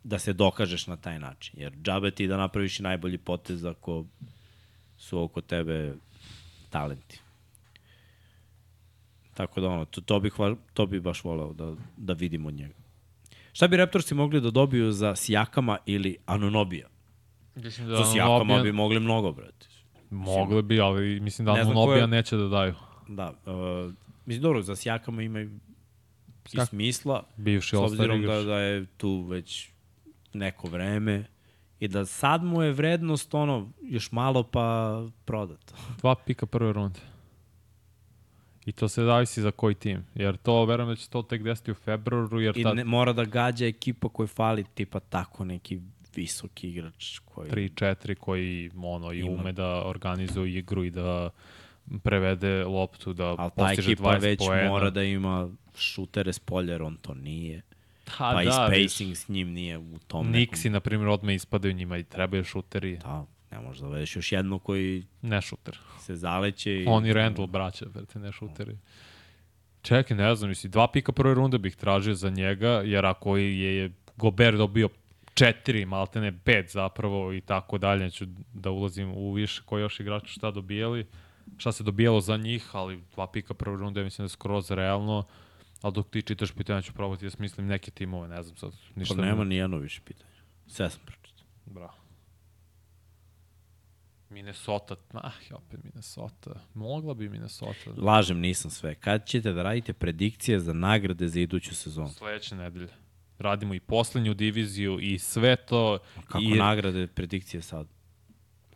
da se dokažeš na taj način. Jer džabe ti da napraviš i najbolji potez ako su oko tebe talenti. Tako da ono, to, to, bih, to bih baš voleo da, da vidim od njega. Šta bi Raptorsi mogli da dobiju za Sijakama ili Anunobija? Mislim da Za Sijakama Anunobijan- bi mogli mnogo, brate. Mogli bi, ali mislim da Ne Anunobija ko je- neće da daju. Da, uh, mislim, dobro, za Sijakama ima i, smisla, Bivši s obzirom da, da je tu već neko vreme i da sad mu je vrednost ono još malo pa prodato. Dva pika prve runde. I to se zavisi za koji tim. Jer to, verujem da će to tek desiti u februaru, jer I tad ne, mora da gađa ekipa koja fali tipa tako neki visoki igrač koji 3-4 koji ono, i ume da organizuje igru i da prevede loptu, da ali ta postiže ekipa 20 već poena. mora da ima šutere s polja, jer on to nije. Ha, Pa i da, spacing s njim nije u tom Nixi, na primjer, odme ispadaju njima i trebaju šuteri. Da, ne možeš da vedeš još jedno koji Ne šuter. se zaleće i... On i Randall braća, brate, ne šuteri. Čekaj, ne znam, misli, dva pika prve runde bih tražio za njega, jer ako je Gober dobio četiri, maltene pet zapravo i tako dalje, neću da ulazim u više koji još igrači šta dobijali, šta se dobijalo za njih, ali dva pika prve runde mislim da je skroz realno, ali dok ti čitaš pitanja ću probati da smislim neke timove, ne znam sad, ništa. Pa nema ni jedno više pitanja. Sve sam pročitao. Bravo. Minnesota, ah, opet Minnesota. Mogla bi Minnesota. Lažem, nisam sve. Kad ćete da radite predikcije za nagrade za iduću sezonu? Sledeće nedelje. radimo i poslednju diviziju i sve to. Kako I, nagrade, predikcije sad?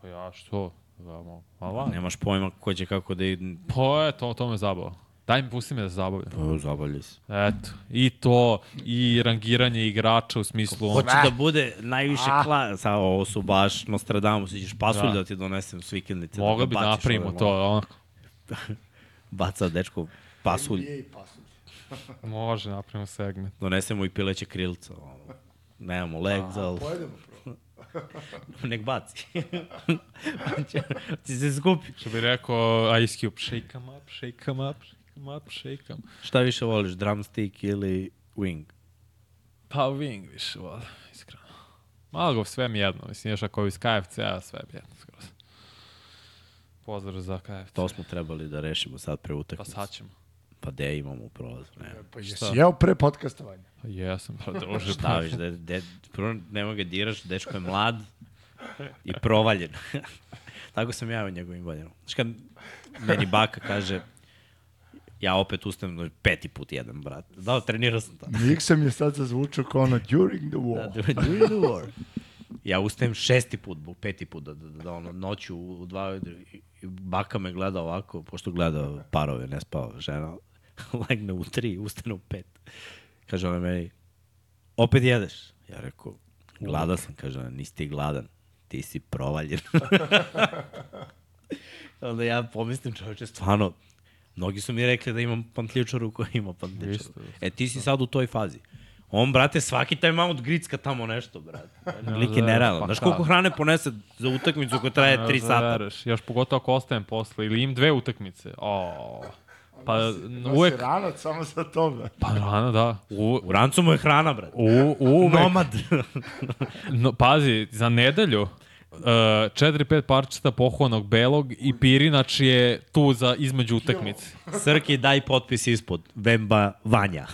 Pa ja što? Vamo, ma van. Nemaš pojma ko će kako da ide. Pa je, to, to me zabava. Daj mi, pusti me da se zabavim. Pa, zabavlja se. Eto, i to, i rangiranje igrača u smislu... Hoće da bude najviše klas. Sa, ovo su baš Nostradamus, ćeš pasulj da. Da. da ti donesem s vikendice. Mogli da bi da napravimo to, onako. Baca dečko pasulj. Može, napravimo segment. Donesemo i pileće krilca. Nemamo leg za... Pojedemo. Nek baci. Će ti se skupi. Što bi rekao Ice Cube, shake em up, shake em up, shake em up, shake em. Šta više voliš, drumstick ili wing? Pa wing više volim, iskreno. Malo go sve mi jedno, mislim, još ako je iz KFC-a, sve mi jedno, skroz. Pozdrav za KFC. To smo trebali da rešimo sad pre Pa utakmice. sad ćemo. Pa de imamo u prolazu. Ne. Pa jesi Šta? jeo pre podcastovanja? Pa jesam, pa druže. Šta viš, de, de, prvo nema ga diraš, dečko je mlad i provaljen. Tako sam ja u njegovim godinama. Znaš kad meni baka kaže, ja opet ustanem no, peti put jedan, brat. Da, trenirao sam to. Miksa mi je sad zazvučao kao ono during the Da, war. during the war. Ja ustajem šesti put, bu, peti put, da, da, da, da ono, noću u dva, baka me gleda ovako, pošto gleda parove, ne spava žena, legne u tri, ustane u pet. Kaže ona meni, opet jedeš? Ja rekao, gladan sam, kaže ona, nisi ti gladan, ti si provaljen. Onda ja pomislim, čovječe, stvarno, mnogi su mi rekli da imam pantljičaru koja ima isto. E, ti si sad u toj fazi. On, brate, svaki time out gricka tamo nešto, brate. Lik je da, nerealan. pa Znaš koliko hrane ponese za utakmicu koja traje 3 sata? Još pogotovo ako ostajem posle. Ili im dve utakmice. O, pa Nosi uvek... ranac samo za to, Pa rano, da. U, U rancu mu je hrana, brate. u, uvek. Nomad. No, pazi, za nedelju Uh, 4-5 parčeta pohovanog belog i Pirinač je tu za između utakmice. Srki, daj potpis ispod. Vemba Vanja.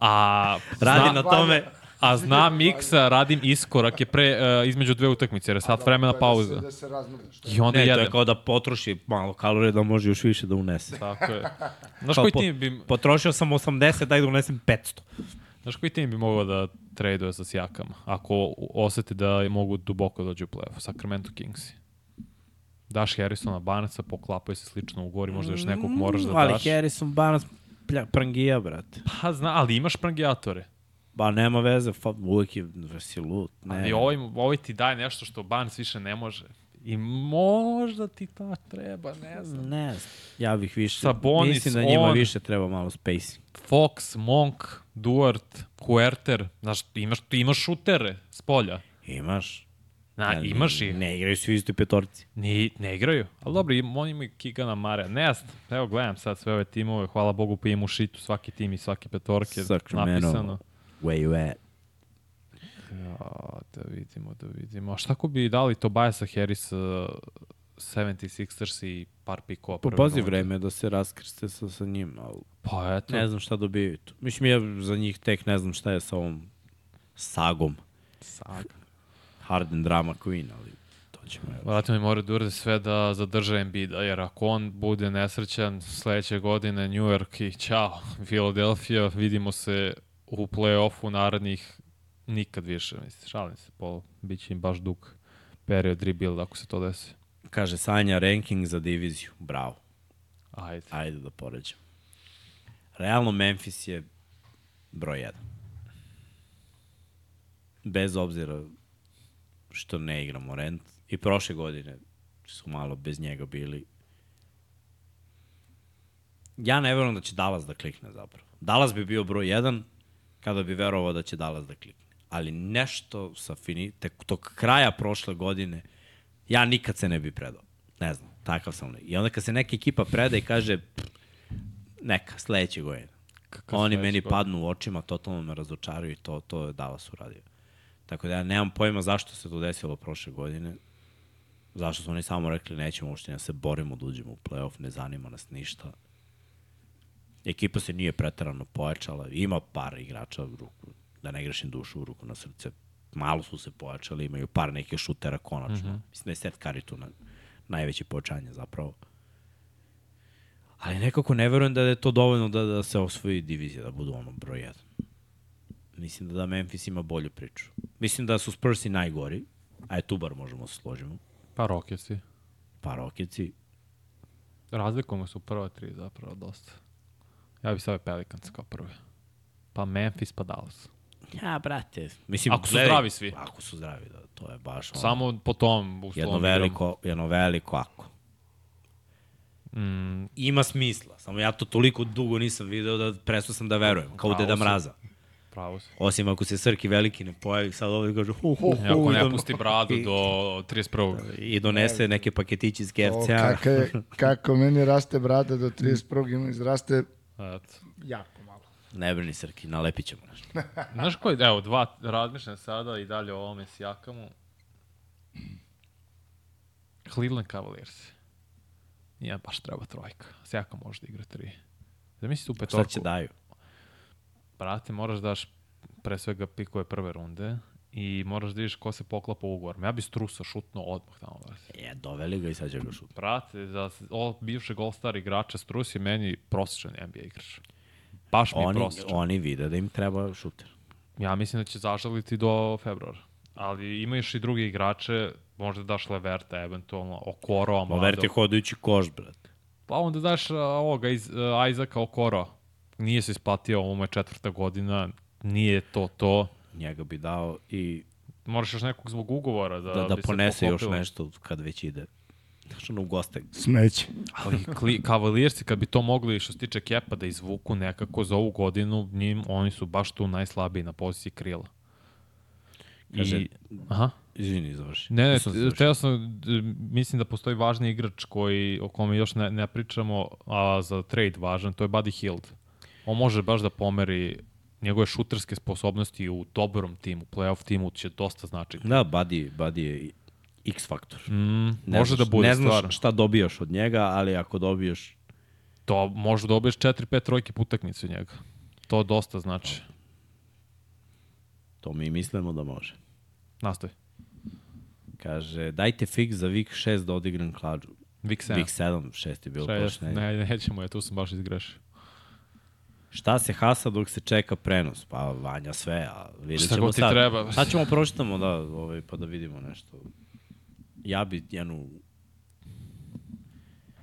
A Radi zna, na tome. A znam miksa, radim iskorak je pre, uh, između dve utakmice, jer je sat vremena pauza. Da se razmrda. Što I onda Ne, to jedem. je kao da potroši malo kalorije da može još više da unese. Tako je. Znaš koji po- tim bi, Potrošio sam 80, daj da unesem 500. znaš koji tim bi mogao da traduje sa sjakama? Ako oseti da mogu duboko da dođu u play-off. Sacramento Kingsi. Daš Harrisona, Barnesa, poklapaju se slično u gori, možda još nekog moraš da Mm, Ali daš. Harrison Barnes prangija, brate. Pa zna, ali imaš prangijatore. Ba, nema veze, fa, uvijek je si lut. Ne, Ali ovaj, ovaj ti daje nešto što Barnes više ne može. I možda ti to treba, ne znam. Ne znam. Ja bih više, Sabonis, mislim da njima on. više treba malo spacing. Fox, Monk, Duart, Kuerter, znaš, imaš, ti imaš šutere s polja. Imaš. Na, Ne, imaš ih. Ne igraju svi u istoj petorci. Ni, ne igraju. Ali dobro, im, oni imaju Kigana Mare. Ne znam, evo gledam sad sve ove timove, hvala Bogu pa u šitu svaki tim i svaki petorke Sacramento. napisano. Where you at? Ja, da vidimo, da vidimo. A šta ako bi dali Tobiasa Harris uh, 76ers i par pikova? Po prve pazi vreme da se raskrste sa, sa njim, ali Pa eto. ne znam šta dobijaju tu. Mislim, ja za njih tek ne znam šta je sa ovom sagom. Saga. Harden drama queen, ali to ćemo. Vratno mi moraju da urade sve da zadrže Embiida, jer ako on bude nesrećan sledeće godine New York i ćao, Philadelphia, vidimo se u play-offu narednih nikad više, mislim, šalim se, pol, bit će im baš dug period rebuild ako se to desi. Kaže, Sanja, ranking za diviziju. Bravo. Ajde. Ajde da poređam. Realno Memphis je broj 1. Bez obzira što ne igramo rent. I prošle godine su malo bez njega bili. Ja ne verujem da će Dallas da klikne zapravo. Dallas bi bio broj 1 kada bi verovao da će Dallas da klikne. Ali nešto sa fini, tek tog kraja prošle godine ja nikad se ne bi predao. Ne znam, takav sam. I onda kad se neka ekipa preda i kaže "Pff, neka, sledeće godine. Kakav Oni meni godine? padnu u očima, totalno me razočaraju i to, to je Dallas uradio. Tako da ja nemam pojma zašto se to desilo prošle godine. Zašto su oni samo rekli nećemo uopšte da se borimo da uđemo u playoff, ne zanima nas ništa. Ekipa se nije pretarano pojačala, ima par igrača, u ruku, da ne grešim dušu u ruku na srce, malo su se pojačali, imaju par nekih šutera konačno. Mm -hmm. Mislim da je Seth Curry tu na, najveće pojačanje zapravo. Ali nekako ne verujem da je to dovoljno da, da se osvoji divizija, da budu ono broj 1. Mislim da, da Memphis ima bolju priču. Mislim da su Spursi najgori, a je tu bar možemo se složimo. Pa Rocketsi. Pa Rocketsi, Razlikujemo se u prva tri zapravo dosta. Ja bih stavio Pelicans kao prvi. Pa Memphis, pa Dallas. ja, brate, mislim, Ako su zdravi svi. Ako su zdravi, da, to je baš ono, Samo po tom uslovom. jedno veliko, jedno veliko ako. Mm, Ima smisla, samo ja to toliko dugo nisam video da prestao sam da verujem, kao u Pravo Deda si. Mraza. pravo si. Osim ako se Srki veliki ne pojavi, sad ovdje kaže hu, hu, ako hu, i ne pusti bradu do 31. i donese neke paketiće iz KFC-a. kako, kako meni raste brada do 31. ima izraste Eto. jako malo. Ne brini Srki, nalepit ćemo nešto. Znaš koji, evo, dva, razmišljam sada i dalje o ovome Sijakamu. Cleveland Cavaliers. Nije baš treba trojka. Sijaka može da igra tri. Zamisli tu Šta petorku. će daju? Brate, moraš da daš pre svega pikove prve runde i moraš da vidiš ko se poklapa u ugovor. Ja bi Strusa šutno odmah tamo. Brate. Je, doveli ga i sad će ga šut. Brate, za o, bivšeg All-Star igrača Strus je meni prosječan NBA igrač. Baš mi je Oni, prosječan. oni vide da im treba šuter. Ja mislim da će zažaliti do februara. Ali imaš i drugi igrače, možda daš Leverta, eventualno Okoro, Ma verti hodajući koš, brate. Pa onda daš ovoga iz uh, Isaaca Okoro. Nije se isplatio, ovo mu je četvrta godina, nije to to. Njega bi dao i Moraš još nekog zbog ugovora da, da, da bi se ponese još nešto kad već ide. Znaš, ono u goste. Smeće. Ali kli, Cavaliersi, kad bi to mogli što se tiče kepa da izvuku nekako za ovu godinu, njim, oni su baš tu najslabiji na poziciji krila. Kaže- I, aha. Izvini, završi. Ne, ne, teo sam, mislim da postoji važni igrač koji, o kome još ne, ne pričamo, a za trade važan, to je Buddy Hield. On može baš da pomeri njegove šuterske sposobnosti u dobrom timu, playoff timu će dosta značiti. Da, Buddy, Buddy je X faktor. Mm, Ne može znaš, da bude Ne znaš stvarno. šta dobijaš od njega, ali ako dobiješ... To može da dobiješ 4-5 trojke po utakmici od njega. To dosta znači. To mi mislimo da može. Nastavi. Kaže, dajte fix za Vik 6 da odigram klađu. Vik 7. Vik 7, 6 je bilo prošle. ne, nećemo, ja tu sam baš izgrešio. Šta se hasa dok se čeka prenos? Pa Vanja sve, a vidjet Šta ćemo god ti sad. treba. Sad ćemo pročitamo, da, ovaj, pa da vidimo nešto. Ja bi jednu...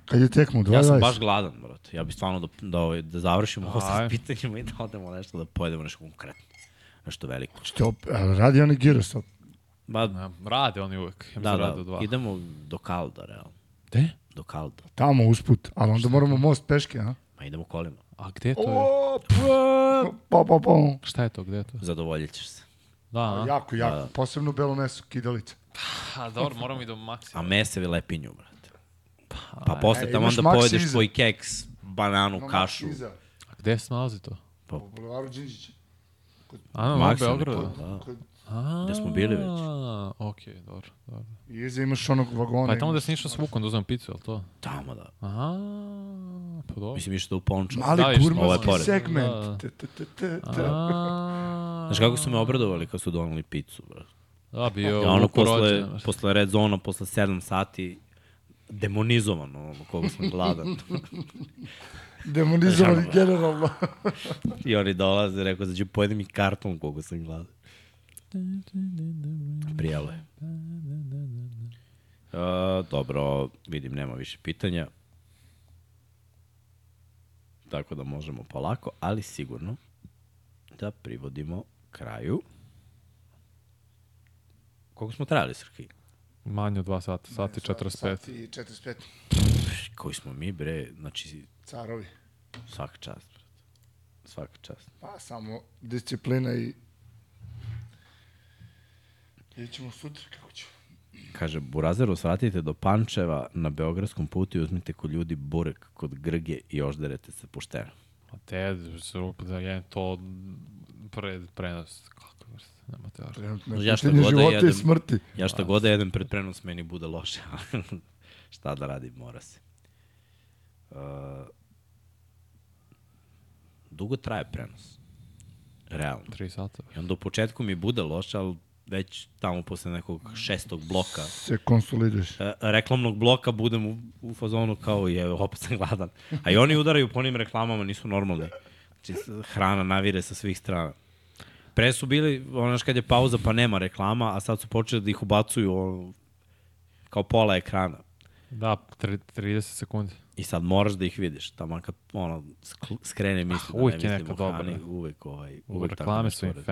Kad je tekmo, 2 Ja sam baš gladan, brate. Ja bi stvarno da, da, ovaj, da završimo ovo sa pitanjima i da odemo nešto, da pojedemo nešto konkretno. Nešto veliko. Što, radi oni gyros op. Ba, Ja, rade oni uvek. Ja da, da, da, dva. idemo do Kalda, realno. Gde? Do Kalda. Tamo usput, ali onda moramo most peške, a? Ma idemo kolima. A gde to je? O, pa, pa, pa, pa. Šta je to, gde je to? Zadovoljit ćeš se. Da, a? Jako, jako. Posebno belo meso, kidalice. A, dobro, moramo i do maksimuma. A mesevi lepinju, brate. Pa posle e, tamo onda pojedeš tvoj keks, bananu, kašu. Iza, A gde se nalazi to? u bulevaru Đinđića. A, na Maksimalni Beogradu. da. Kod- A, Gde smo bili već. Okej, dobro, dobro. I iza imaš onog vagona. Pa je tamo da si išao s Vukom da uzmem picu, je li to? Tamo da. Aha, pa dobro. Mislim išao da u Ponča. Mali Da, gurmanski pored. segment. Da, da. A, Znaš kako su me obradovali kad su doneli picu, brate. Da, bio Ja ono posle, rođen. posle red zona, posle 7 sati, demonizovan, ono, koga sam gladan. Demonizovani generalno. I oni dolaze, rekao da ću pojedem i karton koga sam gladan. Prijelo je. Uh, dobro, vidim, nema više pitanja. Tako da možemo polako, ali sigurno da privodimo kraju. Koliko smo trajali, Srki? Manje od 2 sata, sati 45. Sati i 45. Koji smo mi, bre, znači, Carovi. svaka čast, brate. Svaka čast. Pa samo disciplina i... Ićemo sutra kako ću. Kaže, Burazeru, svratite do Pančeva na Beogradskom putu i uzmite kod ljudi burek kod Grge i ožderete se pošteno. A te, da je to pred prenos. Kako vrste, nema te je Ja šta god da jedem. smrti. Ja šta god da jedem pred prenos, meni bude loše. šta da radim, mora se. Uh, dugo traje prenos. Realno. 3 sata. I onda u početku mi bude loše, ali već tamo posle nekog šestog bloka Se konsoliduješ. e, reklamnog bloka budem u, u fazonu kao je, opet sam gladan. A i oni udaraju po onim reklamama, nisu normalni. Znači, hrana navire sa svih strana. Pre su bili, onaš kad je pauza pa nema reklama, a sad su počeli da ih ubacuju ono, kao pola ekrana. Da, tri- 30 sekundi. I sad moraš da ih vidiš, tamo kad ono, sk- skrene misli uvijek da je ne neka mislim o hrani, dobra. uvek, ovaj, uvek tako reklame nešto su im urade.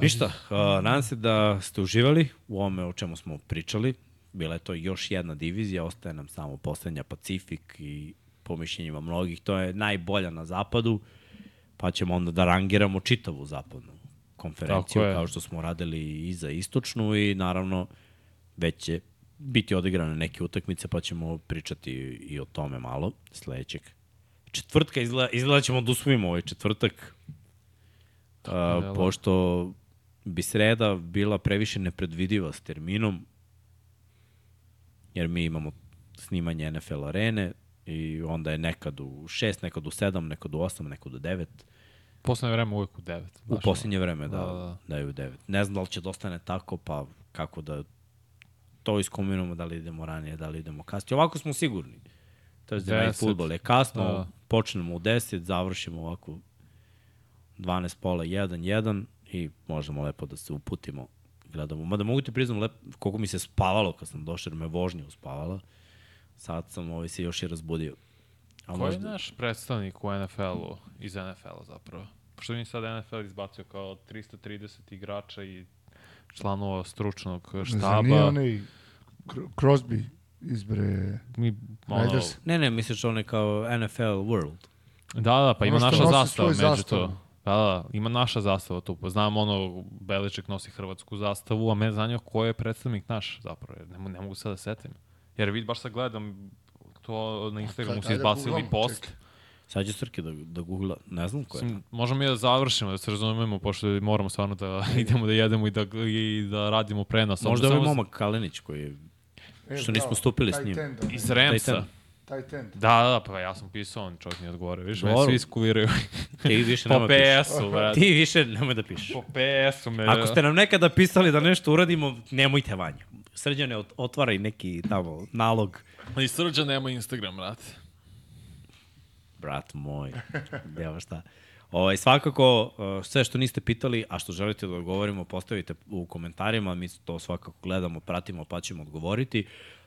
Fenomenalne. Ništa, uh, nadam se da ste uživali u ovome o čemu smo pričali. Bila je to još jedna divizija, ostaje nam samo poslednja Pacifik i po mišljenjima mnogih, to je najbolja na zapadu, pa ćemo onda da rangiramo čitavu zapadnu konferenciju, kao što smo radili i za istočnu i naravno već će biti odigrane neke utakmice, pa ćemo pričati i o tome malo sledećeg četvrtka. Izgleda, izgleda ćemo da usvojimo ovaj četvrtak, uh, pošto bi sreda bila previše nepredvidiva s terminom, jer mi imamo snimanje NFL arene i onda je nekad u 6, nekad u 7, nekad u 8, nekad u 9. Poslednje vreme uvek u 9. U posljednje vreme, da, Da, da, da. da je u 9. Ne znam da li će da ostane tako, pa kako da to iskombinujemo, da li idemo ranije, da li idemo kasnije. Ovako smo sigurni. To je da futbol je kasno, Da. da. počnemo u 10, završimo ovako 12 pola 1 1 i možemo lepo da se uputimo gledamo. Mada mogu ti priznam lepo koliko mi se spavalo kad sam došao, jer me vožnja uspavala. Sad sam ovaj, se još i razbudio. A Ko je naš predstavnik u NFL-u, iz NFL-a zapravo? Pošto mi sad NFL izbacio kao 330 igrača i članova stručnog štaba. nije onaj Cro- Crosby izbre... Mi, ono, Raiders? Ne, ne, misliš on je kao NFL World. Da, da, pa ima naša zastava među zastavu. to. Da, da, ima naša zastava tu. Pa znam ono, Beliček nosi hrvatsku zastavu, a me zanima ko je predstavnik naš zapravo. Ne, ne mogu sad da setim. Jer vid, baš sad gledam to na Instagramu si ajde izbacili googlamo, post. čekaj. Sad će Srki da, da googla, ne znam ko je. Mislim, možemo mi da završimo, da se razumemo, pošto moramo stvarno da idemo da jedemo i da, i da radimo prenos. Možda je ovaj momak Kalinić koji je E, Što nismo stupili s njim. Iz Remsa. Titan. Tight end. Da, da, da, pa ja sam pisao, on čovjek nije odgovorio. Viš, me svi iskuliraju. ti više po nemoj da pišeš. PS-u, brate. Ti više nemoj da pišeš. Po PS-u me... Ako ste nam nekada pisali da nešto uradimo, nemojte vanje. Srđane, ot- otvaraj neki tamo nalog. I Srđa nema Instagram, brate. Brat moj, djeva šta. Ovaj, svakako, uh, sve što niste pitali, a što želite da odgovorimo, postavite u komentarima, mi to svakako gledamo, pratimo, pa ćemo odgovoriti.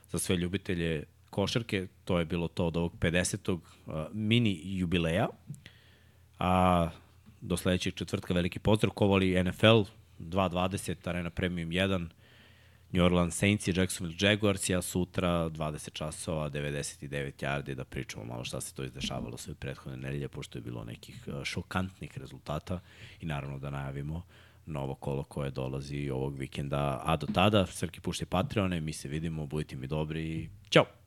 Za sve ljubitelje košarke, to je bilo to od ovog 50. Uh, mini jubileja. A do sledećeg četvrtka veliki pozdrav, kovali NFL 2.20, Arena Premium 1, New Orleans Saints i Jacksonville Jaguars, ja sutra 20 časova, 99 yardi da pričamo malo šta se to izdešavalo sve prethodne nedelje, pošto je bilo nekih uh, šokantnih rezultata i naravno da najavimo novo kolo koje dolazi ovog vikenda. A do tada, Srki pušti Patreone, mi se vidimo, budite mi dobri i ćao!